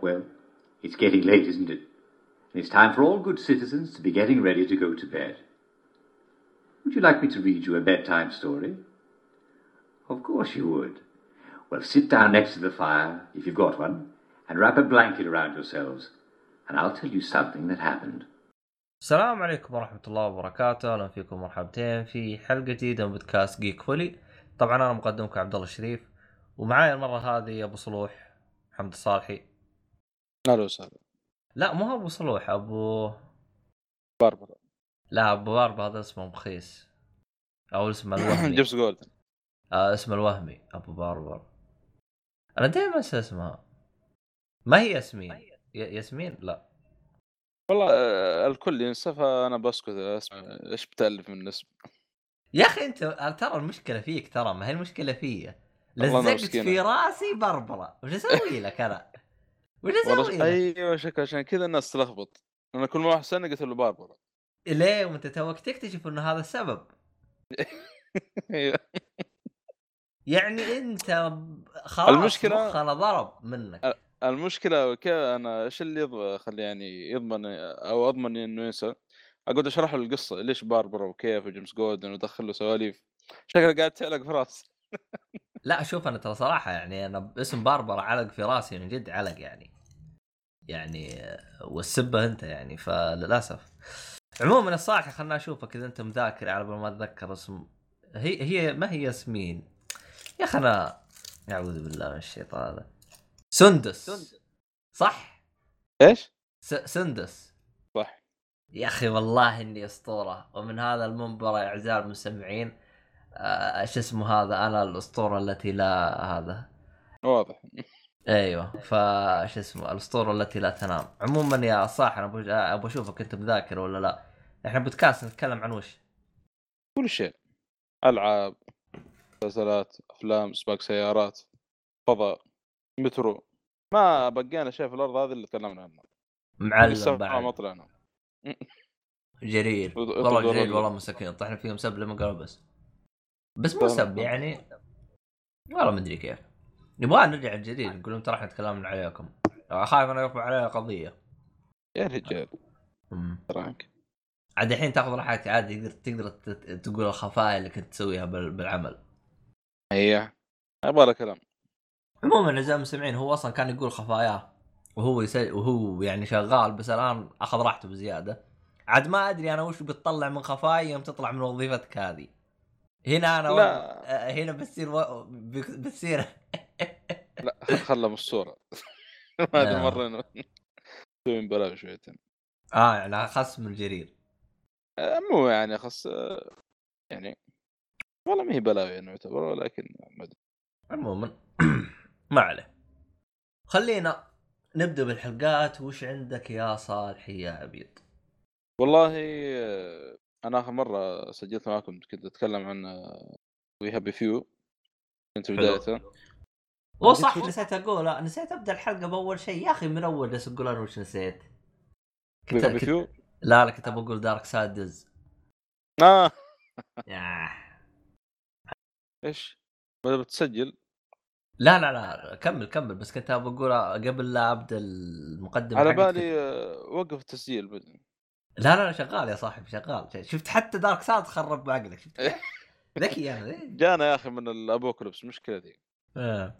Well, it's getting late, isn't it? And it's time for all good citizens to be getting ready to go to bed. Would you like me to read you a bedtime story? Of course you would. Well, sit down next to the fire, if you've got one, and wrap a blanket around yourselves, and I'll tell you something that happened. السلام عليكم ورحمة الله وبركاته، أهلا فيكم مرحبتين في حلقة جديدة من بودكاست جيك فولي. طبعا أنا مقدمكم عبد الله الشريف ومعاي المرة هذه أبو صلوح محمد الصالحي. أهلا وسهلا لا مو هو أبو صلوح أبو باربرا لا أبو باربا هذا اسمه مخيس أو اسمه الوهمي. جيمس جولدن آه اسمه الوهمي أبو باربر. أنا دائما أنسى اسمها. ما هي ياسمين؟ ياسمين؟ لا. والله آه، الكل ينسى فانا بسكت اسمع إيش بتألف من الاسم يا أخي أنت ترى المشكلة فيك ترى ما هي المشكلة فيا. لزقت. في رأسي بربرة. وش أسوي لك أنا؟ وش أسوي لك؟ أيوه شكل عشان كذا الناس تلخبط. أنا كل ما واحد سنه قلت له باربرا ليه؟ وأنت توك تكتشف إنه هذا السبب. أيوة. يعني أنت خلاص المشكلة- مخنا ضرب منك. المشكلة كيف أنا إيش اللي يض- خلي يعني يضمن أو أضمن إنه ينسى؟ أقعد أشرح له القصة ليش باربرا وكيف وجيمس جولدن وادخل له سواليف؟ شكله قاعد تعلق في راسي لا شوف أنا ترى صراحة يعني أنا اسم باربرا علق في راسي من جد علق يعني. يعني والسبة أنت يعني فللأسف. عموما الصراحه خلنا أشوفك إذا أنت مذاكر على ما أتذكر اسم. هي هي ما هي ياسمين؟ يا أخي أنا أعوذ بالله من الشيطان. سندس. صح؟ إيش؟ س- سندس. صح. يا أخي والله إني أسطورة. ومن هذا المنبر يا اعزائي المستمعين آه، شو اسمه هذا؟ أنا الأسطورة التي لا هذا. واضح. أيوه. فش اسمه؟ الأسطورة التي لا تنام. عموما يا صاح أنا أبغى أشوفك أنت مذاكر ولا لا؟ إحنا بودكاست نتكلم عن وش؟ كل شيء. ألعاب مسلسلات أفلام سباق سيارات فضاء. مترو. ما بقينا شيء في الأرض هذه اللي تكلمنا عنه معلم السبعه ما بعد طلعنا جرير. والله جرير والله مساكين طحنا فيهم سب لما قالوا بس. بس مو. سب يعني. والله ما أدري كيف. نبغى نرجع الجديد نقول لهم ترى إحنا تكلمنا عليكم. خايف أنا يرفع علي قضية. يا رجال. تراك عاد الحين تأخذ راحتك عادي. تقدر تقدر تقول الخفايا اللي كنت تسويها بال- بالعمل. هي. يبغى له كلام. عموما اعزائي المستمعين هو أصلا كان يقول خفاياه وهو يسل... وهو يعني شغال بس الآن أخذ راحته بزيادة. عاد ما أدري أنا وش بتطلع من خفايا يوم تطلع من وظيفتك هذه. هنا أنا لا. آه، هنا بتصير و... بتصير لا خله من الصورة. هذه لا. مرة إنه نسوي مبالغ شويتين. آه يعني خصم الجرير. آه، مو يعني خص آه، يعني والله ما هي بلاوي يعني يعتبر ولكن ما أدري. عموما. ما عليه. خلينا نبدأ بالحلقات. وش عندك يا صالحي يا عبيد؟ والله أنا آخر مرة سجلت معاكم كنت أتكلم عن We Happy Few كنت. بدايته هو صح نسيت أقول نسيت أبدأ الحلقة بأول شيء. يا أخي من أول بس أقول أنا وش نسيت؟ وي كنت, فيو لا لا كنت بقول دارك سادز آه. إيش؟ بدأ بتسجل لا لا لا كمل كمل بس كنت بقول قبل لا أبدأ المقدمة على. بالي آه، وقف التسجيل. لا لا لا شغال يا صاحبي شغال شفت حتى دارك ساد خرب بعقلك شفت؟ ذكي أنا. جانا يا أخي من الابوكليبس مشكله ذي آه.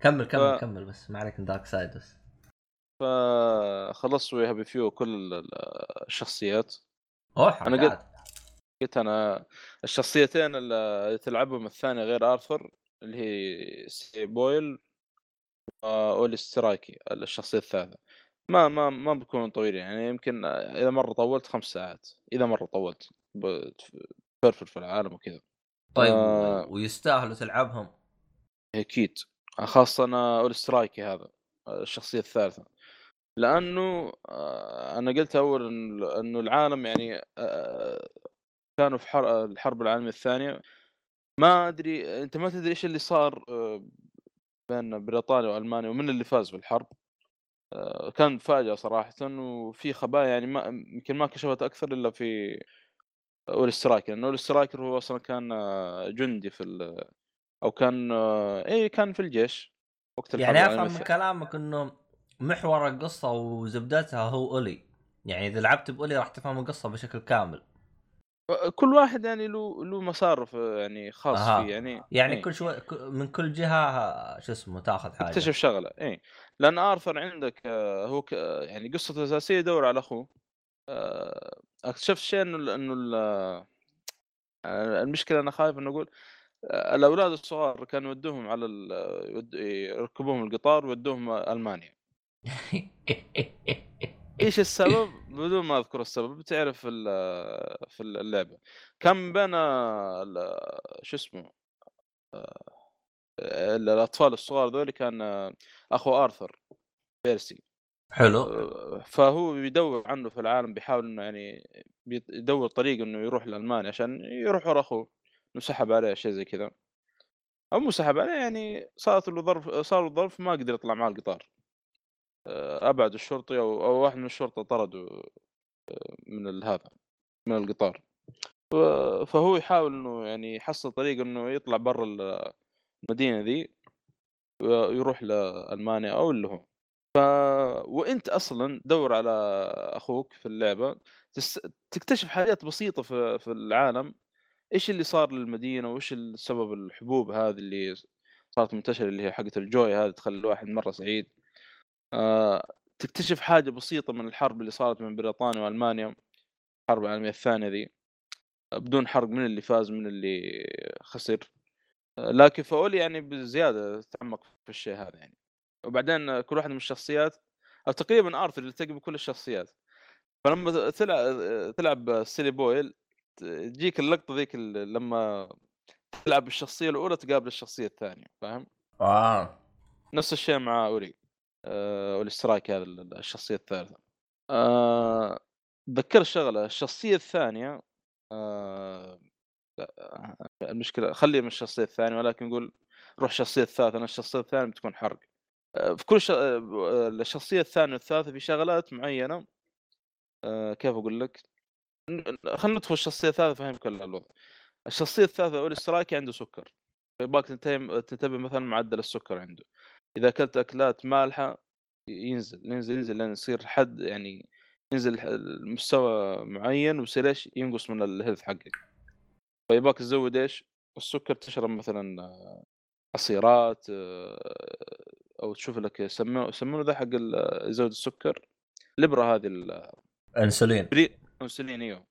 كمل كمل ف- كمل بس ما عليك من دارك سايد بس فخلصت We Happy Few كل ال- ال- الشخصيات أوه أنا حركات قلت أنا الشخصيتين اللي تلعبهم الثانية غير آرثر اللي هي سالي بويل وأولي ستاركي الشخصية الثالثة. ما ما ما بيكونوا طويلين يعني يمكن إذا مرة طولت خمس ساعات إذا مرة طولت تفرفر في العالم وكذا. طيب آه. ويستاهلوا تلعبهم؟ أكيد خاصة أنا أولي ستاركي هذا الشخصية الثالثة. لأنه آه، أنا قلت أول إنه العالم يعني آه، كانوا في حر- الحرب العالمية الثانية. ما أدري أنت ما تدري إيش اللي صار آه، بين بريطانيا وألمانيا ومن اللي فاز بالحرب؟ آه، كان فاجأة صراحة وفي خبايا يعني ما يمكن ما كشفت أكثر إلا في أولي ستاركي لأنه أولي ستاركي هو أصلا كان آه، جندي في ال... أو كان اي كان في الجيش وقت الحرب يعني أفهم من كلامك إنه محور القصة وزبدتها هو أولي. يعني إذا لعبت بأولي راح تفهم القصة بشكل كامل. كل واحد يعني له له مسار في- يعني خاص. فيه يعني يعني إيه. كل شوي من كل جهة شو اسمه تأخذ حاجة تكتشف شغلة اي لأن آرثر عندك آه، هو ك... يعني قصته الاساسيه يدور على أخوه آه، اكتشفت شيء إنه إنه ال- آه، المشكلة أنا خايف إنه أقول آه، الأولاد الصغار كانوا يودوهم على ال... يركبوهم القطار ويودوهم ألمانيا إيش السبب؟ بدون ما أذكر السبب بتعرف في ال- في اللعبة. كان بين شو اسمه آه، الأطفال الصغار ذول كان أخو آرثر بيرسي. حلو. آه، فهو بيدور عنه في العالم بيحاول إنه يعني بيدور طريق إنه يروح لألمانيا عشان يروح ورا أخوه إنه سحب عليه شيء زي كذا. أو مو سحب عليه يعني صارت له ظرف صار له ظرف ما قدر يطلع معاه القطار. أبعد الشرطي أو أو واحد من الشرطة طرده آه، من هذا من القطار. فهو يحاول إنه يعني يحصل طريق إنه يطلع برا ال- المدينة ذي ويروح لألمانيا أو اللي هو. ف وأنت أصلا دور على أخوك في اللعبة تس... تكتشف حاجات بسيطة في في العالم. إيش اللي صار للمدينة وإيش السبب الحبوب هذه اللي صارت منتشرة اللي هي حقت الجوي هذه تخلي الواحد مرة سعيد؟ آه... تكتشف حاجة بسيطة من الحرب اللي صارت من بريطانيا وألمانيا الحرب العالمية الثانية ذي بدون حرق من اللي فاز من اللي خسر. آه، لكن فأولي يعني بزيادة تعمق في الشيء هذا يعني. وبعدين كل واحد من الشخصيات أو تقريبا أرثر يلتقي بكل الشخصيات. فلما تلعب تلعب سالي بويل تجيك اللقطة ذيك لما تلعب بالشخصية الأولى تقابل الشخصية الثانية فاهم؟ آه. نفس الشيء مع أولي آه ستاركي هذا ال- الشخصية الثالثة. آه ذكر شغله الشخصية الثانية آه المشكلة خلي من الشخصية الثانية ولكن نقول روح الشخصية الثالثة لأن الشخصية الثانية بتكون حرق. آه، في كل ش... آه، الشخصية الثانية والثالثة في شغلات معينة آه، كيف أقول لك؟ خلينا ندخل الشخصية الثالثة فهمك الوضع. الشخصية الثالثة اول سترايكي عنده سكر. فيبغاك تنتبه مثلا معدل السكر عنده. إذا أكلت أكلات مالحة ينزل ينزل ينزل لين يصير حد يعني ينزل المستوى معين ويصير إيش ينقص من ال health حقك. فيبغاك تزود إيش؟ السكر تشرب مثلا آه، عصيرات آه، أو تشوف لك يسمونه يسمونه ذا حق يزود السكر؟ الإبرة هذه إنسولين الانسولين إيوه.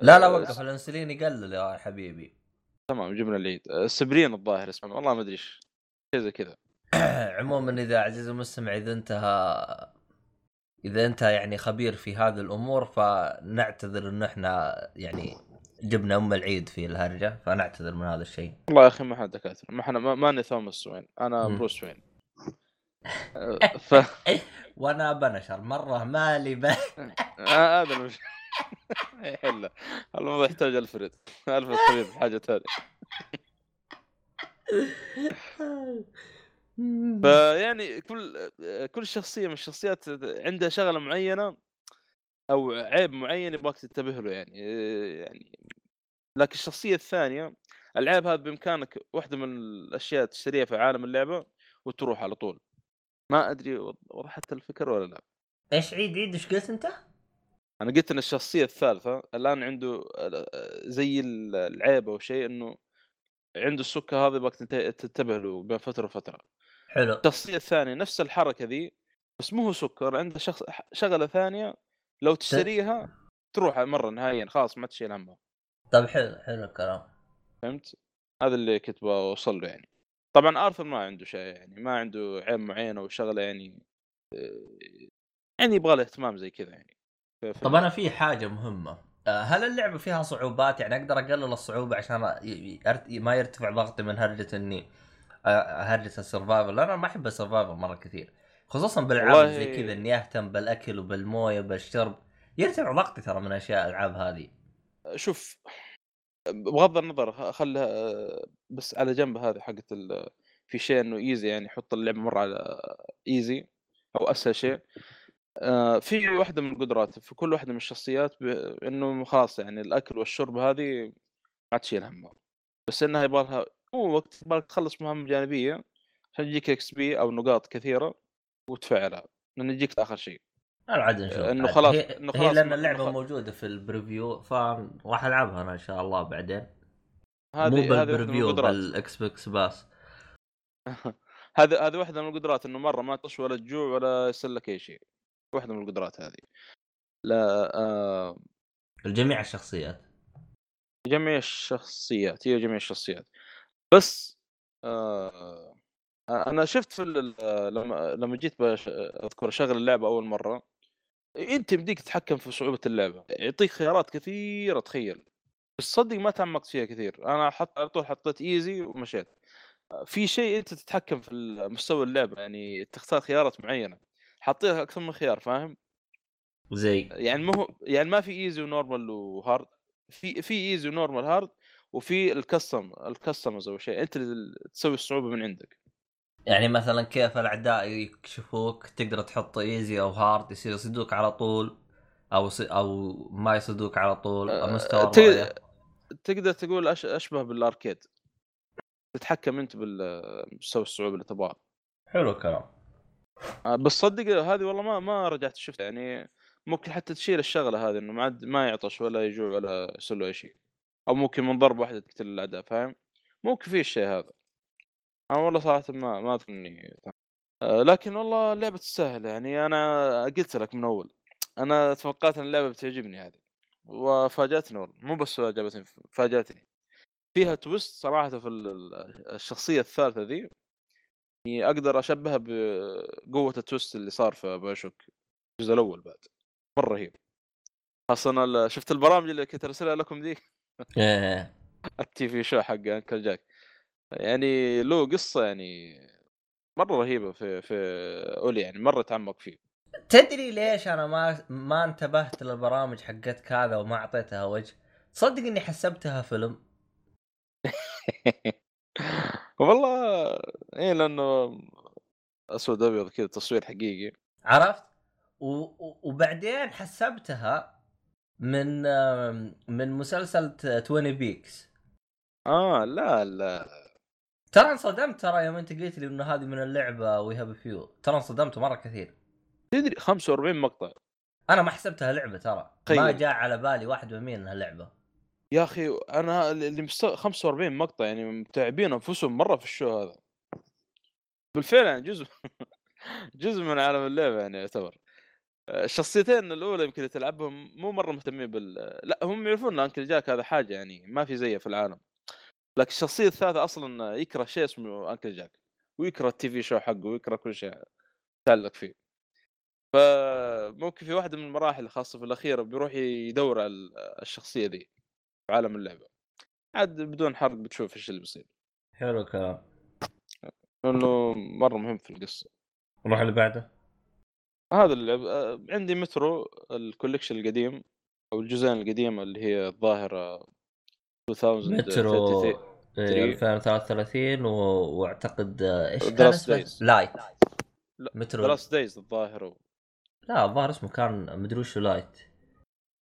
لا لا آه، وقف الإنسولين يقلل يا حبيبي. تمام جبنا العيد. آه، السبرين الظاهر اسمه والله ما أدري إيش شيء زي كذا. عموما إذا عزيزي المستمع إذا انتهى إذا انت يعني خبير في هذه الأمور فنعتذر إنه إحنا يعني جبنا أم العيد في الهرجة فنعتذر من هذا الشيء. والله يا أخي ما حد دكاتره ما إحنا ما- ماني توماس وين أنا. بروس وين. ف وأنا بنشر. مرة مالي ب... آه، هذا المش... حله الموضوع يحتاج الفريد الفريد حاجة ثانية فيعني كل كل شخصية من الشخصيات عندها شغلة معينة أو عيب معين يبغاك تنتبه له يعني يعني لكن الشخصية الثانية العيب هذا بإمكانك واحدة من الأشياء تشتريها في عالم اللعبة وتروح على طول. ما أدري وضحت الفكرة ولا لا. إيش عيد عيد إيش قلت أنت؟ أنا قلت إن الشخصية الثالثة الآن عنده زي العيب أو شيء إنه عنده السكر هذا يبغاك تنت- تنتبه له بين فترة وفترة. حلو. الشخصيه الثانية نفس الحركة ذي بس مو هو سكر عنده شخص شغلة ثانية لو تشتريها تروح مرة نهائيا خلاص ما تشيل همها طيب حلو حلو الكلام. فهمت؟ هذا اللي كنت بوصل له يعني. طبعا آرثر ما عنده شيء يعني ما عنده عيب معين أو شغله يعني آه، يعني يبغى له اهتمام زي كذا يعني. طب أنا في حاجة مهمة. آه، هل اللعبة فيها صعوبات؟ يعني أقدر أقلل الصعوبة عشان ما يرتفع ضغطي من هرجة إني هرجه ال survival أنا ما أحب ال survival مرة كثير. خصوصا بالالعاب زي كذا إني أهتم بالأكل وبالموية وبالشرب. يرتفع ضغطي ترى من أشياء الألعاب هذه. شوف بغض النظر خلها بس على جنب هذه حقت ال- في شيء إنه easy يعني حط اللعبة مرة على easy أو أسهل شيء. آه في واحدة من القدرات في كل واحدة من الشخصيات ب... إنه خلاص يعني الأكل والشرب هذه ما تشيل همها بس إنها يبغى لها مو وقت يبغى تخلص مهام جانبية عشان يجيك XP أو نقاط كثيرة وتفعلها لأن يجيك آخر شيء. أنا عاد نشوف إنه عاد. خلاص- هي, إنه هي خلاص لأن ما- اللعبة ما- موجودة في ال preview فراح ألعبها أنا إن شاء الله بعدين. هذه مو بال preview بال Xbox Pass هذه هذه واحدة من القدرات إنه مرة ما تطش ولا تجوع ولا يصير لك أي شيء. واحدة من القدرات هذه. لا آه. الجميع الشخصيات. جميع الشخصيات هي جميع الشخصيات. بس آه أنا شفت في لما لما جيت أذكر اشغل اللعبة أول مرة أنت بديك تتحكم في صعوبة اللعبة يعطيك خيارات كثيرة تخيل. بس صدق ما تعمقت فيها كثير أنا حط على طول حطيت ايزي ومشيت. في شيء أنت تتحكم في مستوى اللعبة يعني تختار خيارات معينة حاطيها أكثر من خيار فاهم؟ زي. يعني ما هو يعني ما في easy و normal و hard في في easy و normal hard وفي ال custom ال customs أو شيء أنت اللي تسوي الصعوبة من عندك. يعني مثلا كيف الأعداء يكشفوك تقدر تحط easy أو hard يصير يصيدوك على طول أو. أو ما يصيدوك على طول أه، مستوى تقدر تقول أش... أشبه بالاركيد تتحكم أنت بالمستوى الصعوبة اللي تبغاه حلو الكلام. آه، بس صدق هذه والله ما ما رجعت شفتها يعني ممكن حتى تشيل الشغلة هذه إنه ما عاد ما يعطش ولا يجوع ولا يصير له أي شيء. أو ممكن من ضربه واحدة تقتل الأعداء فاهم؟ ممكن في الشيء هذا. أنا والله صراحة ما ما اذكر آه، لكن والله اللعبة تستاهل يعني. أنا قلت لك من أول أنا توقعت إن اللعبة بتعجبني هذه. وفاجأتني والله مو بس عجبتني فاجأتني. فيها twist صراحة في ال- ال- الشخصية الثالثة ذي. يعني أقدر أشبهها بقوة ال twist اللي صار في BioShock الجزء الأول بعد. مرة رهيب. خاصة شفت البرامج اللي كنت أرسلها لكم ذي؟ إيه التي في show حق Uncle Jack يعني له قصة يعني مرة رهيبة في في أولي يعني مرة تعمق فيه. تدري ليش أنا ما ما انتبهت للبرامج حقتك هذا وما أعطيتها وجه؟ صدق إني حسبتها فيلم. والله إيه لأنه أسود أبيض كذا تصوير حقيقي. عرفت؟ و... و- وبعدين حسبتها من من مسلسل 20 بيكس آه لا لا. ترى انصدمت ترى يوم انت قلت لي إنه هذه من اللعبة We Happy Few ترى انصدمت مرة كثير. تدري 45 مقطع. أنا ما حسبتها لعبة ترى. ما تخيل. جاء على بالي واحد من إنها لعبة. يا أخي أنا اللي مست... 45 مقطع يعني متعبين أنفسهم مرة في ال show هذا. بالفعل يعني جزء جزء من عالم اللعبة يعني يعتبر. الشخصيتين الأولى يمكن اللي تلعبهم مو مرة مهتمين بال لا هم يعرفون إن أنكل جاك هذا حاجة يعني ما في زيه في العالم. لكن الشخصية الثالثة أصلا يكره شيء اسمه أنكل جاك ويكره التي في شو حقه ويكره كل شيء يتعلق فيه. فممكن في واحدة من المراحل خاصة في الاخيره بيروح يدور على الشخصية ذي في عالم اللعبة. عاد بدون حرق بتشوف إيش اللي بيصير. حلو الكلام. لأنه مرة مهم في القصة. نروح اللي بعده؟ هذا اللعب آه، عندي Metro ال collection القديم أو الجزئين القديمة اللي هي الظاهر 2033 مترو إيه، three. 2033 و... واعتقد آه، إيش كان اسمه؟ Light. لا Metro. Last Days الظاهر. لا الظاهر اسمه كان مدري وش Light.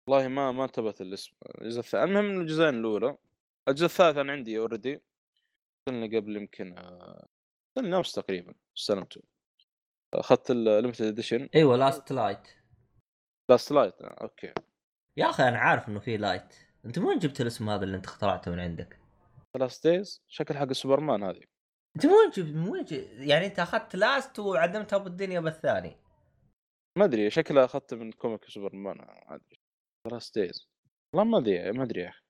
والله ما ما انتبهت الاسم الجزء الثاني المهم من الجزئين الأولى الجزء الثالث أنا عندي already قبل يمكن آه، سنة أمس تقريبا استلمته. اخذت ال limited edition أيوه Last Light Last Light okay. يا أخي أنا عارف انه في Light انت من وين جبت الاسم هذا اللي انت اخترعته من عندك؟ Last Days شكل حق سوبرمان هذه. انت من وين جبت من وين؟ يعني انت اخذت Last وعدمتها بالدنيا بالثاني. ما أدري شكلها اخذته من comic Superman ما أدري. Last Days والله ما أدري ما أدري يا أخي.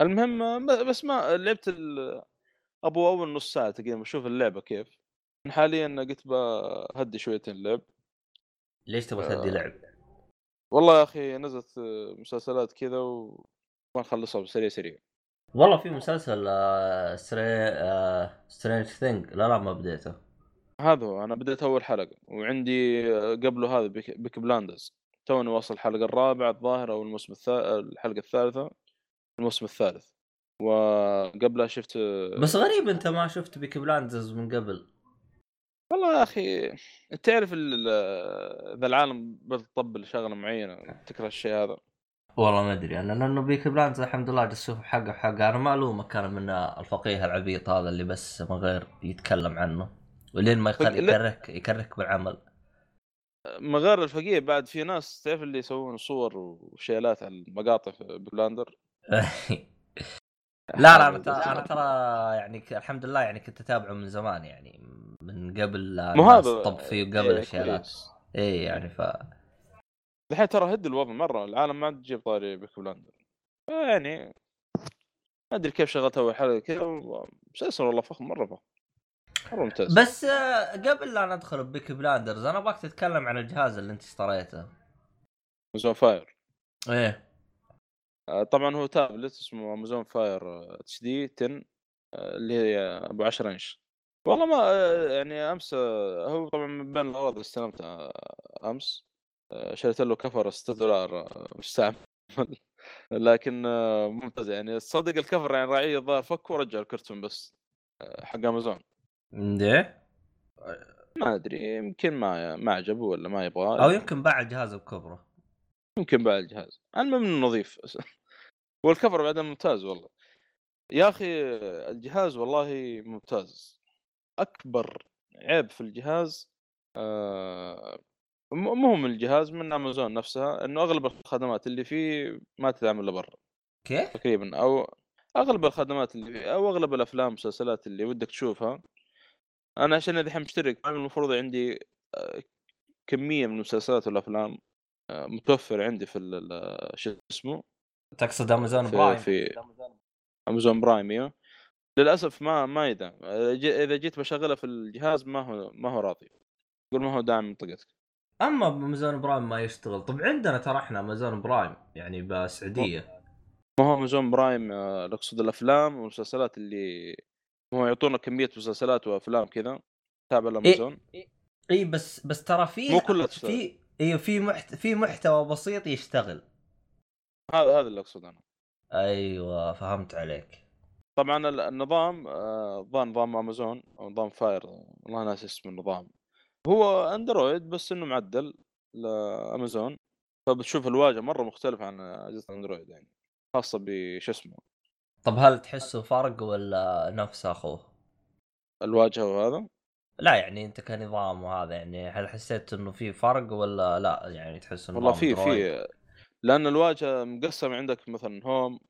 المهم ب- بس ما لعبت ال- أبو أول نص ساعة تقريبا أشوف اللعبة كيف. حاليا قلت بهدي شويتين اللعب. ليش تبغى تهدي آه. لعب؟ والله يا أخي نزلت آه، مسلسلات كذا وما نخلصها بسريع سريع. والله في مسلسل آه Stra... آه Strange Thing لا لا ما بديته. هذا هو أنا بديت أول حلقة. وعندي آه، قبله هذا Peaky, Peaky Blinders توني واصل الحلقة الرابعة الظاهر أو الموسم الثالث الحلقة الثالثة الموسم الثالث. وقبلها شفت آه، بس غريب أنت ما شفت Peaky Blinders من قبل. والله يا أخي تعرف اذا العالم بتطبل شغله معينة تكره الشيء هذا؟ والله ما أدري أنا لأنه Peaky Blinders الحمد لله جالس أشوف حقه حقه أنا معلومة كان من الفقيه العبيط هذا اللي بس من غير يتكلم عنه ولين ما يخلي. يكرهك يكرهك بالعمل. من غير الفقيه بعد في ناس تعرف اللي يسوون صور وشيلات على المقاطع في بلاندر لا لا أنا ترى يعني الحمد لله يعني كنت أتابعه من زمان يعني. من قبل لا مو هذا تطب فيه وقبل إيه، الشيلات. اي يعني ف الحين ترى هد الوضع مرة العالم ما تجيب طاري بيك بلاندر يعني ما أدري كيف شغلت أول حلقة كذا مسلسل والله فخم مرة فخم. مرة ممتاز. بس آه، قبل لا ندخل Peaky Blinders أنا أبغاك تتكلم عن الجهاز اللي أنت اشتريته. Amazon Fire إيه. آه، طبعا هو تابلت اسمه Amazon Fire HD 10 آه، اللي هي أبو 10 إنش. والله ما يعني أمس هو طبعا من بين الأغراض اللي استلمتها آه، أمس آه، شريت له كفر 6 دولار آه، مستعمل. لكن ممتاز يعني. تصدق الكفر يعني راعيه الظاهر فك ورجع الكرتون بس حق امازون إيه ما أدري يمكن ما ما عجبه ولا ما يبغاه. أو يمكن باع الجهاز بكبره يمكن بعد الجهاز. المهم إنه نظيف. والكفر بعدين ممتاز والله. يا أخي الجهاز والله ممتاز. أكبر عيب في الجهاز آه مو من الجهاز من أمازون نفسها إنه أغلب الخدمات اللي فيه ما تدعم إلا برا. كيف؟ تقريبا أو أغلب الخدمات اللي فيه أو أغلب الأفلام والمسلسلات اللي ودك تشوفها. أنا عشان الحين مشترك المفروض عندي آه، كمية من المسلسلات والأفلام آه، متوفر عندي في شو اسمه؟ تقصد Amazon Prime في- Amazon Prime أيوه. للأسف ما ما يدعم. إذا جيت بشغله في الجهاز ما هو ما هو راضي. يقول ما هو داعم منطقتك. أما ب Amazon Prime ما يشتغل. طب عندنا ترى إحنا Amazon Prime يعني بالسعودية. ما هو Amazon Prime آه، اقصد الأفلام والمسلسلات اللي هو يعطونا كمية مسلسلات وأفلام كذا تابع الامازون إي بس بس ترى في مو كلها. في أيوه في محت... في محتوى بسيط يشتغل. هذا هذا اللي أقصده أنا. أيوه فهمت عليك. طبعا ال- النظام آه، ظن نظام أمازون أو نظام Fire والله ناس اسم النظام. هو Android بس إنه معدل لأمازون. فبتشوف الواجهة مرة مختلفة عن أجهزة ال Android يعني خاصة بش اسمه؟ طب هل تحسه فرق ولا نفس أخوه؟ الواجهة وهذا؟ لا يعني أنت كنظام وهذا يعني هل حسيت إنه في فرق ولا لا؟ يعني تحس إنه والله في؟ في. لأن الواجهة مقسم عندك مثلا home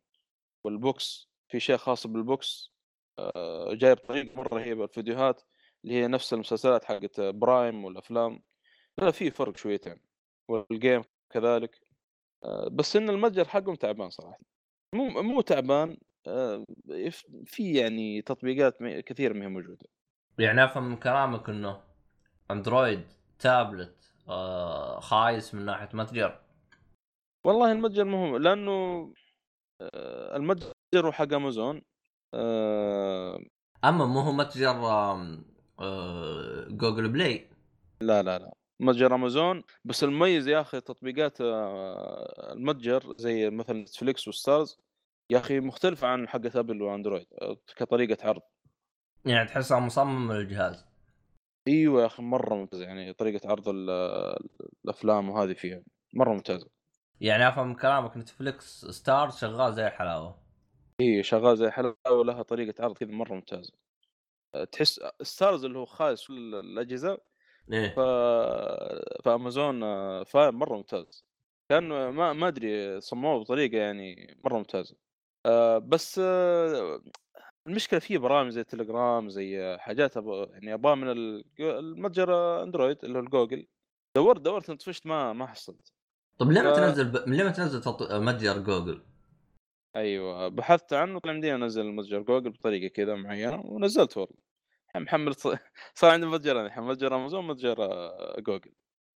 وال books. في شيء خاص بال books آه، جايب طريقة مرة رهيبة الفيديوهات اللي هي نفس المسلسلات حقت Prime والأفلام. لا في فرق شويتين وال game كذلك. آه، بس إن المتجر حقهم تعبان صراحة. مو مو تعبان آه، في يعني تطبيقات كثيره ما هي موجودة. يعني أفهم من كلامك إنه Android tablet آه خايس من ناحية متجر. والله المتجر مهم لأنه المتجر هو حق امازون آه، أما مو هو متجر Google Play لا لا لا. متجر امازون بس المميز يا أخي تطبيقات آه، المتجر زي مثلا Netflix و Starz يا أخي مختلفه عن حقت Apple و Android آه، كطريقة عرض. يعني تحسها مصمم للجهاز. إيوه يا أخي مرة ممتازة يعني طريقة عرض ال- الأفلام وهذه فيها مرة ممتازة. يعني أفهم من كلامك Netflix Starz شغال زي الحلاوة. هي شغال زي الحلاوة ولها طريقة عرض كذا مرة ممتازة. آه، تحس Starz اللي هو خايس ال- الأجهزة إيه. ف... فامازون آه، Fire مرة ممتاز. كان ما ما أدري صمموه بطريقة يعني مرة ممتازة. آه، بس آه، المشكلة في برامج زي تليجرام زي حاجات أبغى يعني ابغاها من ال- المتجر Android اللي هو الجوجل. دورت دورت طفشت ما ما حصلت. طب ليه ما ف- تنزل ب... ليه ما تنزل تط... متجر جوجل؟ أيوه بحثت عنه طلع يمديني انزل متجر جوجل بطريقة كذا معينة ونزلت والله. الحين محمل صار عندي متجرين الحين متجر أمازون متجر آه، جوجل.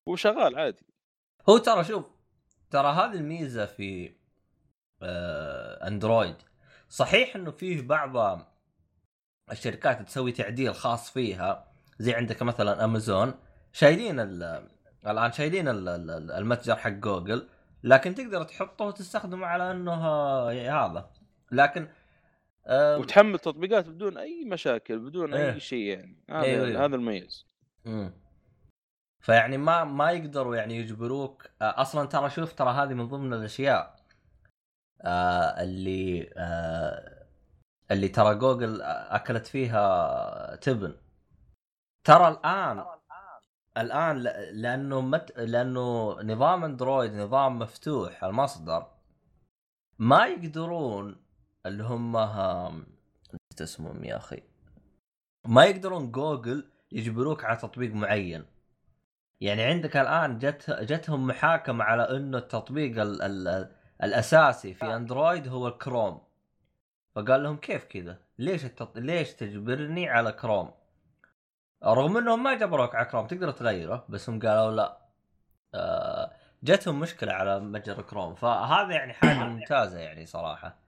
وشغال عادي. هو ترى شوف ترى هذه الميزة في آه أندرويد. صحيح إنه فيه بعض الشركات تسوي تعديل خاص فيها زي عندك مثلا أمازون. شايلين ال- الآن شايلين ال- ال- المتجر حق جوجل. لكن تقدر تحطه وتستخدمه على إنه هذا. لكن آه وتحمل تطبيقات بدون أي مشاكل بدون إيه. اي شيء يعني. هذا أيوة. هذا المميز. فيعني ما ما يقدروا يعني يجبروك أصلا ترى شوف ترى هذه من ضمن الأشياء آه اللي آه اللي ترى جوجل أكلت فيها تبن. ترى الآن الآن لأنه مت... لأنه نظام أندرويد نظام مفتوح المصدر ما يقدرون اللي هم هم- نسيت اسمهم يا أخي ما يقدرون جوجل يجبروك على تطبيق معين يعني عندك الآن جت جتهم محاكمه على إنه التطبيق ال... ال... الأساسي في أندرويد هو الكروم فقال لهم كيف كذا؟ ليش التط... ليش تجبرني على كروم؟ رغم إنهم ما جبروك على كروم تقدر تغيره بس هم قالوا لا. آه جتهم مشكلة على متجر كروم فهذا يعني حاجة ممتازة يعني صراحة.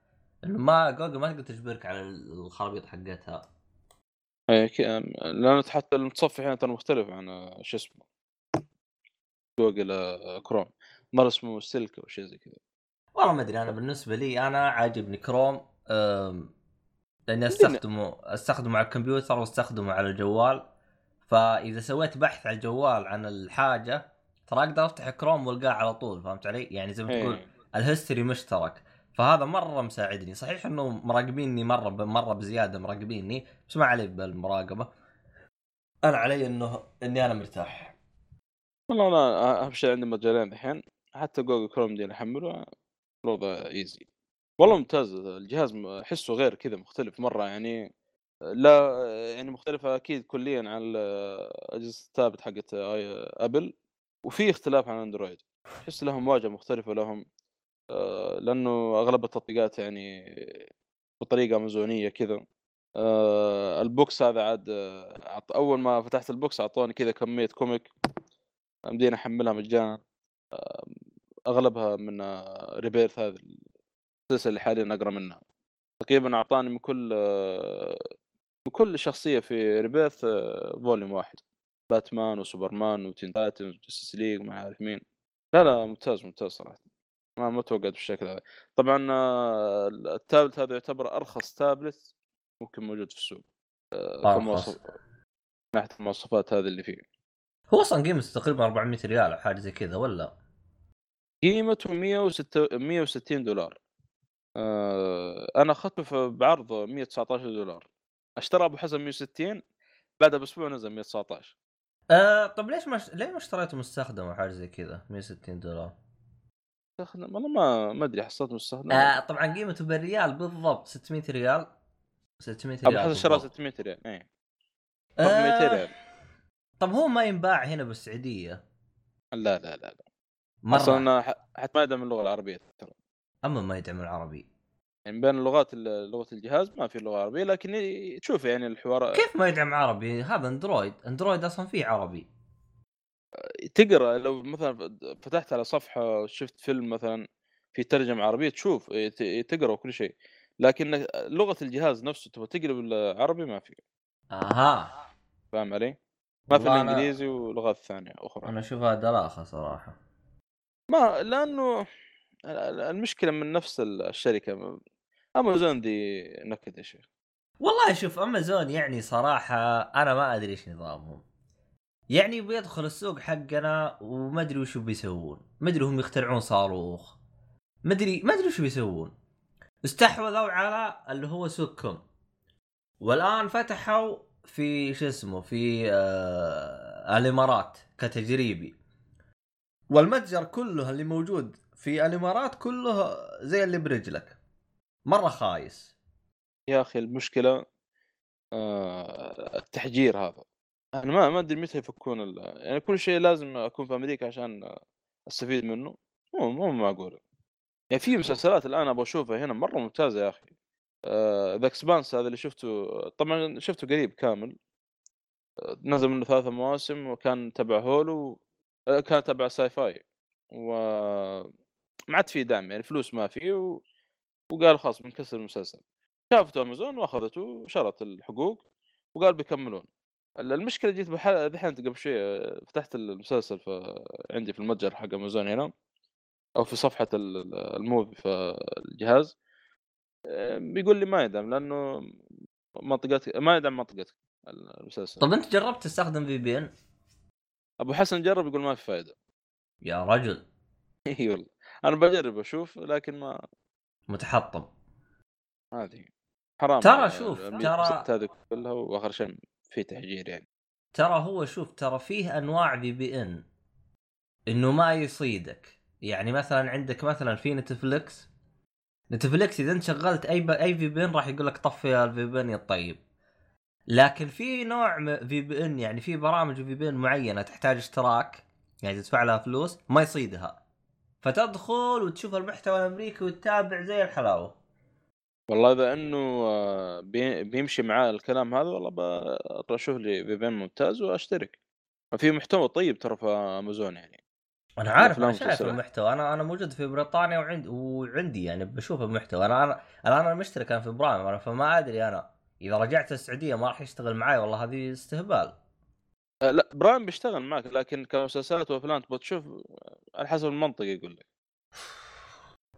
إنه ما جوجل ما تقدر تجبرك على الخرابيط حقتها. ك- لأن حتى المتصفح هنا ترى مختلف عن آه، شو اسمه جوجل آه، كروم مرة اسمه سلك أو شيء زي كذا. والله ما أدري أنا بالنسبة لي أنا عاجبني كروم لأني أستخدمه أستخدمه على الكمبيوتر وأستخدمه على الجوال. فإذا سويت بحث على الجوال عن الحاجة ترى أقدر أفتح كروم وألقاه على طول فهمت علي؟ يعني زي ما تقول إيه. ال history مشترك. فهذا مرة مساعدني. صحيح إنه مراقبيني مرة مرة بزيادة مراقبيني بس ما علي بالمراقبة. أنا علي إنه إني أنا مرتاح. والله أنا أهم شيء عندي متجرين الحين. حتى جوجل كروم دي احمله الوضع easy والله ممتاز. الجهاز أحسه غير كذا مختلف مرة يعني. لا يعني مختلفة أكيد كليا عن الأجهزة الثابت حقت أبل وفي اختلاف عن أندرويد. احس لهم واجهة مختلفة لهم آه، لأنه أغلب التطبيقات يعني بطريقة أمازونية كذا. آه، ال books هذا عاد أول ما فتحت ال books أعطوني كذا كمية comic مديني أحملها مجانا. آه، أغلبها من Rebirth هذه السلسلة اللي حاليا أقرأ منها. تقريبا أعطاني من كل آه، من كل شخصية في Rebirth آه، volume واحد. باتمان وسوبرمان و Teen Titans و Justice League ما عارف مين. لا لا ممتاز ممتاز صراحة. ما ما توقعت بالشكل هذا. طبعا آه، التابلت هذا يعتبر أرخص تابلت ممكن موجود في السوق. آه،. كمواصف- من ناحية المواصفات هذه اللي فيه. هو أصلا قيمته تقريبا 400 ريال أو حاجة زي كذا ولا؟ قيمته 106 160 دولار. آه، أنا اخذته في- بعرض 119 دولار. أشترى أبو حسن 160 بعدها بأسبوع نزل 119 آه طب ليش ما ليه ما اشتريته مستخدم أو حاجة زي كذا 160 دولار؟ استخدم والله ما ما أدري حصلت مستخدم آه طبعا قيمته بالريال بالضبط 600 ريال. 600 ريال ابو حسن شراه بالضبط. 600 ريال اي آه 200 ريال. طب هو ما ينباع هنا بالسعودية. لا لا لا, لا. مرة. أصلا حتى ما يدعم اللغة العربية ترى. أما ما يدعم العربي. يعني بين اللغات ال- لغة الجهاز ما في لغة عربية لكن تشوف يعني الحوار كيف ما يدعم عربي؟ هذا أندرويد. أندرويد أصلا فيه عربي. تقرأ لو مثلا فتحت على صفحة شفت فيلم مثلا في ترجمة عربية تشوف تقرأ وكل شيء. لكن لغة الجهاز نفسه تبغى تقلب العربي ما في. أها. فاهم علي؟ ما في والله الا أنا- ولغات ثانية أخرى. أنا اشوفها دلاخه صراحة. ما لأنه المشكلة من نفس الشركة امازون دي نكد يا شيخ. والله شوف امازون يعني صراحة أنا ما أدري إيش نظامهم. يعني بيدخل السوق حقنا وما أدري وش بيسوون. ما أدري هم يخترعون صاروخ. ما أدري ما أدري وش بيسوون. استحوذوا على اللي هو سوق كوم والآن فتحوا في شو اسمه في آه الإمارات كتجريبي. والمتجر كله اللي موجود في الإمارات كله زي اللي برجلك مرة خايس. يا أخي المشكلة آه، التهجير هذا. أنا ما ما أدري متى يفكون ال... يعني كل شيء لازم أكون في أمريكا عشان أستفيد منه. مو مو معقول يعني في مسلسلات الآن أبغى أشوفها هنا مرة ممتازة يا أخي. The Expanse هذا اللي شفته طبعا شفته قريب كامل. آه، نزل منه ثلاثة مواسم وكان تبع Hulu آه، كان تبع Syfy. و ما عاد في دعم يعني فلوس ما في و... وقال خلاص بنكسر المسلسل. شافته أمازون واخذته وشرت الحقوق وقال بيكملون. ال- المشكلة جيت بحال دحين قبل شوي آه، فتحت المسلسل في عندي في المتجر حق أمازون هنا أو في صفحة ال- ال- الموفي في الجهاز. بيقول لي ما يدعم لأنه منطقتك ما يدعم منطقتك المسلسل. طب أنت جربت تستخدم في بي ان؟ أبو حسن جرب يقول ما في فائده يا رجل. إي والله. أنا بجرب أشوف لكن ما متحطم. هذه حرام ترى يعني شوف، ترى- هذه كلها وآخر شيء في تهجير يعني. ترى هو شوف ترى فيه أنواع VPN إنه ما يصيدك. يعني مثلا عندك مثلا في نتفلكس نتفلكس إذا أنت شغلت أي ب... أي VPN راح يقول لك طفي ال VPN يا الطيب. لكن في نوع VPN يعني في برامج VPN معينة تحتاج اشتراك يعني تدفع لها فلوس ما يصيدها. فتدخل وتشوف المحتوى الأمريكي وتتابع زي الحلاوة. والله إذا إنه آه، بي- بيمشي معاه الكلام هذا والله ب- أشوف لي VPN ممتاز وأشترك. في محتوى طيب ترى في أمازون يعني. أنا عارف أنا شايف. المحتوى. أنا أنا موجود في بريطانيا وعندي وعندي يعني بشوف المحتوى. أنا أنا الآن أنا مشترك أنا في Prime أنا فما أدري أنا إذا رجعت السعودية ما راح يشتغل معي والله هذه استهبال. لا Prime بيشتغل معك لكن كمسلسلات وأفلام تبغى تشوف آه، على حسب المنطقة يقول لك.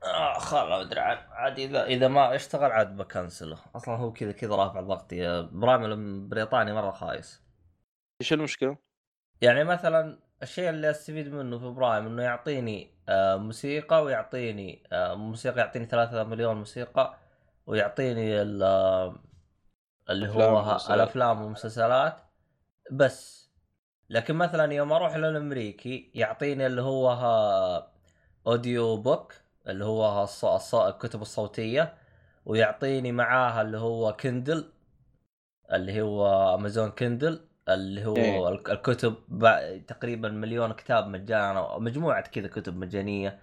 آه خلاص ما أدري عاد إذا إذا ما اشتغل عاد بكنسله. أصلا هو كذا كذا رافع ضغطي Prime البريطاني مرة خايس. إيش المشكلة؟ يعني مثلا الشيء اللي أستفيد منه في Prime إنه يعطيني آه، موسيقى ويعطيني آه، موسيقى يعطيني ثلاثة مليون موسيقى ويعطيني ال- آه، اللي هو. الأفلام والمسلسلات. بس لكن مثلا يوم أروح للأمريكي يعطيني اللي هو ها audio book اللي هو الص- الص- الكتب الصوتية ويعطيني معاها اللي هو Kindle اللي هو Amazon Kindle اللي هو إيه. الك- الكتب ب- تقريبا مليون كتاب مجانا مجموعة كذا كتب مجانية.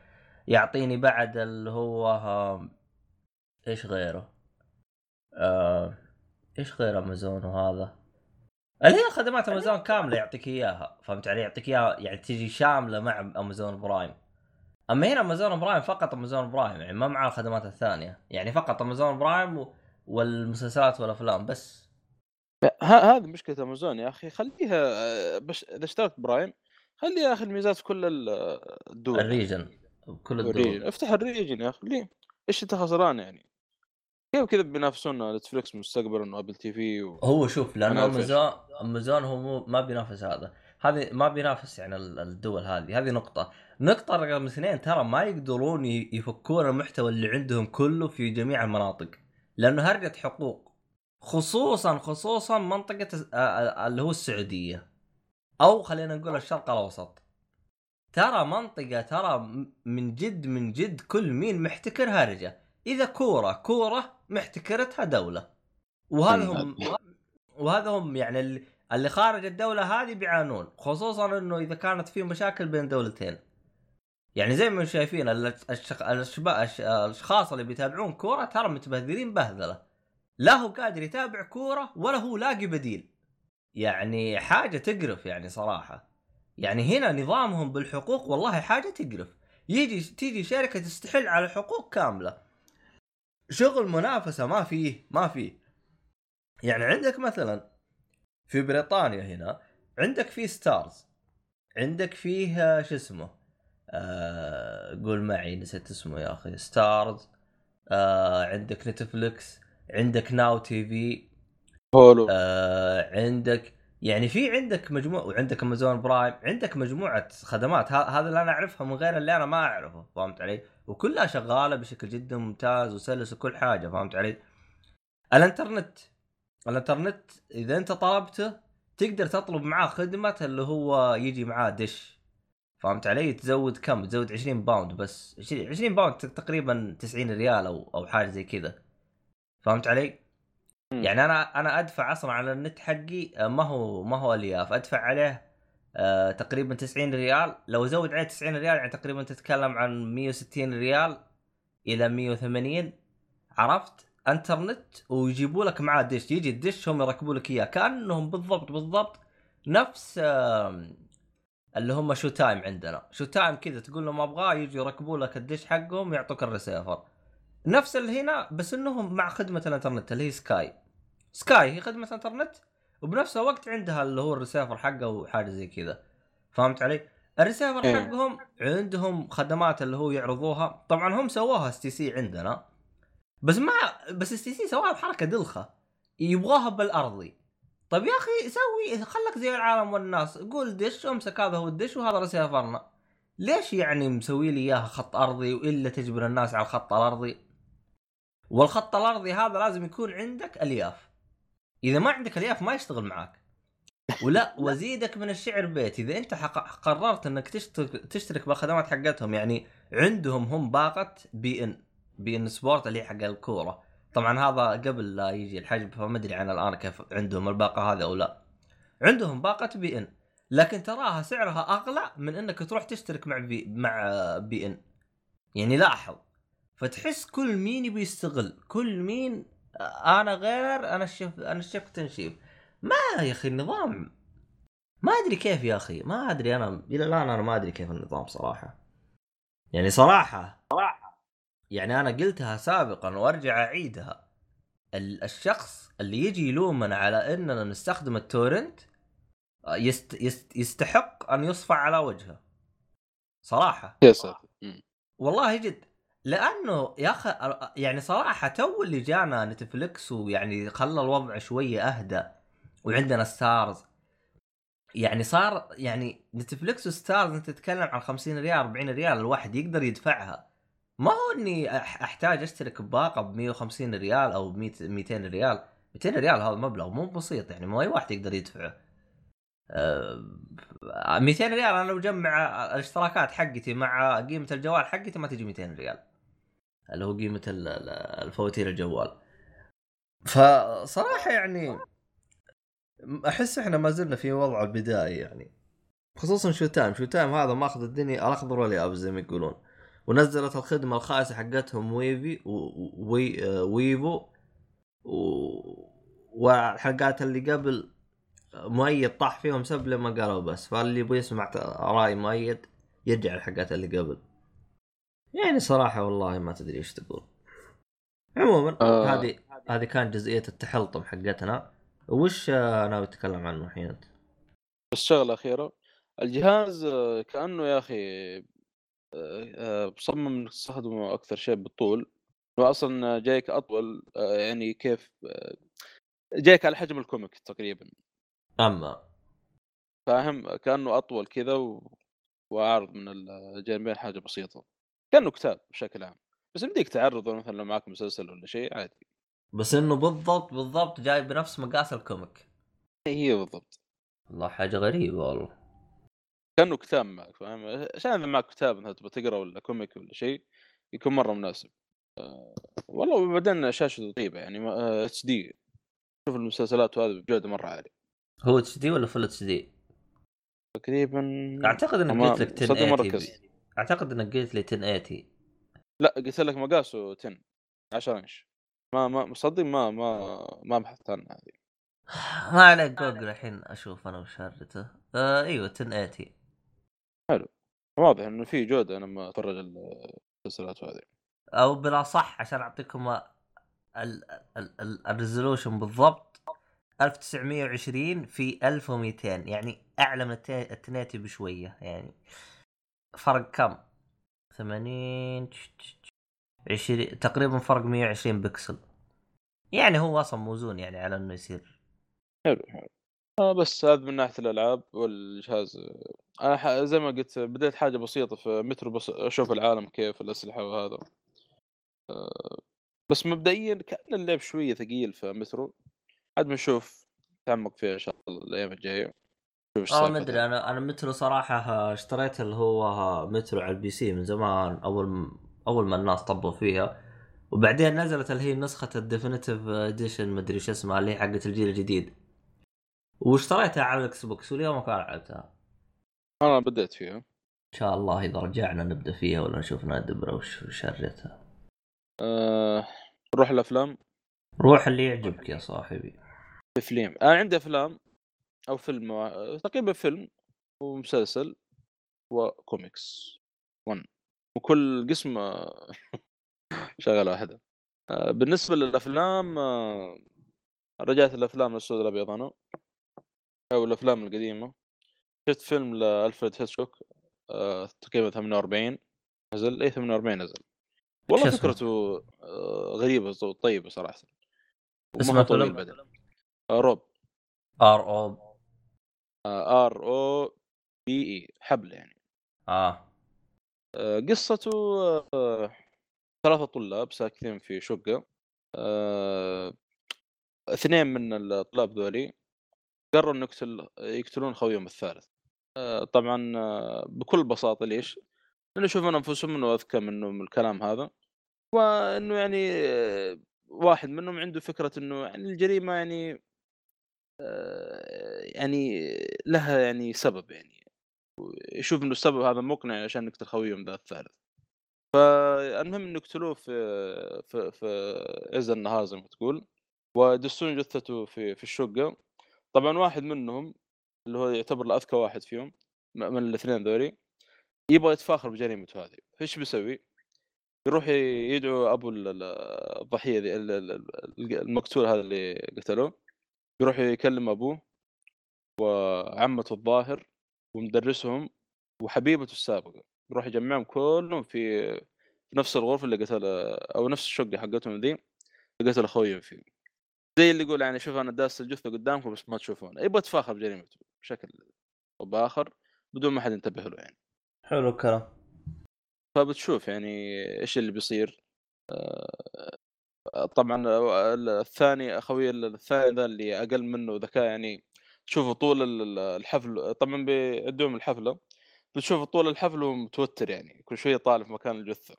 يعطيني بعد اللي هو ها إيش غيره؟ آه إيش غير أمازون وهذا؟ اللي هي خدمات أمازون كاملة يعطيك إياها. فهمت علي؟ يعطيك إياها يعني تجي شاملة مع Amazon Prime. أما هنا Amazon Prime فقط Amazon Prime يعني ما معاه الخدمات الثانية. يعني فقط Amazon Prime و... والمسلسلات والأفلام بس. هذه مشكلة أمازون يا أخي. خليها آه، بش إذا اشتركت Prime خليها يا أخي الميزات في كل ال- الدول. الريجن كل الدول. افتح ال region يا أخي. ليه؟ إيش أنت خسران يعني؟ كيف كذا بينافسون نتفلكس مستقبلا و Apple TV و... هو شوف إيش. امازون أمازون هو مو ما بينافس هذا. هذه ما بينافس يعني ال- الدول هذه. هذه نقطة. نقطة رقم اثنين ترى ما يقدرون يفكون المحتوى اللي عندهم كله في جميع المناطق. لأنه هرجة حقوق. خصوصا خصوصا منطقة اللي هو السعودية. أو خلينا نقول الشرق الأوسط. ترى منطقة ترى من جد من جد كل مين محتكر هرجة. إذا كورة كورة محتكرتها دولة. وهذا هم وهذا هم يعني اللي, خارج الدولة هذه بيعانون خصوصا إنه إذا كانت في مشاكل بين دولتين. يعني زي ما شايفين. الأشخاص اللي بيتابعون كورة ترى متبهذلين بهذلة. لا هو قادر يتابع كورة ولا هو لاقي بديل. يعني حاجة تقرف يعني صراحة. يعني هنا نظامهم بالحقوق والله حاجة تقرف. يجي تيجي شركة تستحوذ على الحقوق كاملة. شغل منافسة ما فيه ما فيه. يعني عندك مثلا في بريطانيا هنا عندك في Starz. عندك فيه آه، شو اسمه؟ آه قول معي نسيت اسمه يا أخي. Starz. آه عندك Netflix عندك Now TV. Hulu. آه عندك يعني في عندك مجموعة وعندك Amazon Prime عندك مجموعة خدمات هذا اللي أنا أعرفها من غير اللي أنا ما أعرفه فهمت علي؟ وكلها شغالة بشكل جدا ممتاز وسلس وكل حاجة فهمت علي؟ الانترنت الانترنت إذا أنت طلبته تقدر تطلب معاه خدمة اللي هو يجي معاه دش فهمت علي؟ تزود كم؟ تزود 20 pound بس 20 20 pound تقريبا 90 ريال أو أو حاجة زي كذا فهمت علي؟ يعني أنا أنا أدفع أصلا على النت حقي آه، ما هو ما هو الياف. أدفع عليه آه تقريبا 90 ريال. لو ازود عليه 90 ريال يعني تقريبا تتكلم عن 160 ريال إلى 180 عرفت؟ إنترنت ويجيبوا لك معاه دش. يجي الدش هم يركبوا لك إياه. كأنهم بالضبط بالضبط نفس اللي هم Showtime عندنا. Showtime كذا تقول لهم أبغاه يجوا يركبوا لك الدش حقهم يعطوك الريسيفر. نفس اللي هنا بس إنهم مع خدمة الإنترنت اللي هي Sky Sky هي خدمة انترنت وبنفس الوقت عندها اللي هو الريسيفر حقه وحاجة زي كذا. فهمت علي؟ الريسيفر إيه. حقهم عندهم خدمات اللي هو يعرضوها. طبعا هم سووها STC عندنا بس ما بس STC سواها بحركة دلخة. يبغاها بالأرضي. طيب يا أخي سوي خلك زي العالم والناس. قول دش امسك هذا هو الدش وهذا رسيفرنا ليش يعني مسوي لي إياها خط أرضي وإلا تجبر الناس على الخط الأرضي؟ والخط الأرضي هذا لازم يكون عندك ألياف. إذا ما عندك ألياف ما يشتغل معك ولا وزيدك من الشعر بيت. إذا أنت حق- قررت إنك تشترك تشترك بالخدمات حقتهم يعني عندهم هم باقة beIN beIN Sport اللي حق الكورة. طبعا هذا قبل لا يجي الحجب فما أدري عن الآن كيف عندهم الباقة هذه أو لا. عندهم باقة beIN. لكن تراها سعرها أغلى من إنك تروح تشترك مع بي مع beIN. يعني لاحظ. فتحس كل مين يبي يستغل كل مين أنا غير أنا الشيف أنا الشيف تنشيف ما يا أخي النظام ما أدري كيف يا أخي ما أدري أنا إلى الآن أنا ما أدري كيف النظام صراحة. يعني صراحة صراحة يعني أنا قلتها سابقا وأرجع أعيدها. ال- الشخص اللي يجي يلومنا على إننا نستخدم ال torrent يست يست يستحق أن يصفع على وجهه. صراحة. يا ساتر. والله جد. لأنه يا أخي يعني صراحة تو اللي جانا Netflix ويعني خلى الوضع شوية أهدى وعندنا Starz يعني صار يعني Netflix و Starz أنت تتكلم عن 50 ريال 40 ريال الواحد يقدر يدفعها. ما هو إني أحتاج أشترك بباقة ب 150 ريال أو ب 200 ريال. 200 ريال هذا مبلغ مو بسيط يعني مو أي واحد يقدر يدفعه. آه، 200 ريال أنا لو جمع الاشتراكات حقتي مع قيمة الجوال حقتي ما تجي 200 ريال. اللي هو قيمة ال- ال- الفواتير الجوال. فصراحة يعني أحس إحنا ما زلنا في وضع البدائي يعني. خصوصا Showtime Showtime هذا ماخذ الدنيا الاخضر واليابس زي ما يقولون. ونزلت الخدمة الخايسه حقتهم ويفي وي آه، Wavo و... اللي قبل مؤيد طاح فيهم سب لما قالوا بس. فاللي يبغى يسمع رأي مؤيد يرجع الحلقات اللي قبل. يعني صراحة والله ما تدري إيش تقول. عموما آه. هذه هذه كانت جزئية التحلطم حقتنا. وش آه، ناوي تتكلم عنه الحين أنت؟ بس شغله اخيره الجهاز آه، كأنه يا أخي مصمم إنك تستخدمه أكثر شيء بالطول. هو أصلا جايك أطول يعني كيف جايك على حجم الكوميك تقريبا. أما. فاهم؟ كأنه أطول كذا و... وأعرض من الجانبين حاجة بسيطة. كأنه كتاب بشكل عام. بس يمديك تعرضه مثلا لو معك مسلسل ولا شيء عادي. بس إنه بالضبط بالضبط جاي بنفس مقاس ال comic. هي بالضبط. والله حاجة غريبة والله. كأنه كتاب معك فاهم؟ عشان إذا معك كتاب مثلا تبغى تقرأ ولا comic ولا شيء يكون مرة مناسب. آه، والله وبعدين شاشته طيبة يعني HD. شوف المسلسلات وهذا بجودة مرة عالية. هو HD ولا full HD؟ تقريبا أعتقد انك قلت لك صدق ما 1080 ركزت. أعتقد إنك قلت لي 1080 لا قلت لك مقاسه 10 10 انش ما ما مصدق ما ما ما بحثت عنها هذه. ما عليك جوجل الحين أشوف أنا وش هرجته آه أيوه 1080 واضح إنه في جودة لما أتفرج المسلسلات هذه أو بلا صح عشان أعطيكم ال- ال- ال- ال resolution بالضبط 1920 في 1200 يعني أعلى من الت- ال 1080 بشوية يعني. فرق كم؟ 80 20 تقريبا فرق 120 بكسل. يعني هو أصلا موزون يعني على إنه يصير. حلو حلو. آه بس هذا من ناحية الألعاب والجهاز. أنا زي ما قلت بديت حاجة بسيطة في مترو بس أشوف العالم كيف الأسلحة وهذا. آه، بس مبدئيا كأن اللعب شوية ثقيل في مترو. عاد بنشوف نتعمق فيها إن شاء الله الأيام الجاية. إيش آه ما ادري أنا أنا مترو صراحة اشتريت اللي هو مترو على ال PC من زمان أول. أول ما الناس طبوا فيها. وبعدين نزلت اللي هي نسخة ال definitive edition ادري شو اسمها اللي هي حقت الجيل الجديد. واشتريتها على ال Xbox واليوم ما لعبتها. أنا بديت فيها. إن شاء الله إذا رجعنا نبدأ فيها ولا نشوف نادبره وش هرجتها أه... نروح الأفلام. روح اللي يعجبك يا صاحبي. أفلام. أنا عندي أفلام. أو فيلم وا- تقريبا فيلم ومسلسل وكوميكس 1 وكل قسم آه، شغله واحدة. آه، بالنسبة للأفلام آه، رجعت الأفلام السود الأبيض أنا. أو الأفلام القديمة. شفت فيلم لألفريد هيتشكوك آه، تقريبا 48 نزل. اي 48 نزل. والله؟ فكرته آه، غريبة طيبة صراحة. اسمه وما طويل آه، Rope. R O R O P E حبل يعني. آه. آه، قصته آه، ثلاثة طلاب ساكنين في شقة. آه، اثنين من الطلاب ذولي قرروا إنه يقتل يقتلون خويهم الثالث. آه، طبعا آه، بكل بساطة ليش؟ لأنه يشوفون أنفسهم إنه أذكى منهم الكلام هذا. وإنه يعني آه، واحد منهم عنده فكرة إنه يعني الجريمة يعني آه، يعني لها يعني سبب يعني. يشوف إنه السبب هذا مقنع عشان نقتل خويهم ذا الثالث فالمهم انه يقتلوه في في في عز النهار زي ما تقول ويدسون جثته في في الشقة. طبعا واحد منهم اللي هو يعتبر الأذكى واحد فيهم من الاثنين ذولي يبغى يتفاخر بجريمته هذه. فايش بيسوي؟ يروح يدعو أبو ال- ال- الضحية المقتول هذا اللي قتلوه. يروح يكلم أبوه وعمته الظاهر ومدرسهم وحبيبته السابقة يروح يجمعهم كلهم في نفس الغرفة اللي قتل أو نفس الشقة حقتهم ذي اللي قتل أخويهم فيه. زي اللي يقول يعني شوف أنا داس الجثة قدامكم بس ما تشوفون. يبغى يتفاخر بجريمته بشكل أو بآخر بدون ما حد ينتبه له يعني. حلو الكلام. فبتشوف يعني إيش اللي بيصير. آه، طبعا الثاني أخوي الثاني ذا اللي أقل منه ذكاء يعني تشوفه طول ال- ال- الحفل طبعا بيدوم الحفله بتشوف طول الحفل وهو متوتر يعني كل شوية طالع في مكان الجثة.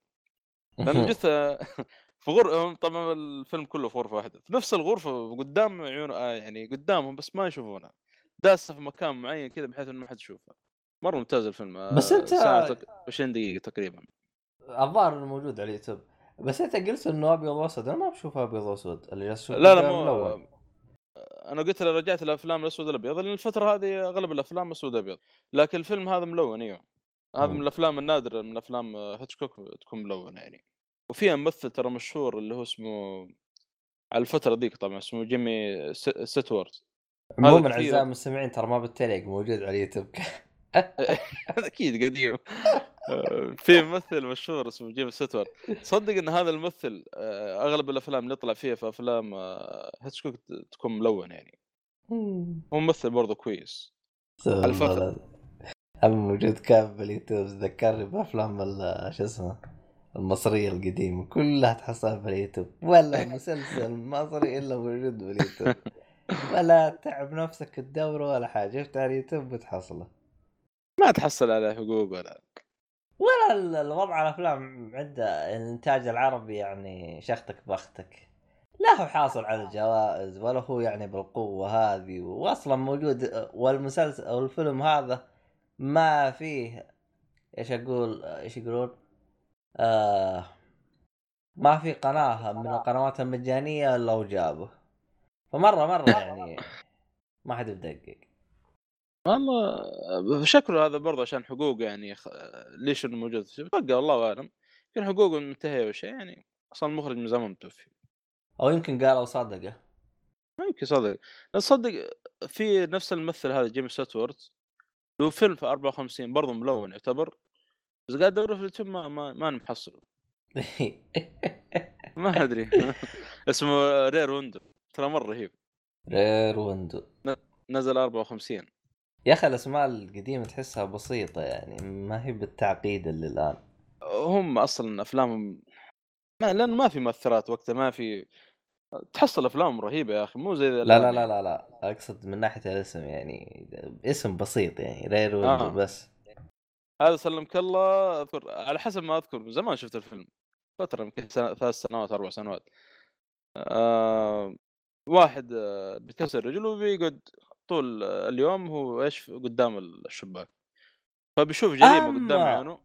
لأن الجثة في غرفة طبعا الفيلم كله في غرفة واحدة في نفس الغرفة قدام عيون آه يعني قدامهم بس ما يشوفونها داسة في مكان معين كذا بحيث إنه ما حد يشوفها مرة ممتاز الفيلم آه، بس أنت- ساعة تق- 20 دقيقة تقريبا. الظاهر إنه موجود على اليوتيوب. بس أنت قلت إنه أبيض وأسود. أنا ما بشوف أبيض وأسود. اللي جالس لا لا مو أنا قلت لو رجعت الأفلام الأسود الأبيض. لأن الفترة هذه أغلب الأفلام أسود أبيض. لكن الفيلم هذا ملون إيوه. هذا. من الأفلام النادرة من افلام هيتشكوك تكون ملونة يعني. وفي ممثل ترى مشهور اللي هو اسمه على الفترة ذيك طبعا اسمه جيمي س- ستيوارت عموما. اعزائي المستمعين ترى ما بالتليق موجود على اليوتيوب أكيد قديم. في ممثل مشهور اسمه جيمي ستيوارت صدق إن هذا الممثل آه، أغلب الأفلام اللي يطلع فيها في أفلام آه، هيتشكوك تكون ملون يعني. هو ممثل برضه كويس. الفخر. هم موجود كان باليوتيوب ذكرني بأفلام ال- شو اسمه المصرية القديمة كلها تحصلها باليوتيوب ولا مسلسل مصري إلا موجود باليوتيوب ولا تعب نفسك تدوره ولا حاجة. شفت على اليوتيوب بتحصله. ما تحصل على حقوق ولا ولا ال- الوضع الافلام عند الإنتاج العربي يعني شختك بختك. لا هو حاصل على الجوائز ولا هو يعني بالقوة هذه واصلا موجود والمسلسل أو الفيلم هذا ما فيه إيش أقول إيش يقولون؟ آه ما في قناة من القنوات المجانية إلا وجابه. فمرة مرة يعني ما حد يدقق والله شكله هذا برضه عشان حقوق يعني خ... ليش إنه موجود بقى الله أعلم. يمكن حقوقه منتهيه أو شيء يعني أصلا المخرج من زمان متوفي. أو يمكن قالوا صدقه. ما يمكن صدق. لأن صدق في نفس الممثل هذا جيمي ستيوارت له فيلم في 54 برضه ملون يعتبر بس قاعد أدور في اليوتيوب ما ما, ما محصله. ما أدري. اسمه Rear Window. ترى مرة رهيب. Rear Window. نزل 54 يا أخي الأسماء القديمة تحسها بسيطة يعني ما هي بالتعقيد اللي الآن. هم أصلا أفلامهم ما لأن ما في مؤثرات وقتها ما في تحصل أفلام رهيبة يا أخي مو زي لا لا لا لا لا أقصد من ناحية الاسم يعني اسم بسيط يعني رير آه. بس. هذا سلمك الله أذكر على حسب ما أذكر من زمان شفت الفيلم فترة يمكن سنة ثلاث سنوات أربع سنوات. آه واحد آه بيتكسر رجله وبيقعد طول اليوم هو إيش قدام الشباك. فبيشوف جريمه أما. قدام عيونه.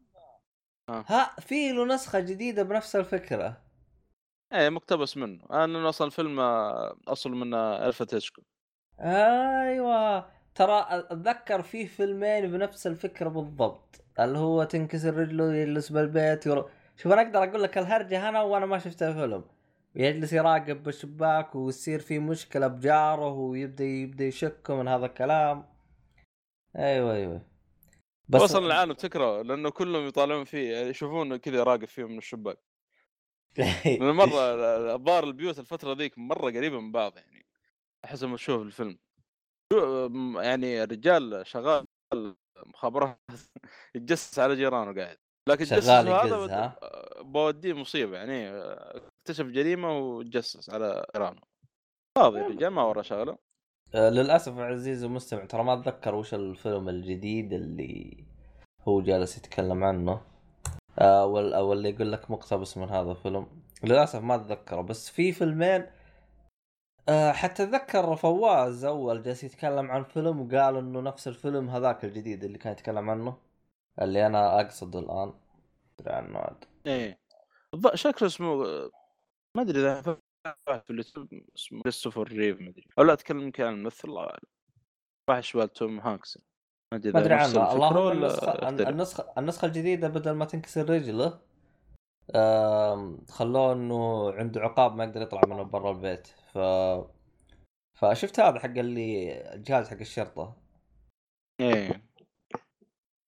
ها في له نسخة جديدة بنفس الفكرة. إيه مقتبس منه. أنا أصلا الفيلم آه، أصل من آه، الفا هيتشكو أيوه. ترى أتذكر في فيلمين بنفس الفكرة بالضبط. اللي هو تنكسر رجله يجلس بالبيت يرو... شوف أنا أقدر أقول لك الهرجة هنا وأنا ما شفت الفيلم يجلس يراقب بالشباك ويصير في مشكلة بجاره ويبدأ يبدأ يشك من هذا الكلام. أيوه أيوه. بس أصلا العالم تكره لأنه كلهم يطالعون فيه يعني يشوفون كذا راقب فيه من الشباك. من مرة الظاهر البيوت الفترة ذيك مرة قريبة من بعض يعني. حسب ما تشوف الفيلم. يعني الرجال شغال مخابرات يتجسس على جيرانه قاعد. لكن شغال هذا؟ بوديه مصيبة يعني. اكتشف جريمة وتجسس على جيرانه فاضي الرجال ما وراه شغلة. آه، للأسف عزيزي المستمع ترى ما أتذكر وش الفيلم الجديد اللي هو جالس يتكلم عنه. آه، أو اللي يقول لك مقتبس من هذا الفيلم. للأسف ما أتذكره بس في فيلمين آه، حتى أتذكر فواز أول جالس يتكلم عن فيلم وقال إنه نفس الفيلم هذاك الجديد اللي كان يتكلم عنه اللي أنا اقصد الآن. عنه عاد. إيه. شكله اسمه ما أدري إذا في اليوتيوب اسمه كريستوفر ريف ما أدري. أو لا اتكلم عن الممثل الله اعلم واحد شبال توم هانكس. ما أدري ما إذا ادري عنه. اللهم أختلف. النسخة النسخة الجديدة بدل ما تنكسر رجله خلوه إنه عنده عقاب ما يقدر يطلع منه برا البيت. ف فشفت هذا حق اللي الجهاز حق الشرطة. إيه.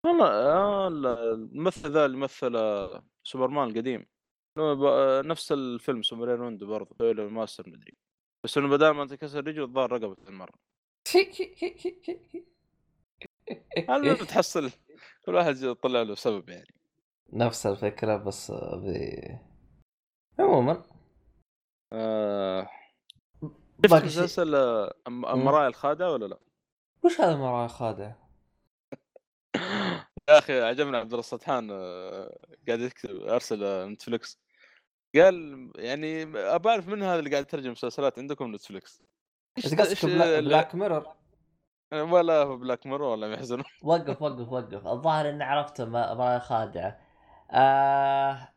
والله آه الممثل ذا اللي مثل سوبرمان القديم. نفس الفيلم سوبرين ويندو برضه سوي ماستر مدري بس إنه بدل ما تكسر رجله الظاهر رقبته المره المهم تحصل كل واحد يطلع له سبب يعني. نفس الفكرة بس ب... عموما. آه... شفت مسلسل آه، أم- مرايا الخادع ولا لا؟ وش هذا مرايا خادع؟ يا أخي عجبني عبد الله السطحان آه، قاعد يكتب أرسل آه، نتفلكس قال يعني ابى اعرف من هذا اللي قاعد يترجم مسلسلات عندكم نتفلكس إيش قصدك بلا... Black Mirror؟ ولا هو Black Mirror ولا محزن. وقف وقف وقف. الظاهر إني عرفته ما- مرايا خادعة. آه...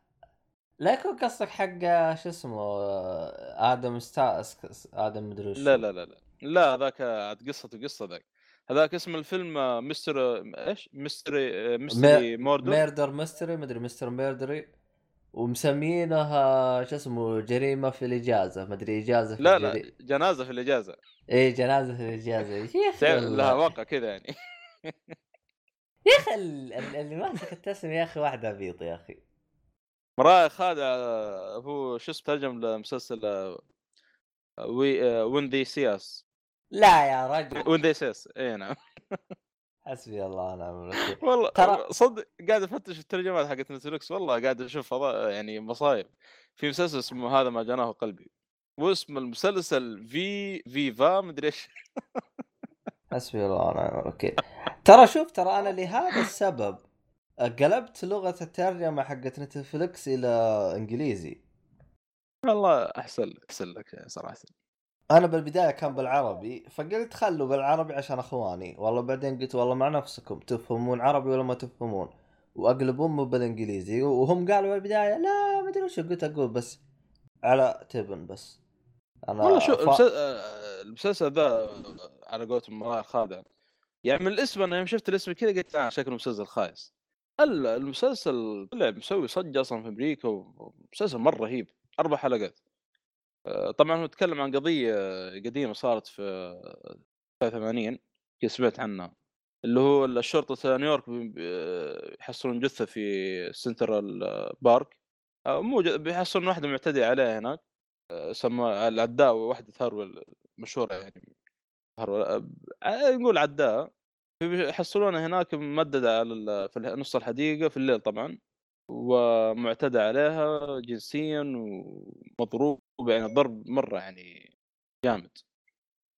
لا يكون قصدك حق شو اسمه آه، آدم ستاس آدم مدري لا لا لا لا. لا هذاك عاد قصته قصة ذاك. هذاك اسم الفيلم آه، Myster آه، إيش؟ Mystery آه، Mystery Murder Murder Mystery مدري Mystery Murder ومسمينها شو اسمه جريمة في الإجازة. مدري إجازة في لا الجري... لا جنازة في الإجازة. إيه جنازة في الإجازة. يا أخي. لها واقع كذا يعني. يا أخي ال- ال- اللي ماسك التسمية يا أخي واحد عبيط يا أخي. خادع آه، هو شو اسمه ترجم لمسلسل When When They See Us لا يا رجل. When They See Us اي نعم. حسبي الله ونعم الوكيل. والله ترى- صدق قاعد أفتش في الترجمات حقت نتفلكس والله قاعد أشوف يعني مصايب. في مسلسل اسمه هذا ما جناه قلبي. واسم المسلسل في فيفا مدري إيش. حسبي الله ونعم الوكيل. ترى شوف ترى أنا لهذا السبب قلبت لغة الترجمة حقت نتفلكس إلى إنجليزي. والله أحسن أحسن لك صراحة. أنا بالبداية كان بالعربي فقلت خلوا بالعربي عشان أخواني. والله بعدين قلت والله مع نفسكم تفهمون عربي ولا ما تفهمون؟ واقلب امه بالإنجليزي. وهم قالوا بالبداية لا ما أدري وش قلت أقول بس على تبن بس. أنا والله شو ف... آه، المسلسل ذا على قولتهم مرايا خادع. يعني من الاسم أنا يوم شفت الاسم كذا قلت آه شكله مسلسل خايس. ال- المسلسل طلع مسوي صجه أصلا في أمريكا ومسلسل مرة رهيب أربع حلقات. آه، طبعا هو يتكلم عن قضية قديمة صارت في 89 كذا سمعت عنها اللي هو الشرطة نيويورك يحصلون جثة في سنترال بارك. آه، مو بيحصلون واحدة معتدي عليها هناك آه، سموها العداء واحدة هرول مشهورة يعني هرول آه، نقول عداء. يحصلونها هناك ممددة على في نص الحديقة في الليل طبعا. ومعتدى عليها جنسيا ومضروب يعني ضرب مرة يعني جامد.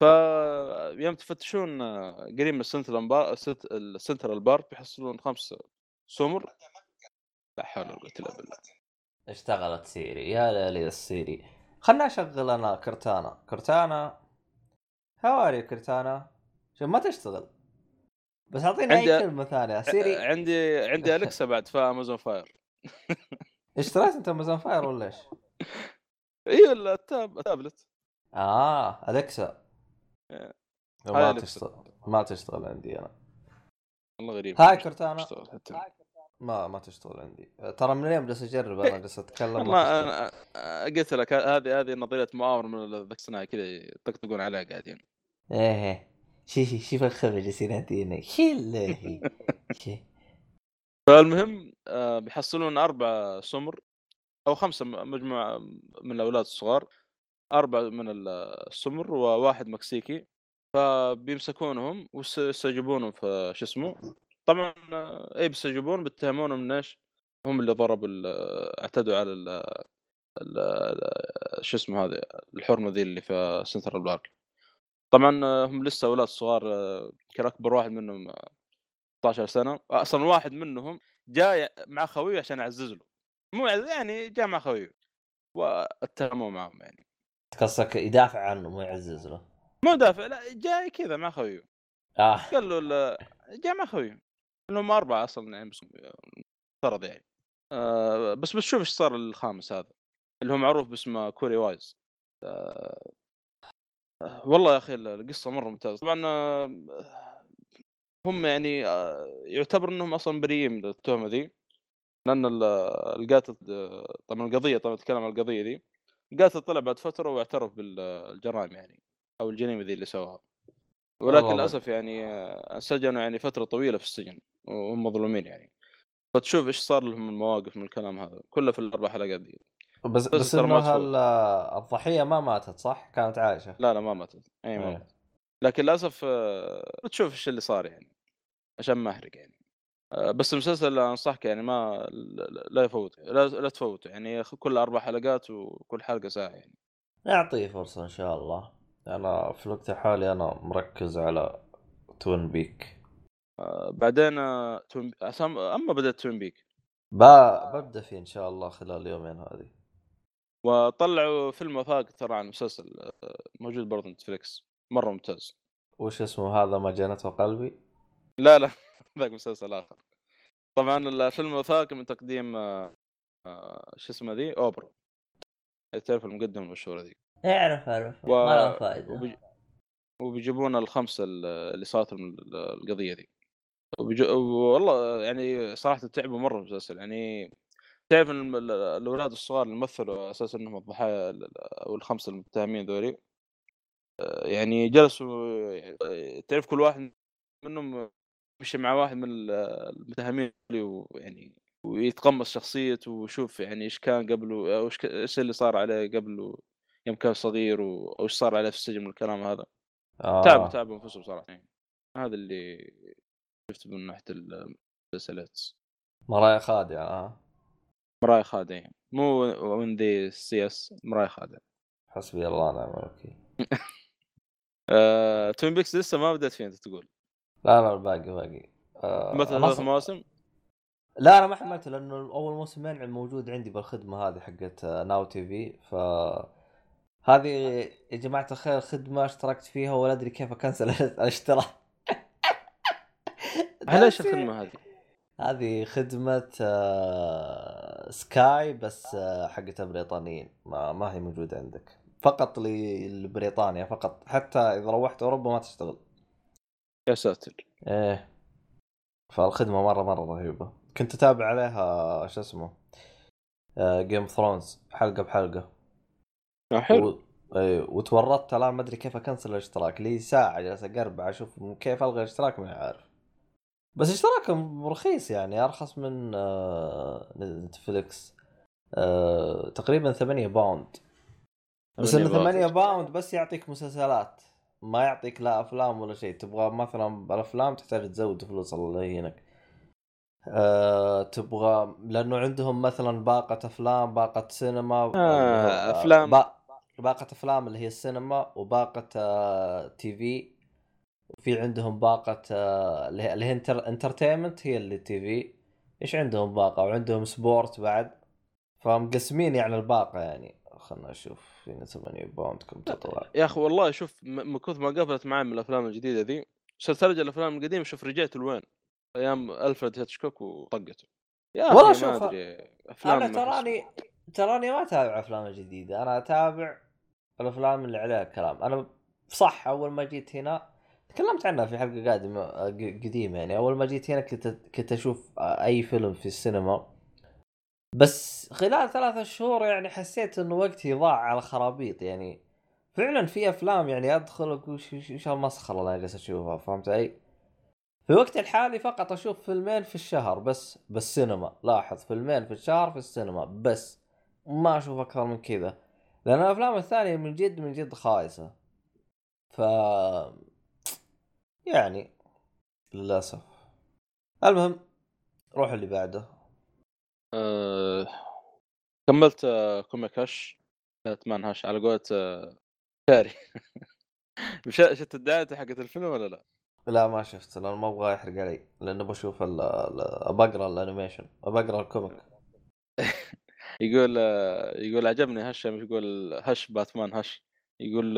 فيوم تفتشون قريب من السنترال بار السنترال بارك بيحصلون خمس سمر. لا حول ولا قوة إلا بالله. اشتغلت سيري. يا ليلي السيري. خلنا أشغل أنا كرتانا. كرتانا؟ Hey كرتانا؟ شوف ما تشتغل. بس أعطيني أي كلمة ثانية. سيري. عندي عندي الكسا بعد في امازون فاير اشتريت أنت أمازون فاير ولا إيش؟ أيوه ال tab ال tablet. آه الكسا إيه. ما. تشتغل ما تشتغل عندي أنا. والله غريب. Hey كرتانا. ما ما تشتغل عندي. ترى من اليوم جالس أجرب أنا جالس أتكلم ما والله. أنا قلت لك هذه هذه نظرية مؤامرة من الصناعي كذا يطقطقون عليها قاعدين إيه. شي شي شوف الخبر جالسين شي شي. فالمهم آه، بيحصلون أربع سمر أو خمسة مجموعة من الأولاد الصغار أربع من ال- السمر وواحد مكسيكي فبيمسكونهم ويستجيبونهم في شو اسمه طبعا إيه بيستجيبون بيتهمونهم من إيش؟ هم اللي ضربوا اعتدوا على ال شو اسمه هذه الحرمة ذي اللي في سنترال بارك طبعا هم لسه أولاد صغار آه، كان أكبر واحد منهم آه، 16 سنة أصلا واحد منهم جاي مع خويه عشان يعزز له. مو يعني جاء مع خويه وأتهموا معهم يعني. قصدك يدافع عنه مو يعزز له؟ مو دافع لا جاي كذا مع خويه آه. قال له جاء مع خويه انهم أربعة أصلا يعني بس فرض يعني. آه بس بتشوف إيش صار الخامس هذا اللي هو معروف باسمه كوري وايز. آه آه، والله يا أخي القصة مرة ممتازة. طبعا آه، هم يعني آه، يعتبر إنهم أصلا بريئين من التهمة ذي لأن ال- القاتل آه، طبعا القضية طبعا نتكلم عن القضية ذي القاتل طلع بعد فترة واعترف بالجرائم يعني أو الجريمة ذي اللي سواها. ولكن والله. للأسف يعني آه، سجنوا يعني فترة طويلة في السجن وهم مظلومين يعني. فتشوف إيش صار لهم المواقف من الكلام هذا كله في الاربع حلقات دي بس بس بس إنه الضحية ما ماتت صح؟ كانت عايشة. لا لا ما ماتت. أي ما إيه. ماتت. لكن للأسف آه، بتشوف إيش اللي صار يعني عشان ما أحرق يعني. آه، بس المسلسل أنصحك يعني ما لا- يفوت لا, لا تفوت يعني كل أربع حلقات وكل حلقة ساعة يعني. نعطيه فرصة إن شاء الله. أنا في الوقت الحالي أنا مركز على توين بيك آه، بعدين آه، توين- أسام- أما بدأت توين بيك ببدأ فيه إن شاء الله خلال اليومين هذه. وطلعوا فيلم وثائق ترى عن المسلسل آه، موجود برضه نتفليكس مرة ممتاز. وش اسمه هذا ما جنته قلبي؟ لا لا ذاك مسلسل آخر. طبعا الفيلم الوثائقي من تقديم آه، آه، شو اسمه ذي؟ اوبرا تعرف المقدمة المشهورة ذي. اعرف اعرف. و- ما له فائده وبيج... وبيجيبون الخمسة ال- اللي صارت من ال- القضية دي وبيج... والله يعني صراحة تعبوا مرة المسلسل. يعني تعرف إن الأولاد الصغار اللي مثلوا أساسا إنهم الضحايا ال- ال- أو الخمسة المتهمين ذولي يعني جلسوا آه، تعرف كل واحد منهم مشي مع واحد من ال- المتهمين ويعني ويتقمص شخصيته ويشوف يعني إيش كان قبله أو إيش اللي صار عليه قبله يوم كان صغير و... أو إيش صار عليه في السجن من الكلام هذا آه. تعبوا تعبوا أنفسهم صراحة يعني. هذا اللي شفته من ناحية المسلسلات مرايا خادعة آه. مرايا خادع يعني. مو من ذي السي اس مرايا خادع حسبي الله ونعم الوكيل آه... توين بيكس لسه ما بدأت فيه أنت تقول. لا لا باقي باقي. آه مثلا ثلاث مواسم؟ لا أنا ما حملته لأنه أول موسمين موجود عندي بالخدمة هذه حقت آه، Now TV ف هذه يا جماعة الخير خدمة اشتركت فيها ولا أدري كيف أ cancel الاشتراك. هل إيش الخدمة هذه؟ هذه خدمة آه، Sky بس آه، حقت البريطانيين ما, ما هي موجودة عندك. فقط لبريطانيا فقط. حتى إذا روحت أوروبا ما تشتغل. يا ساتر. إيه. فالخدمة مرة مرة رهيبة. كنت أتابع عليها شو اسمه Game of Thrones حلقة بحلقة. آه، حلو. و... إيه وتورطت. الآن ما أدري كيف أ cancel الاشتراك. لي ساعة جالس أقربع أشوف كيف ألغي الاشتراك ما عارف بس اشتراكهم رخيص يعني أرخص من آه، Netflix. آه، تقريبا 8 pound. بس إنه 8 pound بس يعطيك مسلسلات. ما يعطيك لا أفلام ولا شيء. تبغى مثلا الافلام تحتاج تزود فلوس الله يهينك أه تبغى لأنه عندهم مثلا باقة أفلام باقة سينما آه، أفلام. با... باقة أفلام اللي هي السينما وباقة آه TV. وفي عندهم باقة آه اللي هي اللي هي enter... entertainment هي اللي TV. إيش عندهم باقة؟ وعندهم sport بعد. فمقسمين يعني الباقة يعني. خلنا نشوف فينا 8 pound كم تطلع. يا أخي والله شوف من كثر ما قفلت معي من الأفلام الجديدة ذي صرت ارجع الأفلام القديمة شوف رجعت لوين؟ أيام ألفريد هيتشكوك وطقته يا والله شوف، أفلام أنا تراني تراني ما أتابع أفلام جديدة أنا أتابع الأفلام اللي عليها كلام أنا صح أول ما جيت هنا تكلمت عنها في حلقة قادمة ق- قديمة يعني أول ما جيت هنا كنت كنت أشوف أي فيلم في السينما. بس خلال ثلاثة شهور يعني حسيت إنه وقتي ضاع على خرابيط يعني فعلا في أفلام يعني أدخل وش- وش المسخره اللي أنا جالس أشوفها. فهمت علي؟ في الوقت الحالي فقط أشوف فيلمين في الشهر بس بالسينما. لاحظ فيلمين في الشهر في السينما بس ما أشوف أكثر من كذا. لأن الأفلام الثانية من جد من جد خايسة. ف يعني للأسف. المهم روح اللي بعده. آه، كملت آه، كوميك هش باتمان هش على قولة آه، شاري مش شفت الدعاية حقت الفيلم ولا لا؟ لا ما شفت لأن ما أبغى يحرق علي لأنه بشوف ال- بقرأ الأنيميشن بقرأ الكوميك يقول يقول عجبني هش يقول هش باتمان هش يقول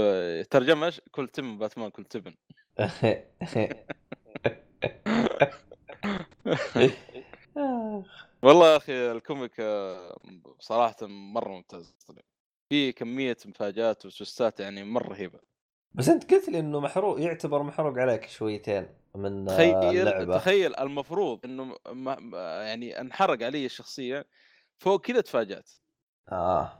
ترجمة؟ كل تم باتمان كل تبن والله يا أخي الكوميك آه، صراحة مرة ممتاز طلع في كمية مفاجآت وتوستات يعني مرة رهيبة. بس أنت قلت لي إنه محروق يعتبر محروق عليك شويتين من آه، تخيل اللعبة. تخيل المفروض إنه ما ما- يعني انحرق علي الشخصيه فوق كذا تفاجأت. آه.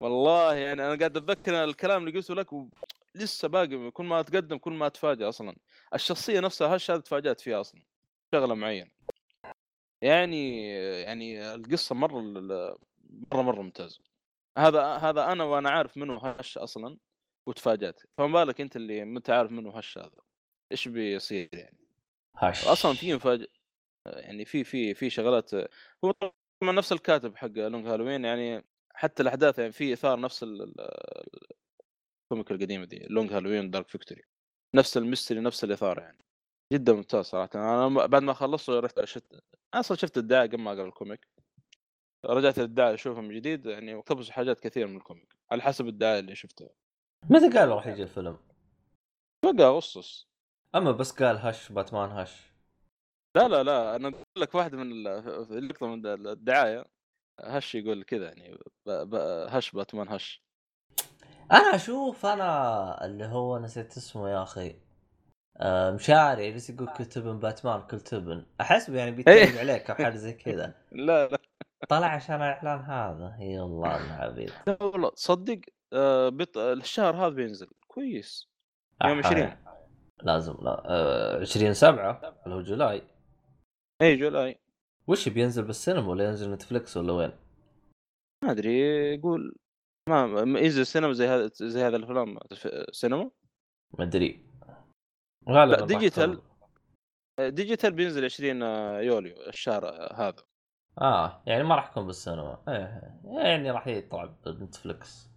والله يعني أنا قاعد أتذكر الكلام اللي قلته لك و... لسه باقي كل ما اتقدم كل ما اتفاجئ أصلا. الشخصية نفسها هش هذا تفاجأت فيها أصلا شغلة معينة. يعني يعني القصة مرة مرة مرة ممتازة. هذا هذا أنا وأنا عارف من هو Hush أصلا وتفاجأت. فما بالك أنت اللي ما انت عارف من هو Hush هذا؟ إيش بيصير يعني؟ Hush. أصلا في مفاجأة يعني في في في شغلات هو طبعا نفس الكاتب حق Long Halloween يعني حتى الأحداث يعني في إثار نفس ال- ال- ال comic القديمة دي Long Halloween Dark Victory نفس ال mystery نفس الإثارة يعني. جدا ممتاز صراحة. أنا بعد ما خلصته رحت شفت أصلا شفت الدعاية قبل ما أقرأ ال comic. رجعت للدعاية اشوفها من جديد يعني واقتبسوا حاجات كثير من ال comic على حسب الدعاية اللي شفتها. متى قالوا راح يجي الفيلم؟ بقى أغسطس. أما بس قال hush باتمان hush. لا لا لا أنا أقول لك واحدة من اللقطه من الدعاية hush يقول كذا يعني ب- ب- hush باتمان hush. أنا أشوف أنا اللي هو نسيت اسمه يا أخي. آه مشاري يجلس يقول كل تبن باتمان كل تبن. احسب يعني بيتكلم عليك أو حاجة زي كذا. لا لا. طلع عشان الإعلان هذا. يا الله العبيد لا والله تصدق آه بط... الشهر هذا بينزل. كويس. يوم أحا. 20 لازم لا. آه 20 7 اللي هو جولاي. اي جولاي. وش بينزل بالسينما ولا ينزل نتفلكس ولا وين؟ ما أدري. يقول ما ينزل سينما زي هذا زي هذا الافلام في- سينما؟ ما أدري. غالبا digital. آه، digital بينزل 20 يوليو الشهر هذا. آه يعني ما راح يكون بالسينما. إيه يعني راح يطلع ب Netflix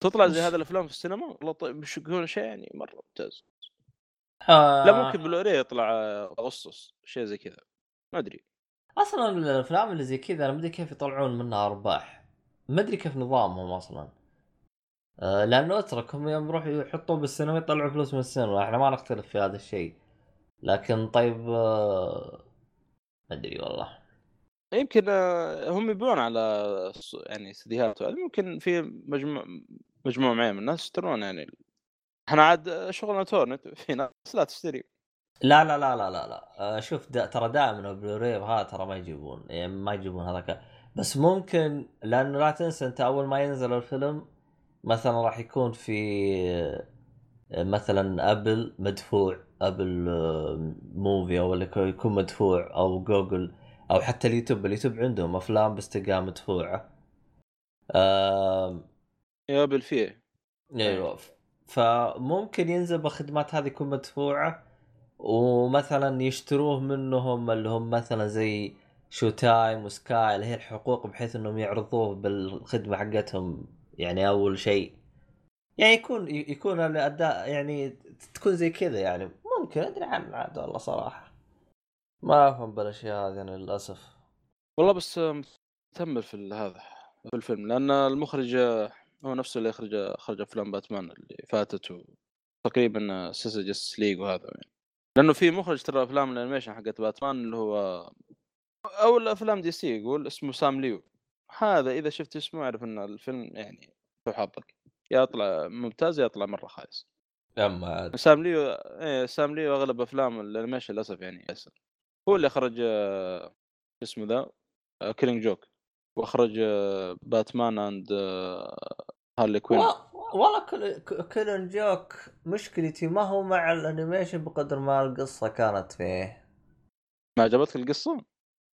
تطلع زي هذا الأفلام في السينما؟ والله طيب مش يكون شيء يعني؟ مرة ممتاز. آه. لا ممكن بلوري يطلع آه، أغسطس شيء زي كذا. ما أدري. أصلا الأفلام اللي زي كذا أنا ما أدري كيف يطلعون منها أرباح. ما أدري كيف نظامهم أصلا. آه لأنه اتركهم يوم يروحوا يحطوه بالسينما يطلعوا فلوس من السينما. إحنا ما نختلف في هذا الشيء. لكن طيب آه ما أدري والله. يمكن آه، هم يبيعون على يعني وهذا. ممكن في مجموع مجموعة معين من الناس يشترون يعني. إحنا عاد شغلنا تورنت في ناس لا تشتري. لا لا لا لا لا لا. شوف دا ترى دائما البلوراي هذا ترى ما يجيبون. يعني ما يجيبون هذاك. بس ممكن لأنه لا تنسى أنت أول ما ينزل الفيلم مثلا راح يكون في آه، مثلا Apple مدفوع Apple آه، movie أو يكون مدفوع أو جوجل أو حتى ال YouTube. ال YouTube عندهم أفلام تلقاها مدفوعة. آم، يا بالفيه أيوه. فممكن ينزل بالخدمات هذه يكون مدفوعة ومثلا يشتروه منهم اللي هم مثلا زي شو تايم وسكاي اللي هي الحقوق بحيث إنهم يعرضوه بالخدمة حقتهم. يعني أول شيء يعني يكون يكون الأداء يعني تكون زي كذا يعني. ممكن أدري عن عاد والله صراحة. ما أفهم بالأشياء هذه أنا للأسف. والله بس متامل في هذا في الفيلم. لأن المخرج هو نفسه اللي يخرج اخرج أفلام باتمان اللي فاتت. تقريبا سلسله Justice League وهذا يعني. لأنه في مخرج ترى أفلام ال animation حقت باتمان اللي هو أو الافلام DC يقول اسمه سام ليو. هذا إذا شفت اسمه أعرف ان الفيلم يعني شو حظك يا يطلع ممتاز يا يطلع مرة خايس. أما عاد. سام ليو إيه سام ليو أغلب أفلام ال animation للأسف يعني ياسر. هو اللي أخرج آه، شو اسمه ذا؟ Killing Joke وأخرج آه، Batman and Harley Quinn والله Kill... Killing Joke مشكلتي ما هو مع ال animation بقدر ما القصة كانت فيه. ما عجبتك القصة؟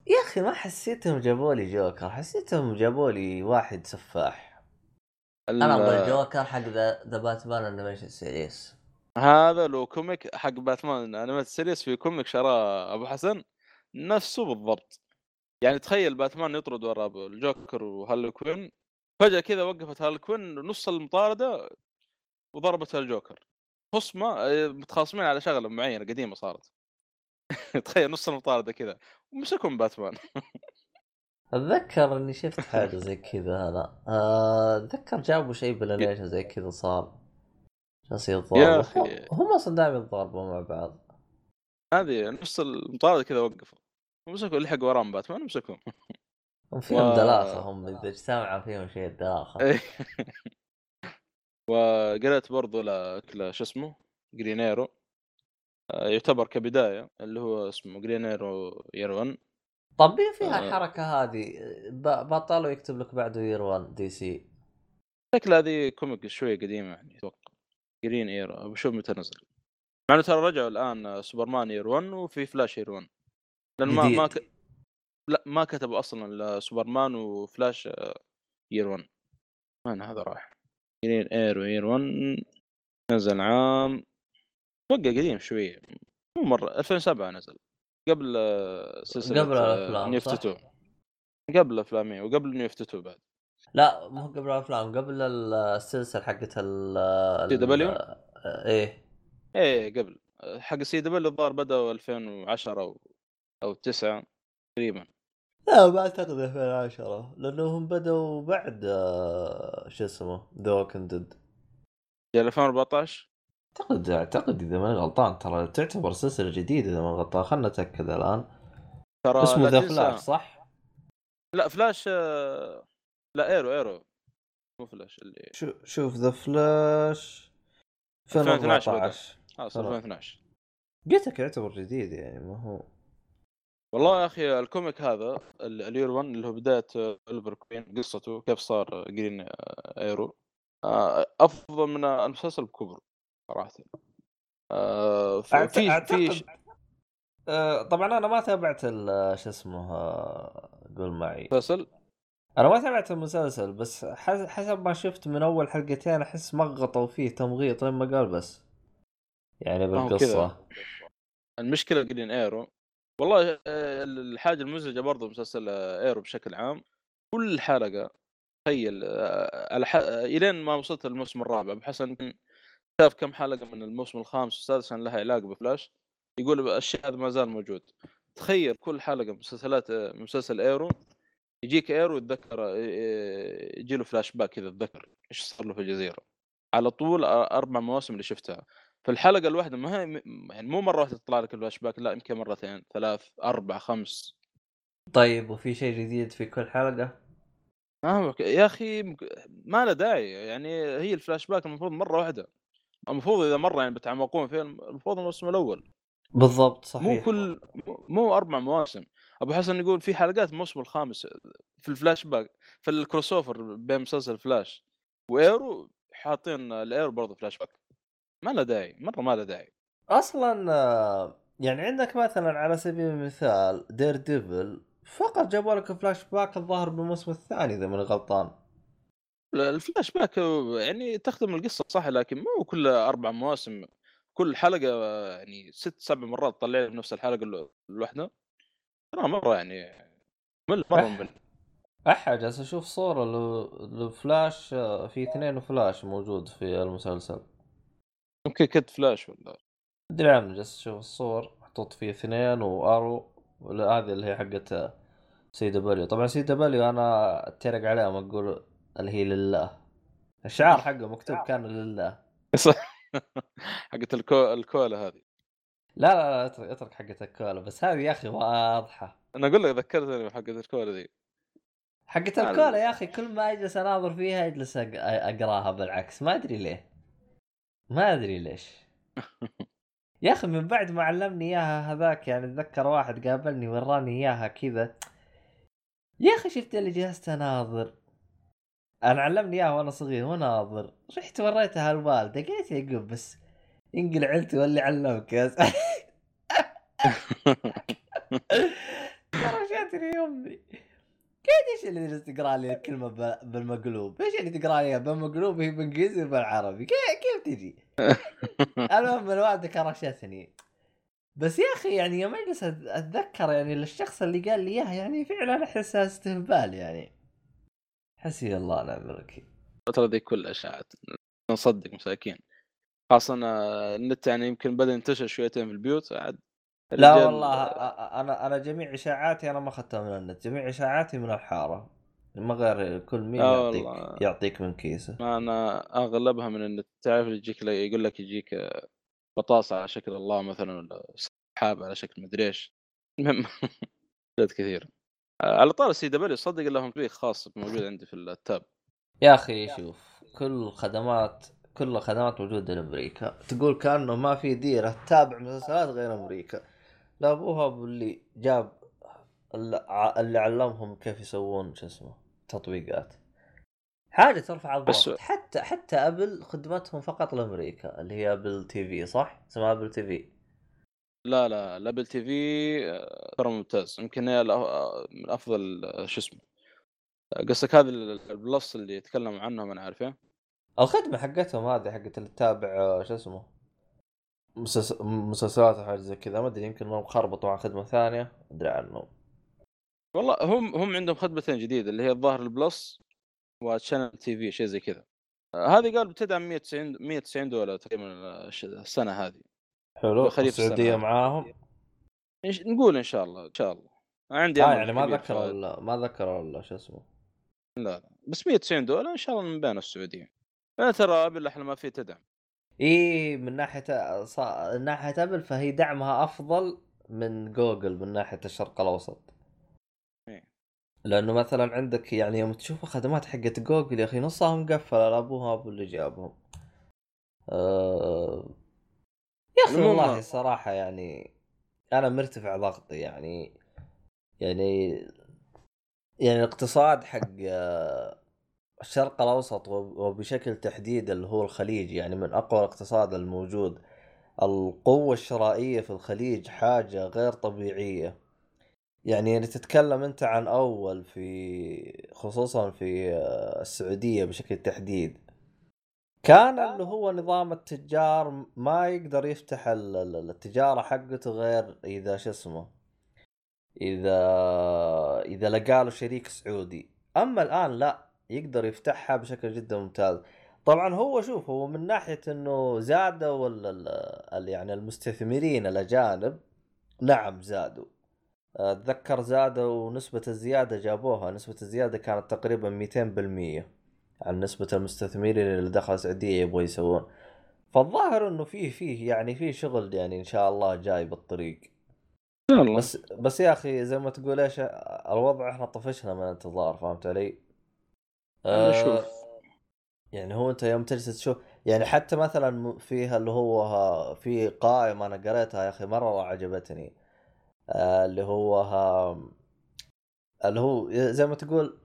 يا أخي ما حسيتهم جابوا لي جوكر حسيتهم جابوا لي واحد سفاح. أنا أبغى الجوكر حق the the Batman animation series. هذا لو comic حق Batman Animated Series في comic شراه أبو حسن نفسه بالضبط. يعني تخيل باتمان يطرد ورا ال Joker و Harley Quinn فجأة كذا وقفت Harley Quinn نص المطاردة وضربت الجوكر خصمه متخاصمين على شغلة معينة قديمة صارت. تخيل نص المطاردة كذا ومسكهم باتمان. أتذكر إني شفت حاجة زي كذا هذا آه، أتذكر جابوا شيء بال animation زي كذا صار جالس يتضاربوا. هم أصلا دائما يتضاربوا مع بعض. هذه نص المطاردة كذا وقفوا. ومسكوا لحق وراهم باتمان ومسكهم. هم فيهم و- دلاخة هم إذا اجتمع فيهم شيء دلاخة. وقريت برضو ل شو اسمه Green Arrow. يعتبر كبداية اللي هو اسمه Green Arrow Year 1 طب مين فيها آه. الحركة هذه؟ ب- بطلوا يكتب لك بعده Year 1 DC. شكل هذه comic شوية قديمة يعني أتوقع. Green Arrow بشوف متى نزل. مع إنه ترى رجعوا الآن Superman Year 1 وفي Flash Year 1 لأن ما ما. ك... لا ما كتبوا أصلا Superman و Flash Year 1 وين هذا راح Green Arrow Year 1 نزل عام أتوقع قديم شوية. مو مرة 2007 نزل. قبل آه، سلسلة قبل الأفلام، New صح؟ 52 قبل افلام إيه، وقبل New 52 بعد. لا مو قبل الأفلام قبل السلسلة حقت ال ال- CW؟ إيه. إيه قبل. حق CW الظاهر بدأوا 2010 أو أو 9 تقريبا. لا ما أعتقد 2010 لانهم بدوا بعد آه، شو اسمه ذا ديد جاء 2014 اعتقد أعتقد إذا ماني غلطان ترى تعتبر سلسلة جديدة إذا ماني غلطان. خلنا نتأكد الآن. ترى اسمه The Flash صح؟ لا فلاش آه، لا Arrow Arrow. مو فلاش اللي شو شوف The Flash. 2012 بدأ. 2014 خلاص. خلاص. 2012 قلت لك يعتبر جديد يعني ما هو. والله يا أخي ال comic هذا ال- ال Year 1 اللي هو بداية Oliver Queen قصته كيف صار Green آه، Arrow. آه، أفضل من المسلسل بكبر صراحة. آه، في في أعتقد آه، طبعا أنا ما تابعت ال- شو اسمه قول معي. مسلسل؟ أنا ما تابعت المسلسل بس حس- حسب ما شفت من أول حلقتين أحس مغطوا فيه تمغيط لين ما قال بس. يعني بالقصة. المشكلة Green Arrow. والله آه، الحاجة المزعجة برضو مسلسل آه، Arrow بشكل عام. كل حلقة تخيل آه، إلين ما وصلت للموسم الرابع ابو حسن يمكن شاف كم حلقة من الموسم الخامس والسادس عشان لها علاقة بفلاش؟ يقول الشيء هذا ما زال موجود تخيل كل حلقة من مسلسلات مسلسل Arrow يجيك Arrow يتذكر آه، آه، يجي له فلاش باك كذا يتذكر إيش صار له في الجزيرة. على طول أربع مواسم اللي شفتها. فالحلقه الواحدة ما هي يعني مو مرة واحدة تطلع لك الفلاش باك لا يمكن مرتين ثلاث أربع خمس. طيب وفي شيء جديد في كل حلقة؟ آه يا أخي ما له داعي يعني هي الفلاش باك المفروض مرة واحدة. المفروض إذا مرة يعني بيتعمقون فيها المفروض الموسم الأول. بالضبط مو صحيح. كل مو- مو أربع مواسم. أبو حسن يقول في حلقات الموسم الخامس في الفلاش باك في ال crossover بين مسلسل Flash و Arrow حاطين ال Arrow برضه فلاش باك. ما له داعي مرة ما له داعي. أصلا يعني عندك مثلا على سبيل المثال Daredevil فقط جابوا لك فلاش باك الظاهر بالموسم الثاني إذا ماني غلطان. الفلاش باك يعني تخدم القصة صح لكن مو كل أربع مواسم كل حلقة يعني ست سبع مرات تطلع لي نفس الحلقة الواحده ترى مرة يعني ممل مره ممل احا جالس أشوف صورة ل- لفلاش في اثنين فلاش موجود في المسلسل. يمكن Kid Flash ولا؟ أدري عنه جالس أشوف الصور محطوط فيه اثنين و Arrow هذه اللي هي حقت سي دبليو طبعا سي دبليو أنا اتريق عليهم أقول اللي هي لله. الشعار حقه مكتوب كان لله. حقت الكو... الكولا هذه. لا لا لا اترك اترك حقت الكولا بس هذه يا أخي واضحة. أنا أقول لك ذكرتني بحقت الكولا ذي. حقت لا، لا. الكولا يا أخي كل ما أجلس أناظر فيها أجلس أق- أقراها بالعكس. ما أدري ليه. ما أدري ليش. يا أخي من بعد ما علمني إياها هذاك يعني اتذكر واحد قابلني وراني إياها كذا. يا أخي شفت اللي جلست أناظر. أنا علمني اياها وأنا صغير وناظر رحت وريتها الوالدة قالت لي يعقوب بس انقل عيلتي واللي علمك يا جاتني امي إيش اللي جالس تقرأ لي الكلمة بالمقلوب؟ إيش اللي تقرأ لي بالمقلوب هي بالانجليزي وبالعربي؟ كيف تجي؟ المهم الوالدة كرشتني بس يا أخي يعني يوم اجلس أتذكر يعني الشخص اللي قال لي إياها يعني فعلا احسها استهبال يعني حسبي الله ونعم الوكيل. الفترة ذي كلها اشاعات نصدق مساكين. خاصة آه، النت يعني يمكن بدأ ينتشر شويتين في البيوت عاد لا والله أنا أنا جميع إشاعاتي أنا ما أخذتها من النت. جميع إشاعاتي من الحارة. ما غير كل مين لا يعطيك والله. يعطيك من كيسة. ما أنا أغلبها من النت. تعرف يجيك يقول لك يجيك آه، بطاطا على شكل الله مثلا ولا سحاب على شكل مدري إيش. المهم كثير. آه، على طار ال CW صدق لهم تطبيق خاص موجود عندي في ال tab. يا أخي شوف كل الخدمات كل الخدمات موجودة لامريكا تقول كأنه ما في ديرة تتابع مسلسلات غير أمريكا. لا ابوها اللي جاب اللي علمهم كيف يسوون شو اسمه تطبيقات. حاجة ترفع بس- الضغط. حتى حتى Apple خدمتهم فقط لأمريكا اللي هي Apple TV صح؟ اسمها Apple TV. لا لا ال Apple TV آه، ترى ممتاز. يمكن هي آه، من أفضل آه، شو اسمه قصدك هذا ال- ال Plus اللي يتكلم عنهم أنا عارفه الخدمة حقتهم هذه حقت اللي تتابع شو اسمه مسلس- مسلسلات وحاجات زي كذا. ما أدري يمكن انهم خربطوا مع خدمة ثانية أدري عنهم. والله هم هم عندهم خدمتين جديدة اللي هي الظاهر ال Plus و Channel TV شيء زي كذا. هذه قال بتدعم 190 190 دولة تقريبا السنة هذه. حلو السعوديه. معاهم؟ نقول إن شاء الله إن شاء الله. عندي أمل يعني ما ذكر ما ذكر شو اسمه. لا لا. بس 190 دولة إن شاء الله من بين السعوديه لا ترى Apple إحنا ما في تدعم. إي من ناحية ص... من ناحية Apple فهي دعمها أفضل من جوجل من ناحية الشرق الأوسط. إيه. لأنه مثلا عندك يعني يوم تشوف خدمات حقت جوجل يا أخي نصها مقفله لا ابوها أبو اللي جابهم. آه... يا أخي والله الصراحه يعني أنا مرتفع ضغطي يعني يعني يعني الاقتصاد حق آه، الشرق الأوسط وب- وبشكل تحديد اللي هو الخليج يعني من أقوى الاقتصاد الموجود. القوة الشرائية في الخليج حاجة غير طبيعية. يعني يعني تتكلم أنت عن أول في خصوصا في آه، السعودية بشكل تحديد. كان اللي هو نظام التجار ما يقدر يفتح ال- ال- التجارة حقته غير إذا شو اسمه إذا إذا لقى له شريك سعودي. أما الآن لا يقدر يفتحها بشكل جدا ممتاز. طبعا هو شوف هو من ناحية إنه زادوا يعني المستثمرين الأجانب. نعم زادوا. أتذكر زادوا نسبة الزيادة جابوها. نسبة الزيادة كانت تقريبا 200% عن نسبة المستثمرين اللي دخلوا السعودية يبغوا يسوون. فالظاهر إنه فيه فيه يعني فيه شغل يعني إن شاء الله جاي بالطريق. إن شاء الله. بس بس يا أخي زي ما تقول إيش الوضع إحنا طفشنا من الانتظار فهمت علي؟ أشوف. يعني هو أنت يوم تجلس تشوف يعني حتى مثلا فيها اللي هو في قائمة أنا قريتها يا أخي مرة عجبتني. آه، اللي هو اللي هو زي ما تقول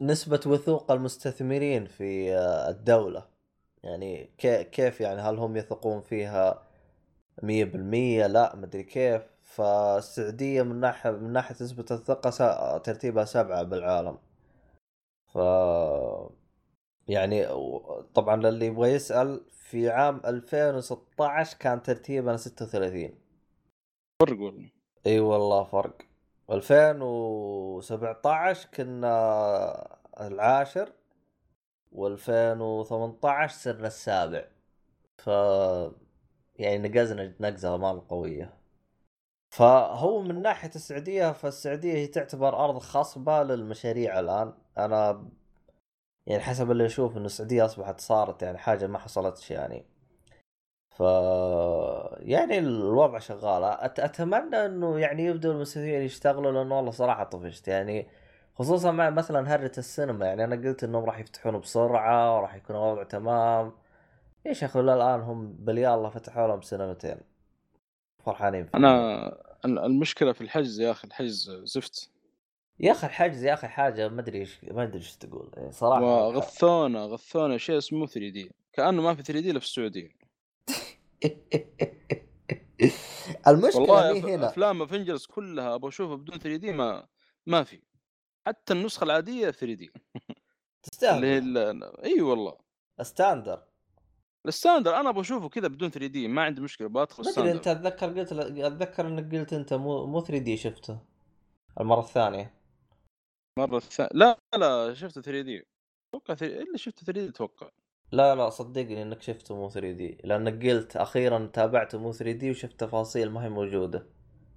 نسبة وثوق المستثمرين في آه، الدولة. يعني كي- كيف يعني؟ هل هم يثقون فيها مية بالمية؟ لا مدري كيف. فالسعودية من ناحية من ناحية نسبة الثقة ترتيبها سبعة بالعالم. ف يعني طبعا للي يبغى يسأل في عام 2016 كان ترتيبنا 36 فرق والله إي والله فرق. 2017 كنا العاشر و2018 صرنا السابع. ف يعني نقزنا نقزه مال قوية. فهو من ناحية السعودية فالسعودية هي تعتبر أرض خصبة للمشاريع الآن. أنا يعني حسب اللي أشوف انه السعودية أصبحت صارت يعني حاجة ما حصلتش يعني. ف يعني الوضع شغال أت... أتمنى إنه يعني يبدوا المستثمرين يشتغلوا لأنه والله صراحة طفشت. يعني خصوصا مع مثلا هرة السينما. يعني أنا قلت إنهم راح يفتحون بسرعة وراح يكون الوضع تمام. إيش يا ولا الآن هم باليالله فتحوا لهم سينمتين. فرحانين فيهم. أنا ال- المشكلة في الحجز يا أخي الحجز زفت. يا أخي الحجز يا أخي حاجة ما أدري إيش ما أدري إيش تقول. يعني صراحة. وغثونا غثونا شيء اسمه 3D كأنه ما في 3D إلا في السعودية. المشكلة والله هنا. أفلام Avengers كلها أبغى اشوفها بدون 3D ما ما في. حتى النسخة العادية 3D اللي هي تستاهل ال- إي والله. standard ال standard أنا أبغى أشوفه كذا بدون 3D ما عندي مشكلة بدخل ما أدري أنت أتذكر قلت أتذكر إنك قلت أنت مو مو 3D شفته. المرة الثانية. مرة الثانية لا لا شفته 3 دي أتوقع 3 اللي شفته 3 دي أتوقع لا لا صدقني إنك شفته مو 3 دي لأنك قلت أخيرا تابعته مو 3 دي وشفت تفاصيل ما هي موجودة.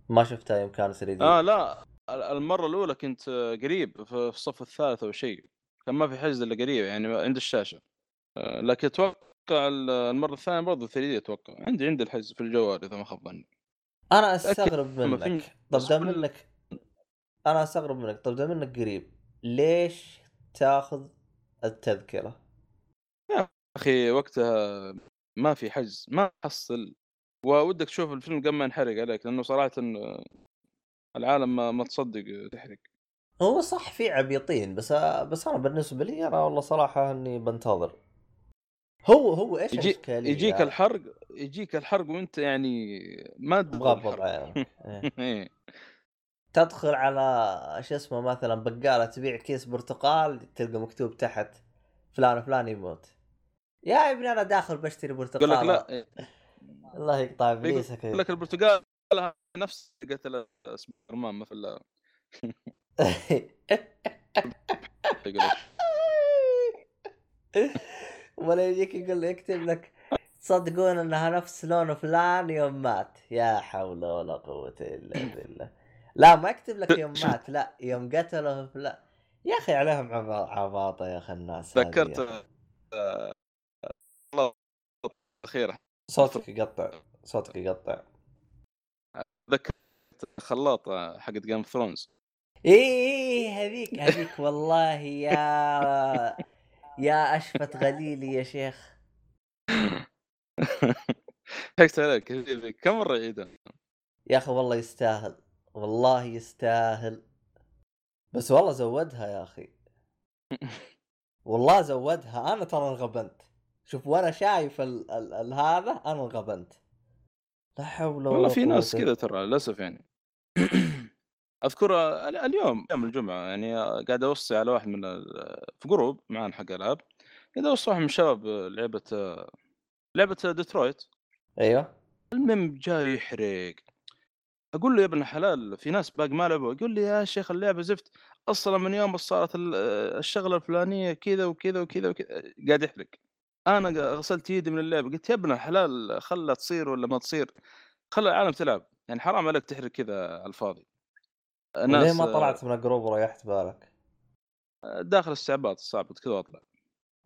ما شفتها يوم كان 3 دي آه لا ال- المرة الأولى كنت قريب في الصف الثالث أو شيء. كان ما في حجز إلا قريب يعني عند الشاشة. آه، لكن أتوقع ال- المرة الثانية برضه 3 دي أتوقع. عندي عندي الحجز في الجوال إذا ما خاب ظني. أنا أستغرب منك. طب دام إنك أنا أستغرب منك. طب دام إنك قريب ليش تاخذ التذكرة؟ أخي وقتها ما في حجز ما تحصل وودك تشوف الفيلم قبل ما ينحرق عليك لأنه صراحة العالم ما, ما تصدق تحرق هو صح في عبيطين بس بس أنا بالنسبة لي أنا والله صراحة إني بنتظر هو هو إيش يجي الإشكالية؟ يجيك الحرق يجيك الحرق وأنت يعني ما مغمض. عينك إيه. إيه. تدخل على شو اسمه مثلا بقالة تبيع كيس برتقال تلقى مكتوب تحت فلان فلان يموت يا ابني أنا داخل بشتري برتقال. يقول لك لا الله يقطع إبليسك يقول لك البرتقال نفس قتل سبايدر مان ما في ولا يجيك يقول يكتب لك تصدقون إنها نفس لون فلان يوم مات. يا حول ولا قوة إلا بالله. لا ما يكتب لك يوم مات لا يوم قتله فلان يا أخي عليهم عبا- عباطة يا أخي الناس تذكرت. آه، الله الاخيره صوتك يقطع صوتك يقطع. تذكرت خلاط حقت Game of Thrones إيه هذيك هذيك والله يا يا أشفت غليلي يا شيخ. ضحكت عليك كم مرة يعيدها؟ يا أخي والله يستاهل والله يستاهل. بس والله زودها يا أخي. والله زودها أنا ترى انغبنت. شوف وأنا شايف ال ال ال هذا أنا انغبنت. لا حول ولا والله في ناس. كذا ترى للأسف يعني. أذكر ال- اليوم يوم الجمعة يعني قاعد أوصي على واحد من ال- في group معنا حق ألعاب. قاعد أوصي واحد من الشباب لعبة لعبة ديترويت. أيوه. المهم جاي يحرق. أقول له يا ابن الحلال في ناس باقي ما لعبوا يقول لي يا شيخ اللعبة زفت. أصلا من يوم صارت ال- الشغلة الفلانية كذا وكذا وكذا وكذا. قاعد يحرق. أنا غسلت يدي من اللعبه قلت يا ابن الحلال خلها تصير ولا ما تصير؟ خلى العالم تلعب. يعني حرام عليك تحرق كذا على الفاضي. ليه ما طلعت من الجروب وريحت بالك؟ داخل استعباط صعب كذا وأطلع.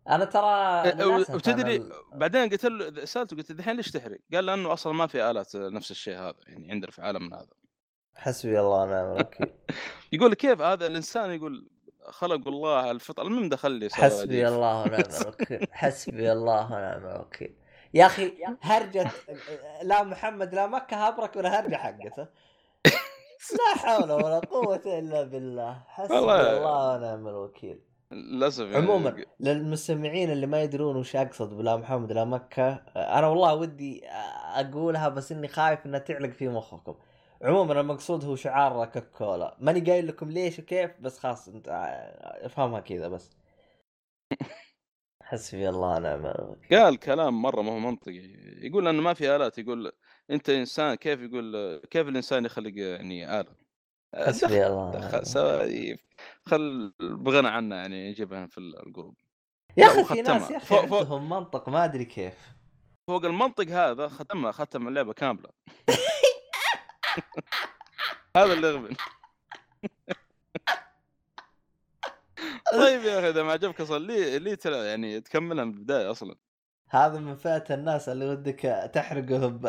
أنا ترى وتدري أنا بعدين قلت له سألته قلت الحين ليش تحرق؟ قال لأنه أصلا ما في آلات نفس الشيء هذا يعني عندنا في عالمنا هذا. حسبي الله ونعم الوكيل. يقول كيف هذا؟ الإنسان يقول خلق الله على الفطره المهم دخل لي حسبي الله ونعم الوكيل حسبي الله ونعم الوكيل. يا أخي هرجة لا محمد لا مكة هبرك ولا هرجة حقته. لا حول ولا قوة إلا بالله. حسبي الله ونعم الوكيل. للأسف يعني عموما للمستمعين اللي ما يدرون وش أقصد بلا محمد لا مكة أنا والله ودي أقولها بس إني خايف إنها تعلق في مخكم. عموما المقصود هو شعار كوكولا ماني قايل لكم ليش وكيف بس خلاص انت افهمها كذا بس. حسبي الله ونعم قال كلام مرة ما هو منطقي. يقول إنه ما في آلات يقول أنت إنسان كيف يقول كيف الإنسان يخلق يعني آلة؟ حسبي الله. سواليف خل بغنى عنه يعني يجيبها في الجروب. يا أخي في. ناس يا أخي عندهم منطق ما أدري كيف. فوق المنطق هذا ختمها ختم اللعبة كاملة. هذا اللي يغبن. طيب يا أخي إذا ما عجبك أصلا ليه ليه تلا- يعني تكملها من البداية أصلا. هذا من فئة الناس اللي ودك تحرقه ب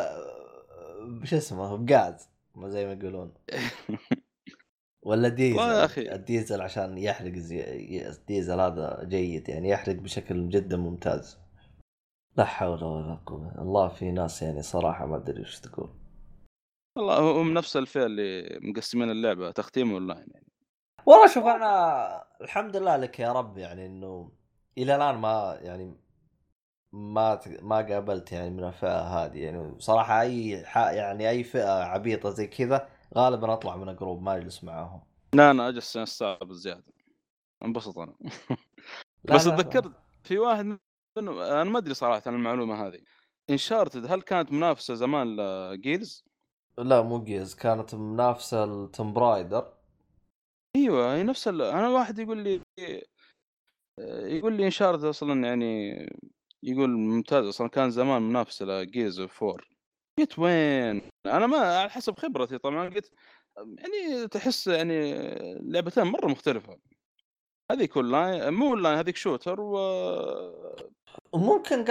بش اسمه بغاز ما زي ما يقولون. ولا ديزل. يا أخي. الديزل عشان يحرق زي... الديزل هذا جيد يعني يحرق بشكل جدا ممتاز. لا حول ولا قوة. الله في ناس يعني صراحة ما أدري وش تقول. والله هم نفس الفئة اللي مقسمين اللعبة تختيم أونلاين يعني. والله شوف أنا الحمد لله لك يا رب يعني إنه إلى الآن ما يعني ما ما قابلت يعني من الفئة هذه يعني. صراحة أي يعني أي فئة عبيطة زي كذا غالبا أطلع من الجروب ما أجلس معاهم. لا أنا أجلس استوعب الزياده انبسط أنا. بس لا، تذكرت في واحد أنا ما أدري صراحة عن المعلومة هذه. انشارتد هل كانت منافسة زمان لجيرز؟ لا مو جيز كانت منافسة ل Tomb Raider أيوه هي نفس ال... أنا واحد يقول لي يقول لي Uncharted أصلا يعني يقول ممتاز أصلا كان زمان منافسة ل Gears of War قلت وين؟ أنا ما على حسب خبرتي طبعا قلت يعني تحس يعني لعبتين مرة مختلفة. هذيك اون لاين مو اون لاين هذيك shooter و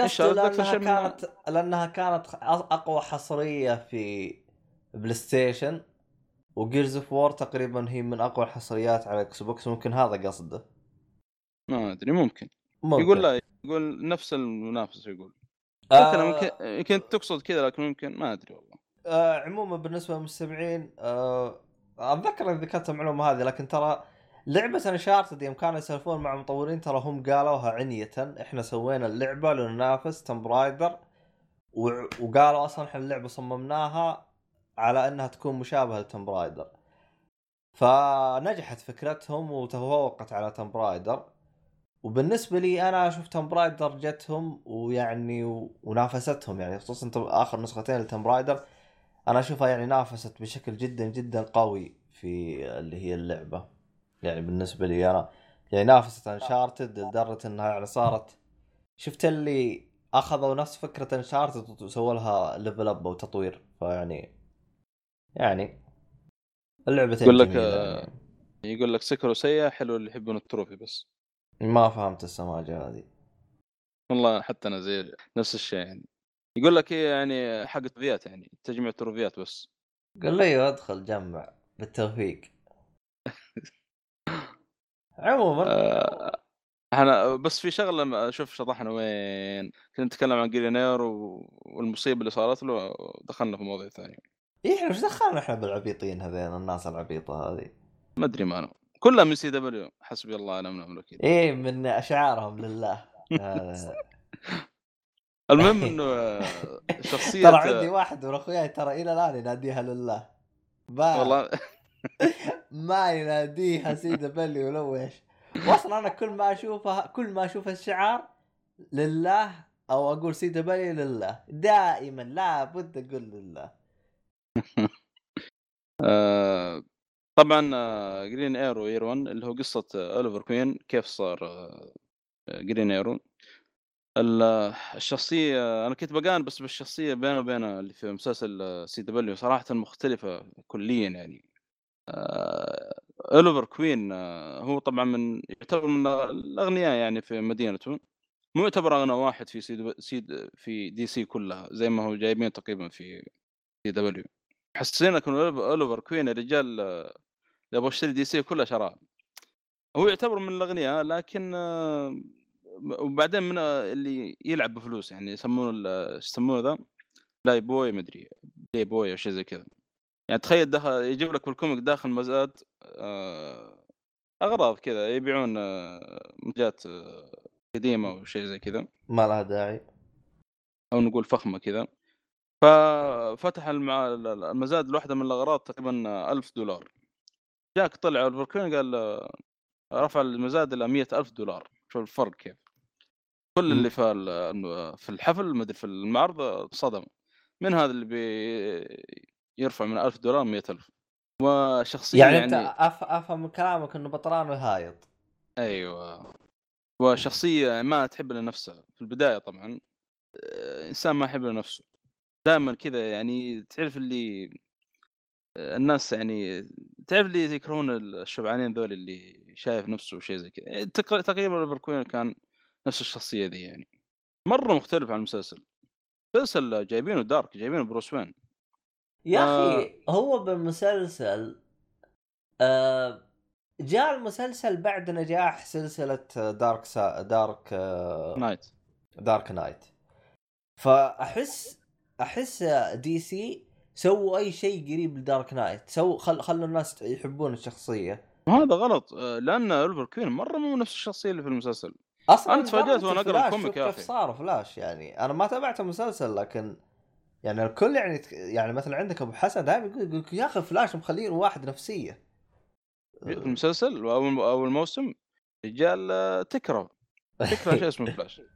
Uncharted أكثر لأنها كانت لأنها كانت أقوى حصرية في PlayStation و Gears of War تقريبا هي من أقوى الحصريات على Xbox ممكن هذا قصده. ما أدري ممكن. ممكن. يقول لا يقول نفس المنافسه يقول. آه ممكن يمكن تقصد كذا لكن ممكن ما أدري والله. آه عموما بالنسبة للمستمعين آه أتذكر اني ذكرت المعلومة هذه لكن ترى لعبة Uncharted يوم كانوا يسولفون مع المطورين ترى هم قالوها علنية. إحنا سوينا اللعبة لننافس Tomb Raider و- وقالوا أصلا إحنا اللعبة صممناها على أنها تكون مشابهة ل Tomb Raider فنجحت فكرتهم وتفوقت على Tomb Raider وبالنسبة لي أنا أشوف Tomb Raider جتهم ويعني ونافستهم يعني خصوصا آخر نسختين ل Tomb Raider أنا أشوفها يعني نافست بشكل جدا جدا قوي في اللي هي اللعبة. يعني بالنسبة لي أنا يعني نافست Uncharted لدرجة إنها يعني صارت شفت اللي أخذوا نفس فكرة Uncharted وسووا لها level up وتطوير. فيعني يعني اللعبتين يقول لك، يعني. يقول لك سكروا سيء حلو اللي يحبون ال trophy بس. ما فهمت السماجة هذه. والله حتى أنا زي نفس الشيء يعني. يقول لك هي يعني حق تروفيات يعني تجميع تروفيات بس. قال لي أيوه أدخل جمع بالتوفيق. عموما. آه، إحنا بس في شغلة شوف شطحنا وين. كنا نتكلم عن Green Arrow والمصيبة اللي صارت له دخلنا في مواضيع ثانية. إيه إحنا إيش دخلنا إحنا بالعبيطين هذين الناس العبيطة هذه ما أدري ما أنا. كلها من CW حسبي الله ونعم الوكيل إيه من أشعارهم لله. المهم إنه آه، شخصية ترى عندي واحد من أخوياي ترى إلى الآن يناديها لله. ما والله. ما يناديها CW ولو إيش. واصلا أنا كل ما أشوفها كل ما أشوف الشعار لله أو أقول CW لله. دائما لا بد أقول لله. آه، طبعا Green Arrow 1 اللي هو قصة آه، Oliver Queen كيف صار Green Arrow الشخصية أنا كنت بقارن بس بالشخصية بينه وبين اللي في مسلسل CW صراحة مختلفة كليا يعني. آه، Oliver Queen آه، هو طبعا من يعتبر من الأغنياء يعني في مدينته. مو يعتبر أغنى واحد في سي, في دي سي كلها زي ما هو جايبين تقريبا في CW حسينا كان Oliver Queen الرجال اللي أبغى اشتري DC كلها شراه هو يعتبر من الأغنياء لكن آه، وبعدين من آه، اللي يلعب بفلوس يعني يسمونه إيش يسمونه ذا؟ بلاي بوي مدري بلاي بوي أو شيء زي كذا. يعني تخيل دخل يجيب لك بال comic داخل مزاد آه، أغراض كذا يبيعون منتجات قديمة أو شيء زي كذا. ما لها داعي. أو نقول فخمة كذا. ففتح المع... المزاد الواحده من الأغراض تقريبا ألف دولار. جاك طلع Oliver Queen قال رفع المزاد إلى مئة ألف دولار شوف الفرق كيف. كل اللي في في الحفل مدري في المعرض صدم. من هذا اللي بي يرفع من ألف دولار مئة ألف. وشخصية يعني, يعني, انت أف... أفهم من كلامك إنه بطران وهايط. أيوه. وشخصية ما تحب لنفسها. في البداية طبعا إنسان ما يحب لنفسه. دائما كذا يعني تعرف اللي آه، الناس يعني تعرف اللي يكرهون الشبعانين ذول اللي شايف نفسه وشيء زي كذا. تق- تقريبا Oliver Queen كان نفس الشخصية ذي يعني. مرة مختلف عن المسلسل. المسلسل جايبينه dark جايبينه Bruce Wayne. يا آه. أخي هو بالمسلسل آه جاء المسلسل بعد نجاح سلسلة Dark سا... Dark آه، Knight. Dark Knight. فأحس أحس DC سووا أي شيء قريب ل Dark Knight so خل خلوا الناس يحبون الشخصية. وهذا غلط. آه، لأن Oliver Queen مرة مو نفس الشخصية اللي في المسلسل. أصلا لدرجة وأنا أقرأ Flash، ال comic يا كيف أخي. صار فلاش يعني. أنا ما تابعت المسلسل لكن يعني الكل يعني يعني مثلا عندك أبو حسن دائما يقول يقول يا أخي فلاش مخلين واحد نفسية. في المسلسل أو الموسم رجال تكره تكره شيء اسمه فلاش.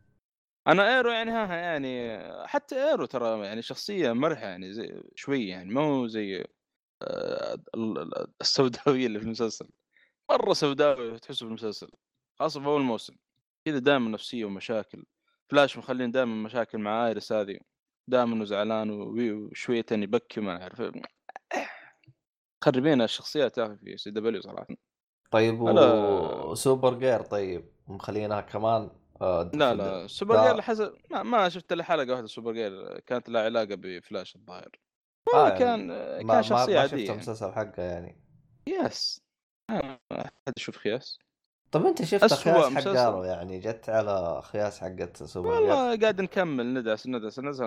أنا Arrow يعني ها ها يعني حتى Arrow ترى يعني شخصية مرحة يعني زي شوي يعني ما هو زي آه، ال- ال- السوداوية اللي في المسلسل. مرة سوداوي تحسه في المسلسل خاصة في أول موسم. كذا دائما نفسية ومشاكل. فلاش مخلين دائما مشاكل مع Iris هذه. دائما انه زعلان وي- وشوية يبكي ما أعرف. خربين الشخصيات يا أخي في CW صراحة. طيب أنا- وسوبر جير طيب مخلينها كمان آه، لا لا سوبر. جير حسب ما, ما شفت إلا حلقة واحدة سوبر جير كانت لها علاقة بفلاش الظاهر. آه يعني كان ما كان شخصية ما عادية شفت يعني. المسلسل حقه يعني. يس. حد يشوف خياس. طب أنت شفت خياس حق مسلسل. ارو يعني؟ جت على خياس حقت سوبر جير والله قاعد نكمل ندعس ندعس ندعس.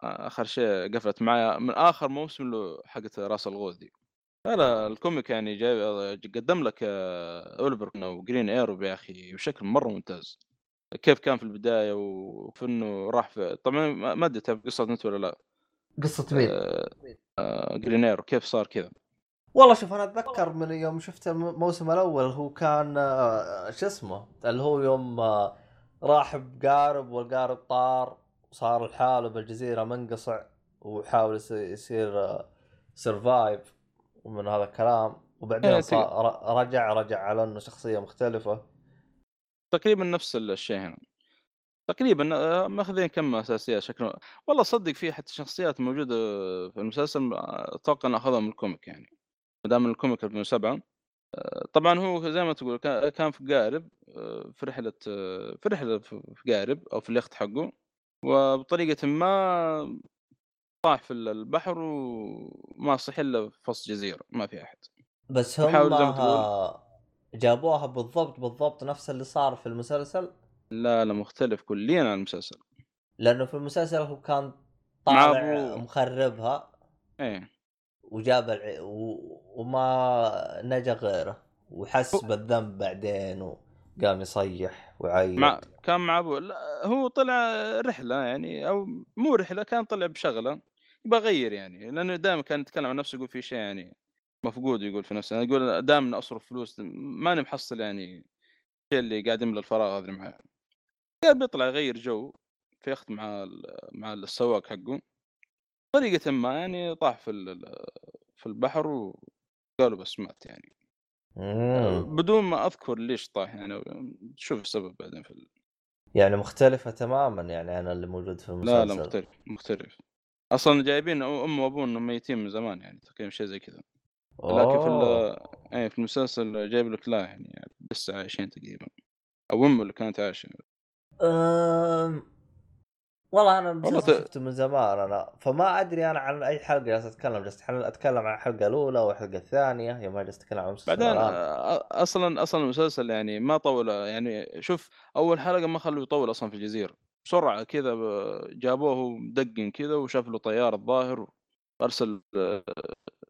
آخر شيء قفلت معي من آخر موسم له حقت راس الغوث دي. لا ال comic يعني جاي قدم لك Oliver و Green Arrow يا أخي بشكل مرة ممتاز. كيف كان في البداية وفي إنه راح في طبعا ما أدري تعرف قصته أنت ولا لا. قصة مين؟ آه، آه، Green Arrow كيف صار كذا؟ والله شوف أنا أتذكر من يوم شفت الموسم الأول هو كان آه، شو اسمه؟ اللي هو يوم آه، راح بقارب والقارب طار وصار لحاله بالجزيرة منقطع وحاول يص- يصير survive ومن هذا الكلام. وبعدين إيه، رجع رجع على إنه شخصية مختلفة. تقريبا نفس الشيء هنا. تقريبا آه، ماخذين كم أساسية شكل والله صدق في حتى شخصيات موجودة في المسلسل آه، أتوقع ان أخذها من ال comic يعني. ما دام ال comic 2007 آه، طبعا هو زي ما تقول كان في قارب في رحلة في رحلة في في قارب أو في اليخت حقه وبطريقة ما طاح في البحر وما صح إلا في وسط جزيرة ما في أحد. بس هم جابوها بالضبط بالضبط نفس اللي صار في المسلسل؟ لا لا مختلف كليا عن المسلسل. لأنه في المسلسل هو كان طالع مخربها إيه. وجاب الع... و... وما نجا غيره وحس بالذنب بعدين وقام يصيح ويعيط مع كان مع أبوه. لا هو طلع رحلة يعني أو مو رحلة كان طلع بشغلة يبغى يغير يعني لأنه دائما كان يتكلم عن نفسه يقول في شيء يعني مفقود يقول في نفسه يعني يقول دائما أصرف فلوس ماني محصل يعني الشيء اللي قاعد يملى الفراغ هذا معاه قال بيطلع يغير جو في يخت مع مع السواق حقه. طريقة ما يعني طاح في في البحر وقالوا بس مات يعني. مم. بدون ما أذكر ليش طاح يعني شوف السبب بعدين في ال... يعني مختلفة تماما يعني عن اللي موجود في المسلسل لا لا مختلف مختلف. أصلا جايبين امه وابوه انهم ميتين من زمان يعني تقريبا شيء زي كذا. لكن في. ال- إيه في المسلسل جايب لك لا يعني لسه عايشين تقريبا أو امه اللي كانت عايشة أم... والله أنا والله ت- شفته من زمان أنا فما أدري أنا عن أي حلقة جالس أتكلم جالس أتكلم عن الحلقة الأولى والحلقة الثانية يوم ما جالس أتكلم عن المسلسل بعدين. آه، أصلا أصلا المسلسل يعني ما طول يعني شوف أول حلقة ما خلوه يطول أصلا في الجزيرة بسرعة كذا جابوه مدقن كذا وشاف له طيارة الظاهر وأرسل آه،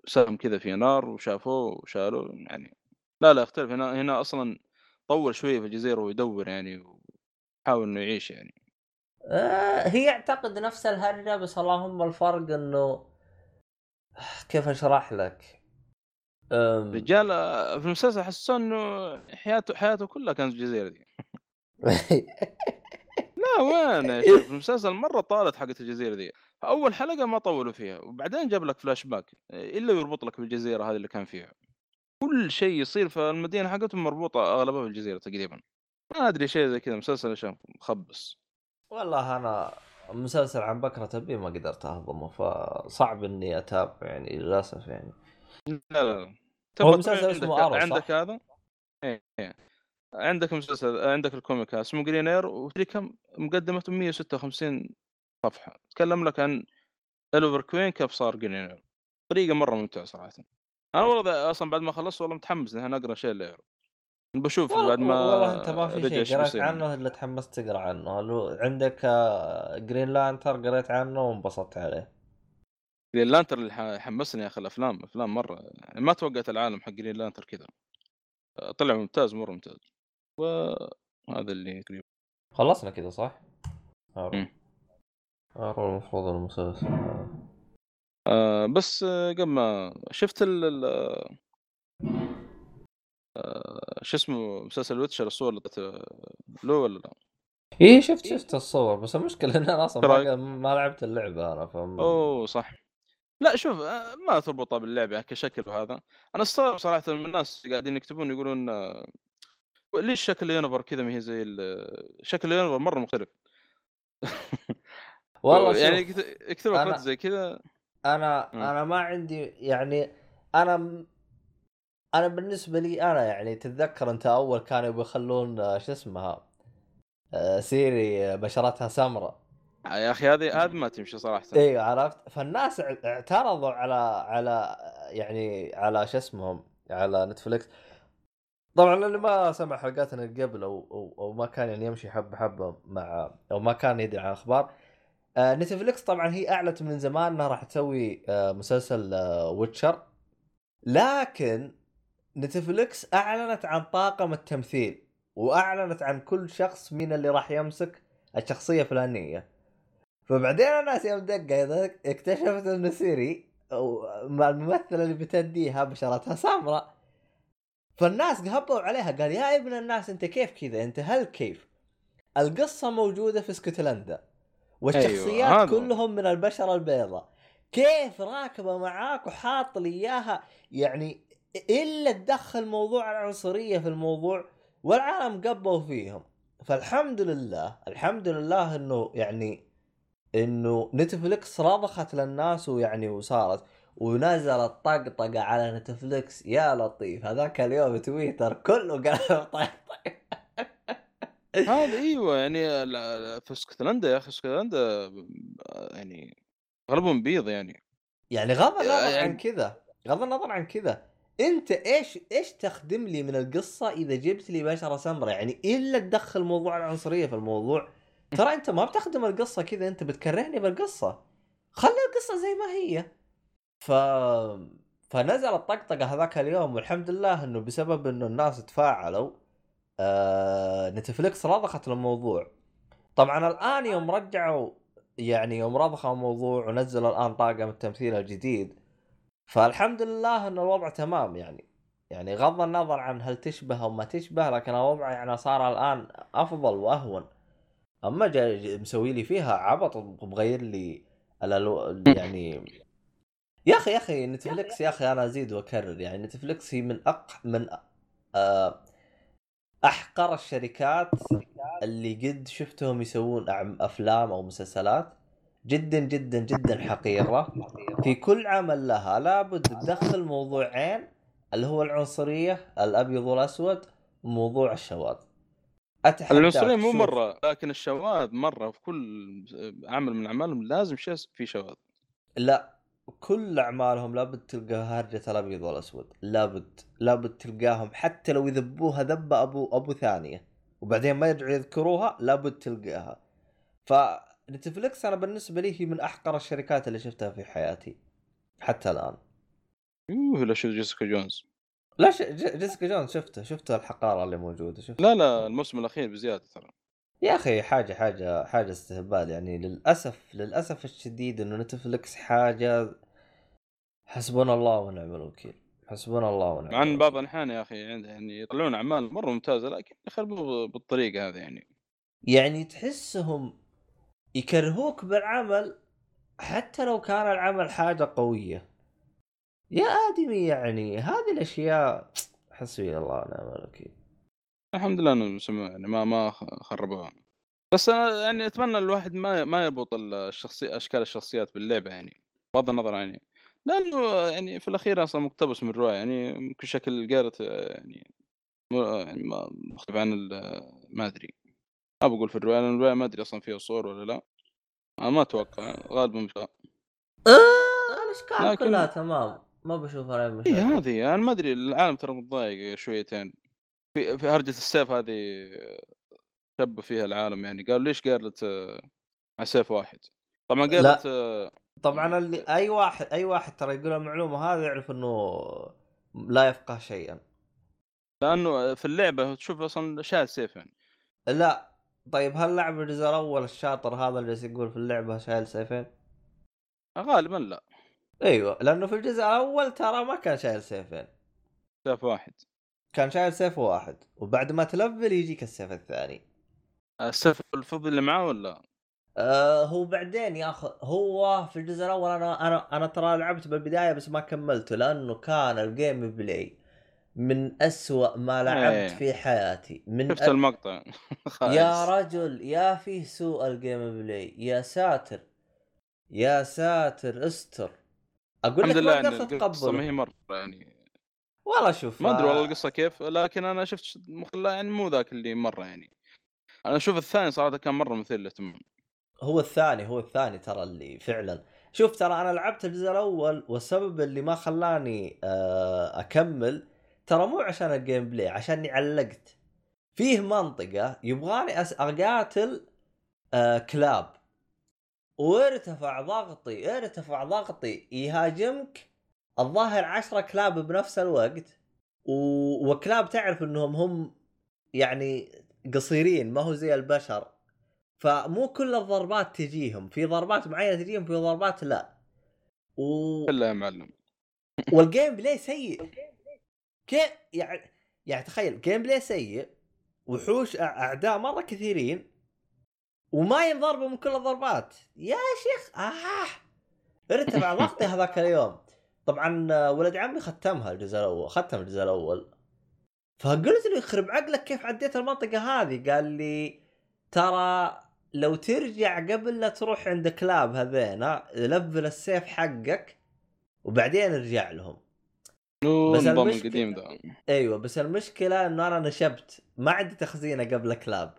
سهم كذا في نار وشافوه وشالوه يعني لا لا اختلف. هنا هنا أصلا طول شوية في الجزيرة ويدور يعني ويحاول إنه يعيش يعني. آه هي أعتقد نفس الهرجة بس اللهم الفرق إنه كيف أشرح لك؟ أم... رجال آه، في المسلسل حسوا إنه حياته حياته كلها كانت في الجزيرة دي. لا وين في المسلسل مرة طالت حقت الجزيرة دي. أول حلقة ما طولوا فيها وبعدين جاب لك فلاش باك إلا يربط لك بالجزيرة هذه اللي كان فيها. كل شيء يصير في المدينة حقتهم مربوطة أغلبها بالجزيرة تقريبا. ما أدري شيء زي كذا مسلسل عشان مخبص. والله أنا مسلسل عن بكرة أبي ما قدرت أهضمه فصعب إني أتابع يعني للأسف يعني. لا لا هو مسلسل عندك اسمه صح؟ عندك هذا؟ إيه إيه. عندك مسلسل عندك ال comic اسمه Green Arrow وتدري كم مقدمته؟ 156 صفحة تكلم لك عن Oliver Queen كيف صار Green Arrow طريقه مرة ممتعه صراحة. أنا والله أصلا بعد ما خلصت والله متحمس إني أقرأ شيء ل Arrow بشوف والله, بعد ما والله أنت ما في شيء قريت. عنه إلا تحمست تقرأ عنه. لو عندك آه، Green Lantern قريت عنه وانبسطت عليه؟ Green Lantern اللي حمسني يا أخي الأفلام أفلام مرة. يعني ما توقعت العالم حق Green Lantern كذا. طلع ممتاز مرة ممتاز. وهذا اللي تقريبا خلصنا كذا صح؟ Arrow المفروض المسلسل. آه بس آه، قبل ما شفت ال ال- آه، شو اسمه مسلسل Witcher الصور اللي له ولا لا؟ إيه شفت شفت الصور بس المشكلة إن أنا أصلا ما, لعبت اللعبة أنا فم... أوه صح. لا شوف آه، ما تربطها باللعبة كشكل وهذا. أنا استغرب صراحة من الناس قاعدين يكتبون يقولون آه، ليش شكل Yennefer كذا ما هي زي شكل Yennefer مرة مختلف؟ والله يعني يعني يكتبوا أنا- زي كذا. أنا مم. أنا ما عندي يعني أنا م- أنا بالنسبة لي أنا يعني تتذكر أنت أول كانوا يبغوا يخلون شو اسمها آه، سيري، آه، بشرتها سمراء. يا أخي هذه هذه ما تمشي صراحة. أيوه عرفت؟ فالناس اع- اعترضوا على على يعني على شو اسمهم على نتفلكس طبعا اللي ما سمع حلقاتنا قبل أو أو, أو ما كان يعني يمشي حبة حبة مع أو ما كان يدري عن الأخبار. آه نتفلكس طبعا هي أعلنت من زمان إنها راح تسوي آه مسلسل آه ويتشر لكن نتفلكس أعلنت عن طاقم التمثيل وأعلنت عن كل شخص من اللي راح يمسك الشخصية الفلانية. فبعدين الناس يوم دقة اكتشفت إن سيري الممثلة اللي بتديها بشرتها سمراء فالناس هبوا عليها. قال يا ابن الناس أنت كيف كذا؟ أنت هل كيف؟ القصة موجودة في اسكتلندا. والشخصيات أيوة،. كلهم من البشرة البيضاء. كيف راكبة معاك وحاط لي إياها؟ يعني إلا تدخل موضوع العنصرية في الموضوع والعالم قبوا فيهم. فالحمد لله الحمد لله إنه يعني إنه نتفلكس رضخت للناس ويعني وصارت. ونزلت طقطقة على نتفلكس يا لطيف. هذاك اليوم تويتر كله قال طقطقة. هذا إيوه يعني في اسكتلندا يا أخي اسكتلندا آه، يعني اغلبهم بيض يعني. يعني غض النظر يعني- عن كذا غض النظر عن كذا أنت إيش إيش تخدم لي من القصة إذا جبت لي بشرة سمراء؟ يعني إلا تدخل موضوع العنصرية في الموضوع ترى أنت ما بتخدم القصة كذا أنت بتكرهني بالقصة. خلي القصة زي ما هي. ف فنزل الطقطقه هذاك اليوم والحمد لله إنه بسبب إنه الناس تفاعلوا آه... نتفلكس رضخت الموضوع طبعا الآن يوم رجعوا يعني يوم رضخوا الموضوع ونزلوا الآن طاقم التمثيل الجديد فالحمد لله إن الوضع تمام يعني. يعني غض النظر عن هل تشبه أو ما تشبه لكن الوضع يعني صار الآن أفضل وأهون. أما جا جا- مسوي لي فيها عبط ومغير لي الألو... يعني يا أخي يا أخي نتفلكس يا أخي أنا أزيد وأكرر يعني نتفلكس هي من أق... من آه، أحقر الشركات اللي قد شفتهم يسوون أفلام أو مسلسلات جدا جدا جدا حقيرة. في كل عمل لها لابد تدخل موضوعين اللي هو العنصرية الأبيض والأسود وموضوع الشواذ. العنصرية مو مرة لكن الشواذ مرة في كل عمل من أعمالهم لازم شيء في شواذ. لا. كل أعمالهم لابد تلقى هرجه الأبيض والأسود. لابد لابد تلقاهم حتى لو يذبوها ذبة أبو أبو ثانية. وبعدين ما يرجعوا يذكروها لابد تلقاها. فنتفلكس أنا بالنسبة لي هي من أحقر الشركات اللي شفتها في حياتي. حتى الآن. يوه لا شو جيسيكا جونز. لا ش... جيسيكا جونز شفته شفت الحقارة اللي موجودة شفت لا لا الموسم الأخير بزيادة ترى. يا أخي حاجة حاجة حاجة استهبال يعني. للأسف للأسف الشديد إنه نتفلكس حاجة حسبنا الله ونعم الوكيل. حسبنا الله ونعم مع ان. بعض الأحيان يا أخي عند- يعني يطلعون أعمال مرة ممتازة لكن يخربوا بالطريقة هذه يعني. يعني تحسهم يكرهوك بالعمل حتى لو كان العمل حاجة قوية. يا آدمي يعني هذه الأشياء حسبي الله ونعم الوكيل. الحمد لله إنه سمع يعني ما ما خربوها بس أنا يعني أتمنى الواحد ما ما يربط الشخصي أشكال الشخصيات باللعبة يعني بغض النظر يعني. لأنه يعني في الأخير أصلا مقتبس من رواية يعني ممكن شكل جارت يعني يعني ما- مختلف عن ما أدري. ما بقول في الرواية لأن الرواية ما أدري أصلا فيها صور ولا لا. أنا ما أتوقع غالبا مش الاشكال لكن- كلها تمام. ما بشوف عليها اي مشاكل هذه أنا ما أدري العالم ترى متضايق شويتين. في في هرجة السيف هذه شبوا فيها العالم يعني. قالوا ليش قالت آه، على سيف واحد؟ طبعا لا. قالت آه، طبعا اللي أي واحد أي واحد ترى يقول المعلومة هذه يعرف إنه لا يفقه شيئا. لأنه في اللعبة تشوف أصلا شايل سيفين لا. طيب هل لعب الجزء الأول الشاطر هذا اللي يقول في اللعبة شايل سيفين؟ غالبا لا. أيوه. لأنه في الجزء الأول ترى ما كان شايل سيفين. سيف واحد. كان شايل سيف واحد وبعد ما تـ level يجيك السيف الثاني. السيف الفضي اللي معاه ولا؟ آه هو بعدين ياخذ هو في الجزء الأول أنا أنا أنا ترى لعبت بالبداية بس ما كملته لأنه كان ال gameplay من أسوأ ما لعبت إيه. في حياتي. من شفت أ... المقطع. يا. رجل يا فيه سوء ال gameplay يا ساتر. يا ساتر استر. أقول الحمد لك لله ما قدرت اتقبله هي مرة يعني. والله شوف ما أدري والله آه، القصة كيف لكن أنا شفت يعني مو ذاك اللي مرة يعني. أنا أشوف الثاني صراحة كان مرة مثير للاهتمام. هو الثاني هو الثاني ترى اللي فعلا. شوف ترى أنا لعبت الجزء الأول والسبب اللي ما خلاني آه، أكمل ترى مو عشان ال gameplay عشاني علقت. فيه منطقة يبغاني أس- أقاتل آه، كلاب. وارتفع ضغطي ارتفع ضغطي يهاجمك الظاهر عشرة كلاب بنفس الوقت و... وكلاب تعرف إنهم هم يعني قصيرين ما هو زي البشر. فمو كل الضربات تجيهم في ضربات معينة تجيهم في ضربات لا. و... إلا يا معلم. وال gameplay سيء. كيف يعني يعني تخيل gameplay سيء وحوش أعداء مرة كثيرين وما ينضربوا من كل الضربات. يا شيخ! آه! ارتفع ضغطي هذاك اليوم. طبعا ولد عمي ختمها الجزء الأول ختم الجزء الأول. فقلت له يخرب عقلك كيف عديت المنطقة هذه؟ قال لي ترى لو ترجع قبل لا تروح عند كلاب هذينا لفل السيف حقك وبعدين ارجع لهم. بس النظام المشكلة- القديم ذا أيوه بس المشكلة إنه أنا نشبت ما عندي تخزينة قبل كلاب.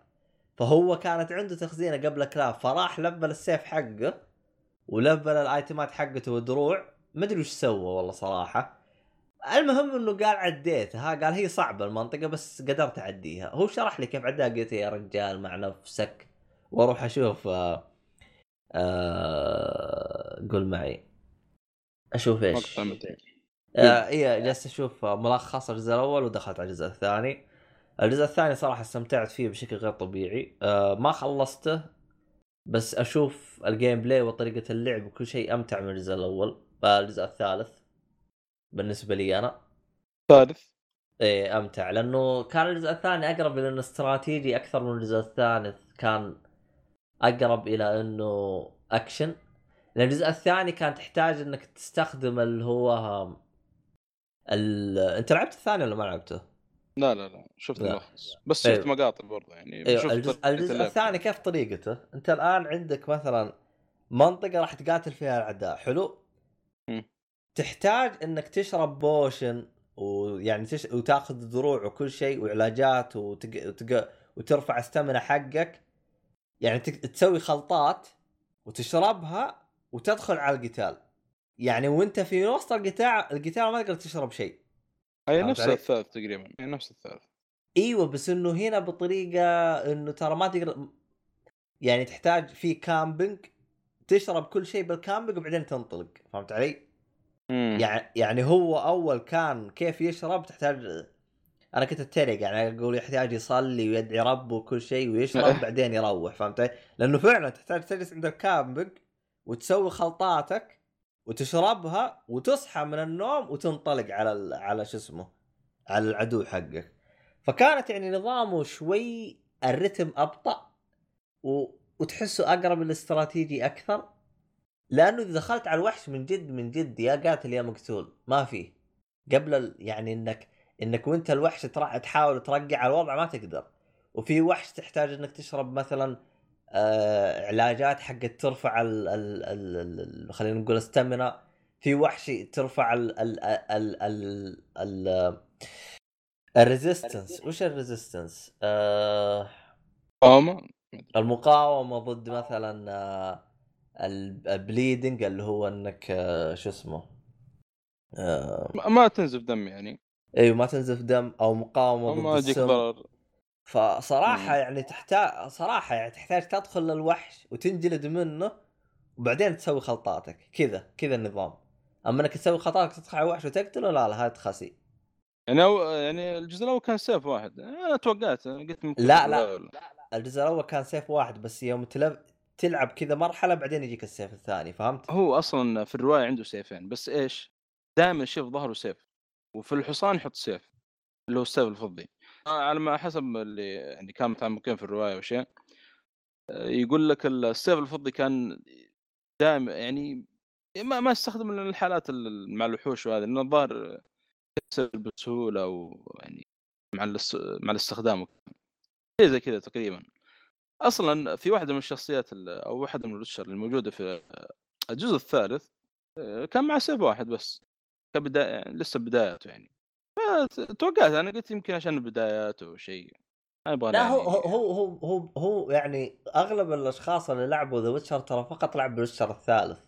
فهو كانت عنده تخزينة قبل كلاب فراح لفل السيف حقه ولفل الآيتمات حقته والدروع ما أدري وش سوى والله صراحة. المهم إنه قال عديتها قال هي صعبة المنطقة بس قدرت أعديها. هو شرح لي كيف عداها قلت يا رجال مع نفسك وأروح أشوف آه آه قول معي. أشوف إيش. آه إيه جلست أشوف ملخص الجزء الأول ودخلت على الجزء الثاني. الجزء الثاني صراحة استمتعت فيه بشكل غير طبيعي. آه ما خلصته بس أشوف ال gameplay وطريقة اللعب وكل شيء أمتع من الجزء الأول. آه الجزء الثالث بالنسبة لي أنا ثالث إيه أمتع لأنه كان الجزء الثاني أقرب إلى إنه استراتيجي أكثر من الجزء الثالث كان أقرب إلى إنه أكشن لأن الجزء الثاني كان تحتاج إنك تستخدم اللي هو ال... أنت لعبت الثاني ولا ما لعبته؟ لا لا لا شفت لا. الملخص بس أيوه. شفت مقاطع برضه يعني شفت الجزء, الجزء. الثاني كيف طريقته؟ أنت الآن عندك مثلا منطقة راح تقاتل فيها الأعداء حلو؟ تحتاج إنك تشرب بوشن ويعني تش... وتاخذ دروع وكل شيء وعلاجات وتق... وتق... وترفع استمنة حقك. يعني تك... تسوي خلطات وتشربها وتدخل على القتال. يعني وأنت في وسط القتال القتال ما تقدر تشرب شيء. هي فهمت نفس؟ الثالث تقريبا هي نفس الثالث. إيوه بس إنه هنا بطريقة إنه ترى ما تقدر يعني تحتاج في camping تشرب كل شيء بال camping وبعدين تنطلق. فهمت علي؟ يعني يعني هو أول كان كيف يشرب تحتاج أنا كنت أتريق يعني أقول يحتاج يصلي ويدعي رب وكل شيء ويشرب بعدين يروح فهمت؟ علي؟ لأنه فعلا تحتاج تجلس عند الكامبينج وتسوي خلطاتك وتشربها وتصحى من النوم وتنطلق على ال... على شو اسمه على العدو حقك. فكانت يعني نظامه شوي الرتم أبطأ و... وتحسه أقرب للاستراتيجي أكثر. لأنه إذا دخلت على الوحش من جد من جد يا قاتل يا مقتول. ما في. قبل ال... يعني انك إنك وأنت الوحش ترا... تحاول ترقع على الوضع ما تقدر. وفي وحش تحتاج إنك تشرب مثلا آه علاجات حقت ترفع ال... ال... ال... ال... ال... خلينا نقول stamina في وحش ترفع ال ال ال ال ال ال resistance. وش ال resistance؟ آه قامة المقاومة ضد مثلا آه، ال bleeding اللي هو إنك آه، شو اسمه آه، ما- ما تنزف دم يعني. أيوه ما تنزف دم أو مقاومة ما ضد يجيك السم ضرر. فصراحة مم. يعني تحتاج صراحة يعني تحتاج تدخل للوحش وتنجلد منه وبعدين تسوي خلطاتك. كذا كذا النظام. أما إنك تسوي خلطاتك تدخل على الوحش وتقتله لا لا هذا خسي يعني أو يعني الجزء الأول كان سيف واحد. أنا توقعت أنا قلت لا، لا. الأول. الجزء الأول كان سيف واحد بس يوم تلب... تلعب كذا مرحلة بعدين يجيك السيف الثاني فهمت؟ هو أصلا في الرواية عنده سيفين بس إيش؟ دائما يشوف ظهره سيف وفي الحصان يحط سيف اللي هو السيف الفضي آه، على ما حسب اللي يعني كان متعمقين في الرواية وشيء آه، يقول لك السيف الفضي كان دائما يعني ما ما استخدم الحالات ال- مع الوحوش وهذا لأنه الظاهر يكسر بسهولة ويعني مع مع الاستخدام زي كذا تقريبا أصلا في واحدة من الشخصيات ال- أو واحدة من الوتشر الموجودة في الجزء الثالث آه، كان مع سيف واحد بس كبداية يعني لسه بداياته يعني. توقعت أنا قلت يمكن عشان بداياته أو شيء. ما يبغى لا يعني هو هو هو هو هو, هو يعني أغلب الأشخاص اللي لعبوا ذا ويتشر ترى فقط لعبوا الويتشر الثالث.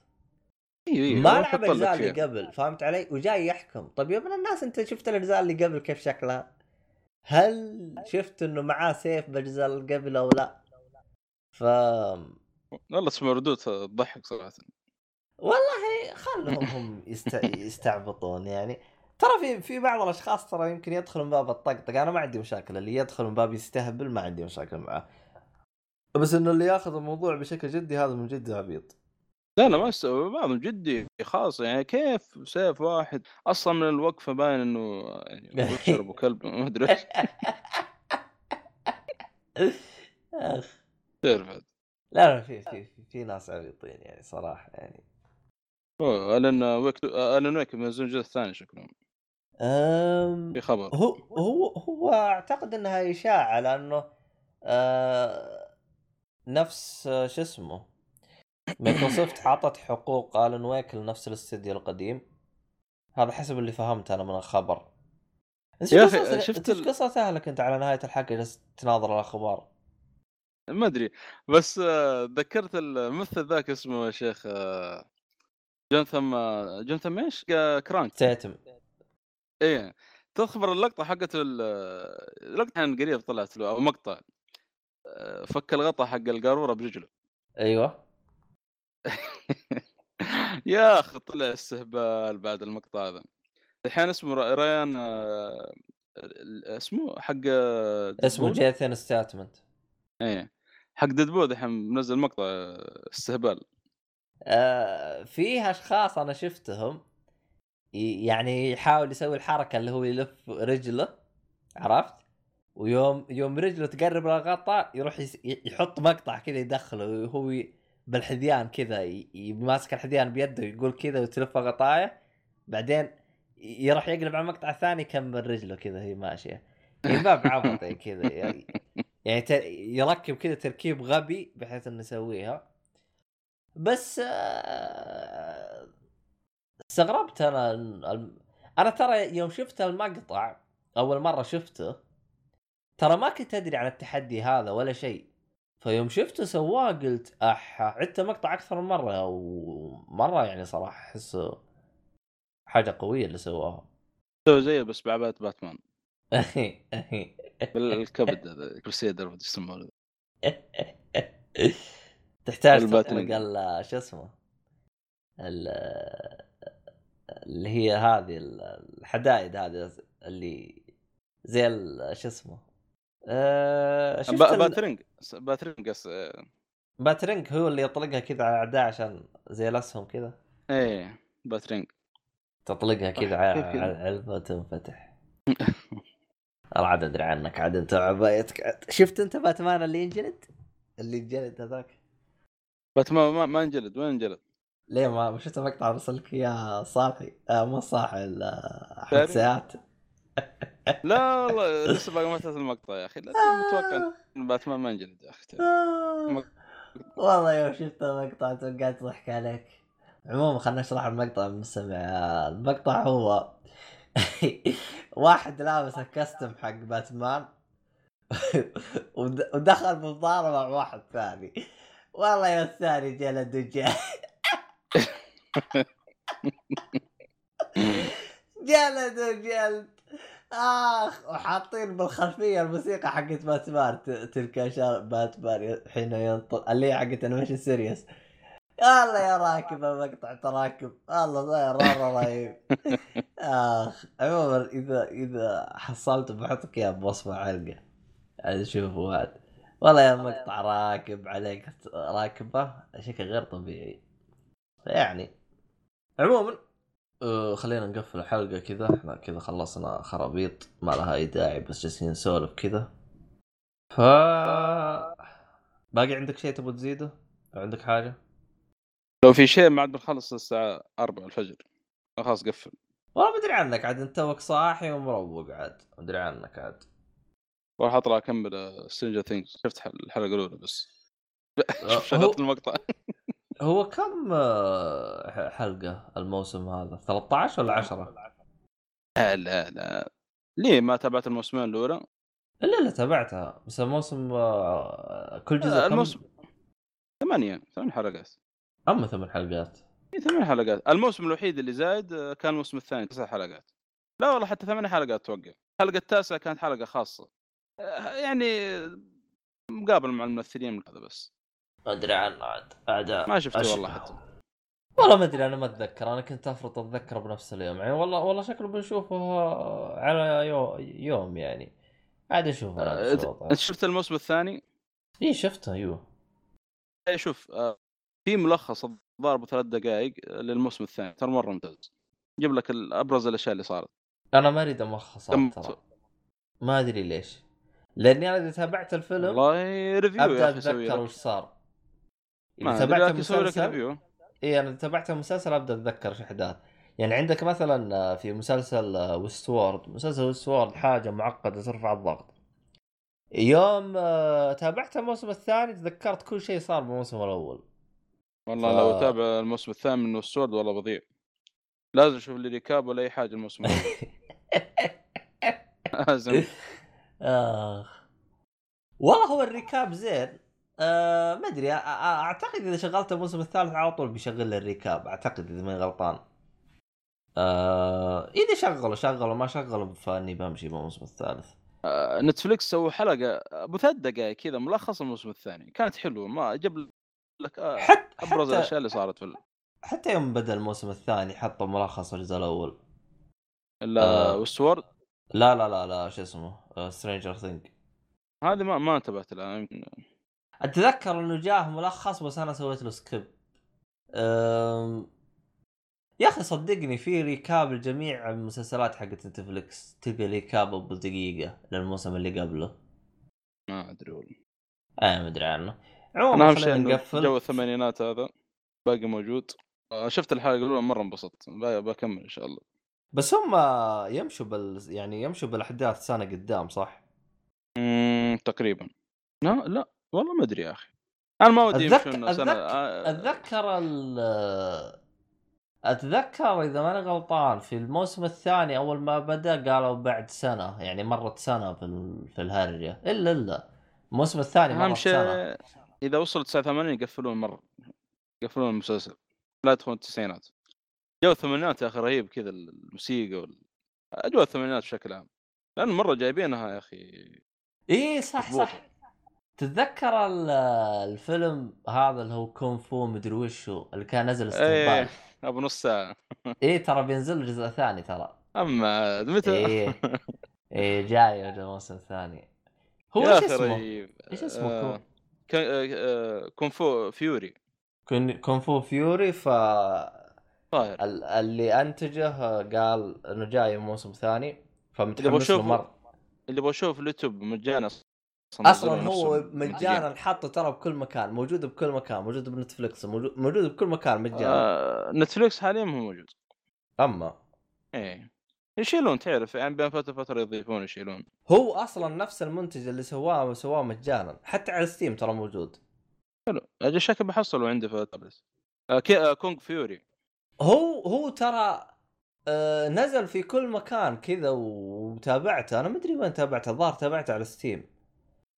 أيوه أيوه ما لعب الأجزاء اللي. قبل فهمت علي؟ وجاي يحكم. طيب يا ابن الناس أنت شفت الأجزاء اللي قبل كيف شكلها؟ هل شفت إنه معاه سيف بالأجزاء اللي قبل أو لا؟ ف والله اسمه ردود تضحك صراحة. والله خلهم هم يست... يستعبطون يعني. ترى في في بعض الأشخاص ترى يمكن يدخل من باب الطقطقه أنا ما عندي مشاكل اللي يدخل من باب يستهبل ما عندي مشاكل معه. بس إنه اللي ياخذ الموضوع بشكل جدي هذا من جد عبيط. لا لا ما استوعب بعضهم جدي خاص يعني. كيف سيف واحد؟ أصلا من الوقفة باين إنه يعني ويتشر أبو كلب ما أدري إيش. أخ. تعرف. لا لا في في في, ناس عبيطين يعني صراحة يعني. هو Alan Wake Alan Wake منزلون الجزء الثاني شكلهم. أم... في خبر. هو هو هو أعتقد إنها إشاعة لأنه آه نفس آه، شو اسمه؟ مايكروسوفت حاطت حقوق Alan Wake لنفس الاستديو القديم. هذا حسب اللي فهمت أنا من الخبر. يا قصة- شفت ال- قصة أهلك أنت على نهاية الحلقة؟ جالس تناظر الأخبار. ما أدري بس ذكرت الممثل ذاك اسمه يا شيخ جونثم جونثم إيش؟ كرانك. تيتم إيه تخبر اللقطة حقت ال- اللقطة عن قريب طلعت له أو مقطع. فك الغطاء حق القارورة برجله أيوه. يا أخي طلع استهبال بعد المقطع هذا. الحين اسمه ريان آه، اسمه حق اسمه؟ جيثن ستاتمنت. إيه حق ديدبول الحين منزل مقطع استهبال. آه فيه أشخاص أنا شفتهم يعني يحاول يسوي الحركة اللي هو يلف رجله عرفت؟ ويوم يوم رجله تقرب للغطاء يروح يحط مقطع كذا يدخله وهو بالحذيان كذا ماسك الحذيان بيده يقول كذا وتلف غطايه بعدين يروح يقلب على المقطع الثاني يكمل رجله كذا هي ماشية. يعني باب عبطي كذا يعني. يركب كذا تركيب غبي بحيث إنه يسويها. بس آه، استغربت أنا أنا ترى يوم شفت المقطع أول مرة شفته ترى ما كنت أدري عن التحدي هذا ولا شيء. فيوم شفته سواه قلت أح عدت مقطع أكثر من مرة. ومره يعني صراحة أحسه حاجة قوية اللي سواها. سوى زيه بس بعباية باتمان. بال caped هذا crusader يسمونه. تحتاج ال batarang. تطلق ال- شو اسمه؟ ال- اللي هي هذه ال- الحدائد هذه اللي زي ال- شو اسمه؟ شفت با- ال- batarang batarang قص- آه، batarang هو اللي يطلقها كذا على الاعداء عشان زي الأسهم كذا. إيه batarang تطلقها كذا؟ على العلبه وتنفتح والله عاد أدري عنك عاد أنت عبايتك. شفت أنت باتمان اللي ينجلد؟ اللي ينجلد هذاك؟ باتمان ما, ما انجلد وين انجلد؟ ليه ما شفت مقطع ارسل لك اياه صالحي آه مو صالحي ال- آه، أحمد ثاني؟ ساعات لا والله لسه باقي ما انتهت المقطع يا أخي. لا متوقع إن باتمان ما انجلد يا أخي. آه. والله يوم شفت المقطع توقعت ضحك عليك. عموما خلنا نشرح المقطع المستمع المقطع هو واحد لابس الكستم حق باتمان ود- ودخل بمضاربة مع واحد ثاني. والله يا الثاني جلد وجلد جلد وجلد آخ وحاطين بالخلفية الموسيقى حقت باتمان تلك باتمان حين ينطق اللي هي حقت animation series الله يا راكب المقطع تراكب الله مره رهيب آخ عموما إذا إذا حصلت بحطك اياه بوصف حلقه عاد شوفوا هذا والله يا مقطع راكب عليك راكبة شكل غير طبيعي. يعني عموما أه خلينا نقفل الحلقة كذا. إحنا كذا خلصنا خرابيط ما لها أي داعي بس جالسين نسولف كذا. ف باقي عندك شيء تبغى تزيده؟ عندك حاجة؟ لو في شيء ما عاد بنخلص الساعة 4 الفجر. خلاص قفل. والله ما أدري عنك عاد أنت توك صاحي ومروق عاد. ما أدري عنك عاد. راح أطلع أكمل Stranger Things شفت حل- الحلقة الأولى بس. هو- شغلت المقطع. هو كم آه، حلقة الموسم هذا؟ 13 ولا 10 لا لا لا. ليه ما تابعت الموسمين الأولى؟ الا لا تابعتها. بس الموسم آه، كل جزء آه، كم؟ الموسم ثمانية ثمان حلقات. اما ثمان حلقات. إيه، ثمان حلقات. الموسم الوحيد اللي زايد آه، كان الموسم الثاني تسع حلقات. لا والله حتى ثمان حلقات توقع. الحلقة التاسعة كانت حلقة خاصة. آه، يعني مقابل مع الممثلين من هذا بس. ما أدري عنه عاد عاد ما شفته والله حتى. والله ما أدري أنا ما أتذكر. أنا كنت أفرض أتذكر بنفس اليوم. يعني والله والله شكله بنشوفه على يو يوم يعني. عاد أشوف أنا آه،. أنت شفت الموسم الثاني؟ اي شفته أيوه. إيه، شوف آه، في ملخص الظاهر بثلاث دقائق للموسم الثاني ترى مرة ممتاز. يجيب لك أبرز الأشياء اللي صارت. أنا ما أريد ملخصات كم- ترى. ما أدري ليش. لأني أنا إذا تابعت الفيلم والله review أبدأ أتذكر وش صار. إذا تابعت المسلسل اي أنا تابعت المسلسل أبدأ أتذكر إيش أحداث. يعني عندك مثلا آه، في مسلسل Westworld مسلسل Westworld حاجة معقدة ترفع الضغط. يوم آه، تابعت الموسم الثاني تذكرت كل شيء صار بالموسم الأول. والله ف- لو أتابع الموسم الثامن من Westworld والله بضيع. لازم أشوف لي recap ولا أي حاجة الموسم. لازم. آخ. والله هو ال recap زين. آه ما أدري أعتقد إذا شغلت الموسم الثالث على طول بيشغل لي ال recap أعتقد إذا ماني غلطان. آه إذا شغلوا شغلوا ما شغلوا فإني بمشي بالموسم الثالث. آه، نتفليكس سووا حلقة ابو ثلاث دقائق كذا ملخص الموسم الثاني. كانت حلوة ما جاب لك آه، حتى ابرز حتى, الأشياء اللي صارت في ال- حتى يوم بدأ الموسم الثاني حطوا ملخص الجزء الأول. ال- آه. Westworld لا لا لا لا شو اسمه؟ آه، Stranger Things هذه ما ما انتبهت لها يمكن أتذكر إنه جاه ملخص بس أنا سويت له skip أم... يا أخي صدقني في recap لجميع المسلسلات حقت نتفلكس تلقى recap ابو دقيقه للموسم اللي قبله. ما أدري والله. أنا ما أدري عنه. عموما اهم شيء خلينا انه نقفل. جو الثمانينات هذا. باقي موجود. آه، شفت الحلقة الاولى مرة انبسطت. بكمل إن شاء الله. بس هم يمشوا بال يعني يمشوا بالأحداث سنة قدام صح؟ مم، تقريبا. لا لا والله ما أدري يا أخي. أنا ما ودي أتذكر- أتذكر- آه، أتذكر ال أتذكر إذا ماني غلطان في الموسم الثاني أول ما بدأ قالوا بعد سنة يعني مرت سنة في ال... في الهرجة. إلا إلا. الموسم الثاني مرت شيء سنه إذا وصل 89 يقفلون مرة يقفلون المسلسل لا يدخلون التسعينات. جو الثمانينات يا أخي رهيب كذا الموسيقى وال... أجواء الثمانينات بشكل عام. لأن مرة جايبينها يا أخي إي صح مضبوطة. صح تتذكر ال- الفيلم هذا اللي هو Kung Fu مدري وشو اللي كان نزل إيه استهبال أبو نص ساعة. إي ترى بينزل جزء ثاني ترى. أما متى؟ إيه إيه جاي الموسم الثاني. هو إيش اسمه؟ إيش اسمه آه، Kung Fu Fury كون Kung Fu Fury ف ظاهر ال- اللي أنتجه قال إنه جاي موسم ثاني فمتحمس له مرة. اللي بشوف اليوتيوب مجانا أصلا هو مجانا حاطه ترى بكل مكان موجود بكل مكان موجود بنتفلكس موجود, موجود بكل مكان مجانا. آه نتفليكس حاليا ما هو موجود. أما. إيه. يشيلون تعرف يعني بين فترة وفترة يضيفون يشيلون. هو أصلا نفس المنتج اللي سواه سواه مجانا حتى على Steam ترى موجود. حلو. أجل شكل بحصله عندي في آه. آه Kung Fury هو هو ترى آه نزل في كل مكان كذا وتابعته. أنا ما أدري وين تابعته الظاهر تابعته على Steam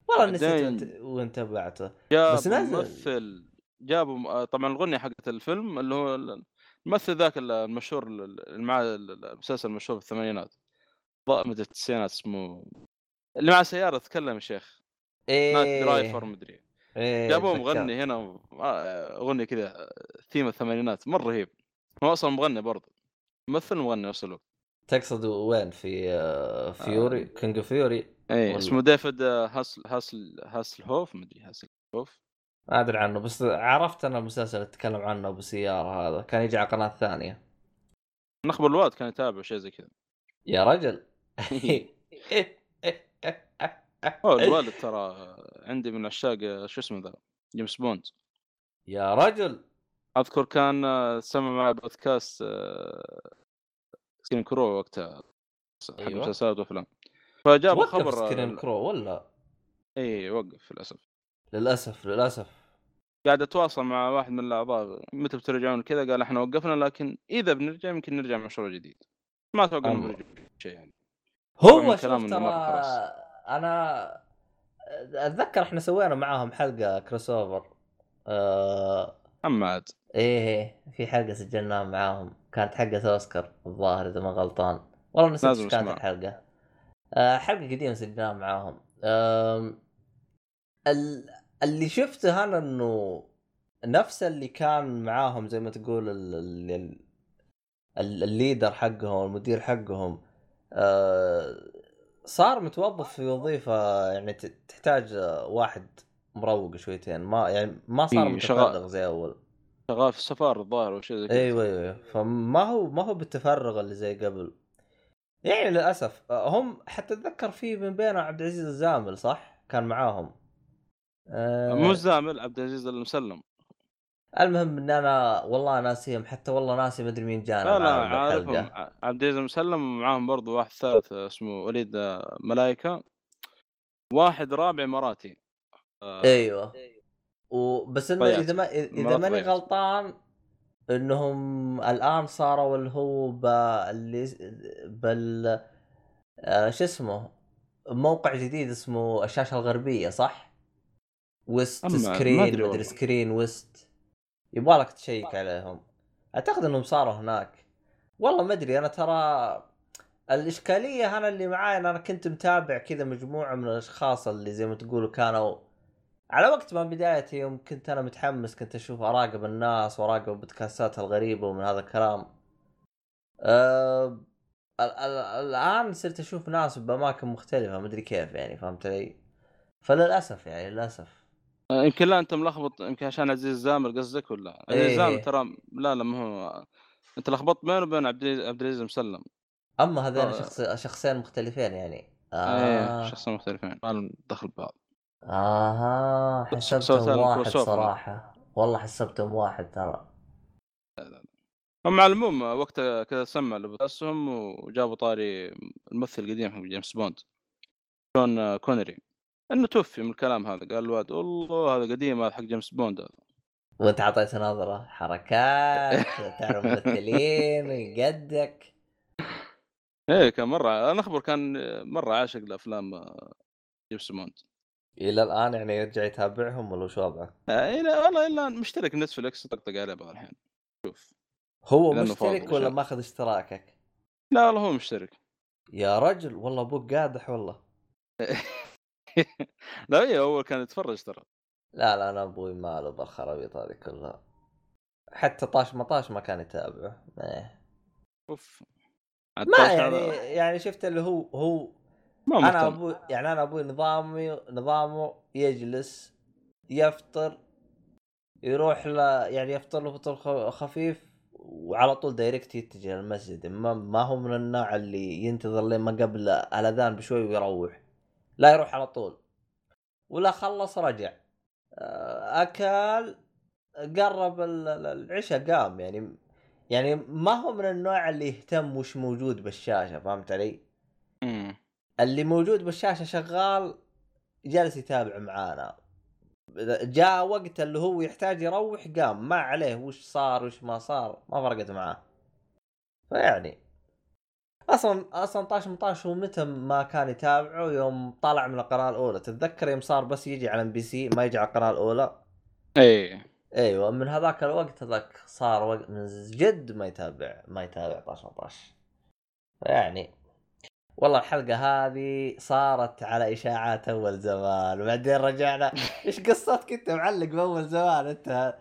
والله نسيت وين- تابعته. بس نزل. ممثل جابوا آه، طبعا الأغنية حقت الفيلم اللي هو الممثل ذاك ال- المشهور ال- اللي معاه ال- المسلسل المشهور في الثمانينات مدري التسعينات اسمه اللي مع سيارة تكلم يا شيخ. Knight Rider مدري إيه جابوه. مغني هنا آه، أغنية كذا ثيم الثمانينات مرة رهيب. هو أصلا مغني برضه. ممثل ومغني نفس الوقت تقصد وين؟ في آه Fury Kung Fury اي. اسمه ديفيد آه، Hassel Hassel Hasselhoff مدري Hassel هوف ما أدري عنه بس عرفت أنا المسلسل اللي اتكلم عنه أبو سيارة هذا كان يجي على قناة ثانية. نخبر الوالد كان يتابع شيء زي كذا. يا رجل. هو الوالد ترى عندي من عشاق شو اسمه ذا؟ جيمس بوند. يا رجل. أذكر كان آه، سمع مع بودكاست آه، Screen Crew وقتها. حق أيوة. مسلسلات وأفلام. وقف خبر Screen Crew ولا؟ اي وقف للأسف. للأسف للأسف. قاعد أتواصل مع واحد من الأعضاء متى بترجعون كذا قال إحنا وقفنا لكن إذا بنرجع يمكن نرجع مشروع جديد. ما أتوقع إنه. بنرجع شيء يعني. هو شوف ترى. أنا أتذكر إحنا سوينا معاهم حلقة crossover آه... أما عاد. إيه إيه، في حلقة سجلناها معاهم. كانت حلقة اوسكار الظاهر إذا ما غلطان. والله نسيت إيش كانت. الحلقة. آه حلقة قديمة سجلناها معاهم. آم... ال... اللي شفته أنا إنه نفس اللي كان معاهم زي ما تقول ال... ال... ال... ال- الليدر حقهم المدير حقهم آه صار متوظف في وظيفة يعني تحتاج واحد مروق شويتين. ما يعني ما صار إيه،. متفرغ زي أول. شغال في السفارة الظاهر أو شيء زي كذا. أيوه أيوه فما هو ما هو بالتفرغ اللي زي قبل. يعني للأسف آه، هم حتى أتذكر في من بينهم عبد العزيز الزامل صح؟ كان معاهم. آه. مو الزامل عبد العزيز المسلم. المهم إن أنا والله ناسيهم حتى والله ناسي ما أدري مين جانا لا لا معاهم عارفهم عبد العزيز المسلم ومعاهم برضو واحد ثالث اسمه وليد آه، ملايكة. واحد رابع اماراتي آه، أيوه. و... بس إنه. إذا ما إذا ماني. غلطان إنهم الآن صاروا اللي هو ب... اللي بال آه، شو اسمه موقع جديد اسمه الشاشة الغربية صح؟ ما Screen مدري. Screen West يبغى لك تشيك عليهم. أعتقد إنهم صاروا هناك. والله ما أدري أنا ترى الإشكالية أنا اللي معاي أنا كنت متابع كذا مجموعة من الأشخاص اللي زي ما تقولوا كانوا على وقت ما بدايتي يوم كنت أنا متحمس كنت أشوف أراقب الناس وأراقب البودكاستات الغريبة ومن هذا الكلام. أه ال- ال- الآن صرت أشوف ناس بأماكن مختلفة مدري كيف يعني فهمت علي؟ فللأسف يعني للأسف. يمكن لا أنت ملخبط يمكن عشان عزيز الزامل قصدك ولا؟ عزيز إيه. الزامل ترى لا لا ما هو أنت لخبطت بينه وبين عبد العزيز- عبد العزيز مسلم. أما هذين آه. شخص شخصين مختلفين يعني. إيه آه. شخصين مختلفين. ما لهم دخل ببعض. أها حسبتهم واحد. صراحة. والله حسبتهم واحد ترى. هم على العموم وقتها كذا سمع لبودكاستهم وجابوا طاري الممثل القديم حق جيمس بوند. شون كونري. انه توفي من الكلام هذا قال الواد والله هذا قديم هذا حق جيمس بوند هذا. وانت اعطيته نظرة حركات تعرف ممثلين يقدك. إيه كان مرة أنا أخبر كان مرة عاشق لأفلام جيمس بوند. إلى الآن يعني يرجع يتابعهم ولا وش وضعه؟ آه، لا والله الا مشترك نتفلكس طقطق عليه بعض الحين. شوف. هو مشترك ولا ماخذ اشتراكك؟ لا والله هو مشترك. يا رجل والله أبوك قادح والله. لا هي اول كان يتفرج ترى. لا لا أنا أبوي ما له بالخرابيط هذه كلها. حتى طاش مطاش ما كان يتابعه. إيه. أوف. ما يعني هذا يعني شفت اللي هو هو ما أنا أبوي يعني أنا أبوي نظامي نظامه يجلس يفطر يروح ل يعني يفطر له فطور خفيف وعلى طول دايركت يتجه للمسجد. ما, ما هو من النوع اللي ينتظر لين ما قبل الأذان بشوي ويروح. لا يروح على طول. ولا خلص رجع. آه، أكل قرب ال- ال- العشاء قام. يعني يعني ما هو من النوع اللي يهتم وش موجود بالشاشة فهمت علي؟ مم. اللي موجود بالشاشة شغال جالس يتابع معانا. جاء وقت اللي هو يحتاج يروح قام. ما عليه وش صار وش ما صار ما فرقت معاه. فيعني أصلا أصلا طاش مطاش هو متى ما كان يتابعه يوم طلع من القناة الأولى. تتذكر يوم صار بس يجي على إم بي سي ما يجي على القناة الأولى؟ إيه. أيوه من هذاك الوقت هذاك صار وقت من جد ما يتابع ما يتابع طاش مطاش. يعني والله الحلقة هذه صارت على إشاعات أول زمان وبعدين رجعنا. إيش قصتك أنت معلق بأول زمان؟ أنت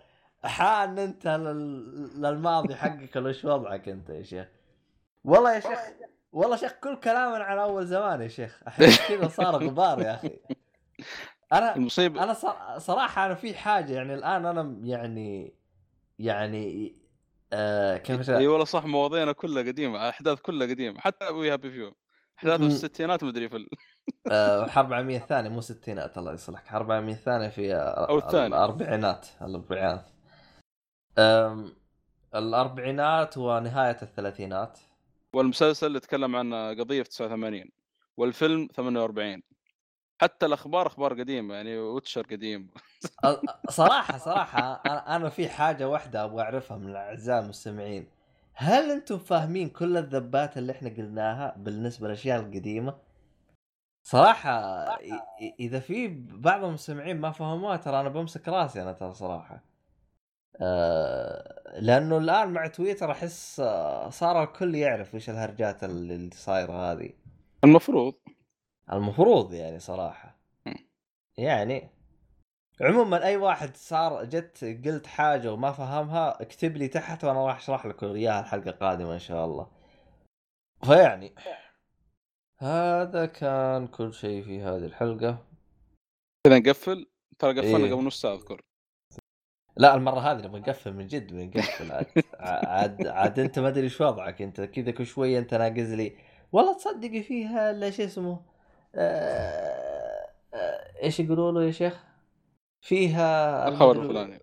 حان أنت لل... للماضي حقك ولا إيش وضعك أنت يا شيخ؟ والله يا شيخ والله شيخ كل كلامنا على أول زمان يا شيخ. كذا صار غبار يا أخي. أنا المصيبة أنا صراحة أنا في حاجة يعني الآن أنا يعني يعني آه كيف إي والله صح مواضيعنا كلها قديمة أحداث كلها قديمة حتى We Happy Few أحداث في الستينات مدري في ال... آه الحرب العالمية الثانية مو ستينات الله يصلحك. الحرب العالمية الثانية في آه، الثانية. الأربعينات الأربعينات. الأربعينات ونهاية الثلاثينات. والمسلسل اللي تكلم عن قضية في 89 والفيلم 48 حتى الأخبار أخبار قديمة يعني ويتشر قديم. صراحة صراحة أنا في حاجة واحدة أبغى أعرفها من الأعزاء المستمعين. هل أنتم فاهمين كل الذبات اللي إحنا قلناها بالنسبة للأشياء القديمة؟ صراحة إذا في بعض المستمعين ما فهموها ترى أنا بمسك راسي أنا ترى صراحة. آه، لأنه الآن مع تويتر أحس آه، صار الكل يعرف وش الهرجات اللي صايرة هذه. المفروض. المفروض يعني صراحة. يعني عموما أي واحد صار جت قلت حاجة وما فهمها اكتب لي تحت وأنا راح أشرح لك إياها الحلقة القادمة إن شاء الله. فيعني هذا كان كل شيء في هذه الحلقة. كذا نقفل. ترى قفلنا إيه. قبل نص ساعة أذكر. لا المرة هذه نبغى نقفل من جد بنقفل عاد عاد, عاد أنت ما أدري إيش وضعك. أنت كذا كل شوية أنت ناقز لي. والله تصدقي فيها الا شو اسمه آه آه إيش يقولوا له يا شيخ؟ فيها الخبر الفلاني.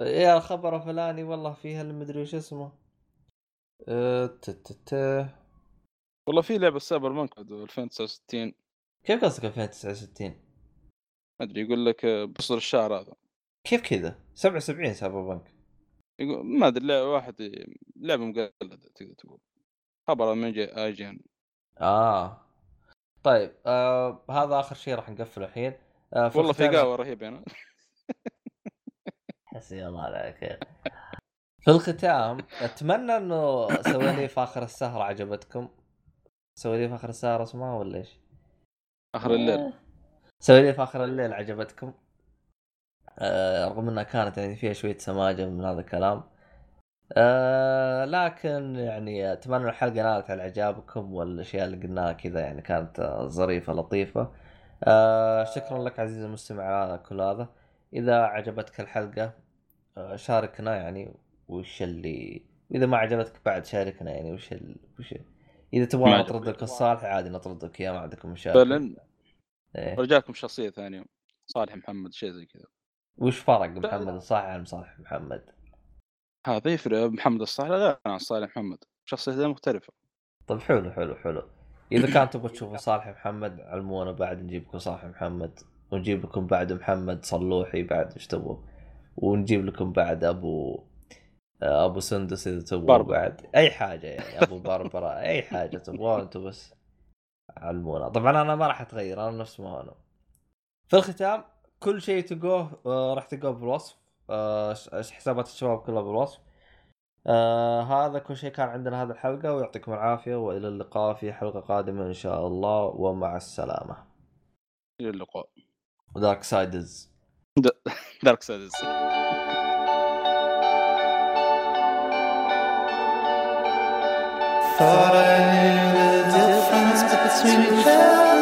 يا الخبر الفلاني والله فيها المدري وش اسمه. آه، والله في لعبة Cyberpunk 2069 كيف قصدك 2069 ما أدري يقول لك آه، بصدر الشهر هذا. كيف كذا؟ 77 Cyberpunk. يقول ما أدري لعبه واحد لعبة مقلدة تقدر تقول. خبر من جي IGN آه. طيب آه هذا آخر شيء راح نقفله الحين. آه والله في قهوة رهيبه هنا حسبي الله على خير في الختام أتمنى إنه سواليف آخر السهرة عجبتكم. سواليف آخر السهرة اسمها ولا إيش؟ آخر الليل. سواليف آخر الليل عجبتكم. آه رغم إنها كانت يعني فيها شوية سماجه من هذا الكلام. آه لكن يعني أتمنى الحلقة نالت على إعجابكم والأشياء اللي قلناها كذا يعني كانت آه، ظريفة لطيفة. آه شكرا لك عزيزي المستمع على كل هذا. إذا عجبتك الحلقة آه شاركنا يعني وش اللي اذا ما عجبتك بعد شاركنا يعني وش ال... وش إذا تبغى ما نطرد لك الصالح عادي نطرد لك إياه ما عندكم مشاكل. فعلا. إيه. رجعكم شخصية ثانية. صالح محمد شيء زي كذا. وش فرق محمد الصالح عن صالح محمد؟ هذا يفرق محمد الصالح غير عن صالح محمد. شخصيتين مختلفة. طيب حلو حلو حلو. إذا كان تبغى تشوفوا صالح محمد علمونا بعد نجيب لكم صالح محمد ونجيب لكم بعد محمد صلوحي بعد إيش تبغوا؟ ونجيب لكم بعد أبو أبو سندس إذا تبغوا. بعد. أي حاجة يعني أبو بربره أي حاجة تبغوها أنتم بس. علمونا. طبعا أنا ما راح أتغير أنا نفس ما أنا. في الختام كل شيء تلقوه آه، راح تلقوه بالوصف. آه، حسابات الشباب كلها بالوصف. آه هذا كل شيء كان عندنا هذه الحلقة ويعطيكم العافية وإلى اللقاء في حلقة قادمة إن شاء الله ومع السلامة. إلى اللقاء. Darksiders Darksiders Thought I knew the difference between hell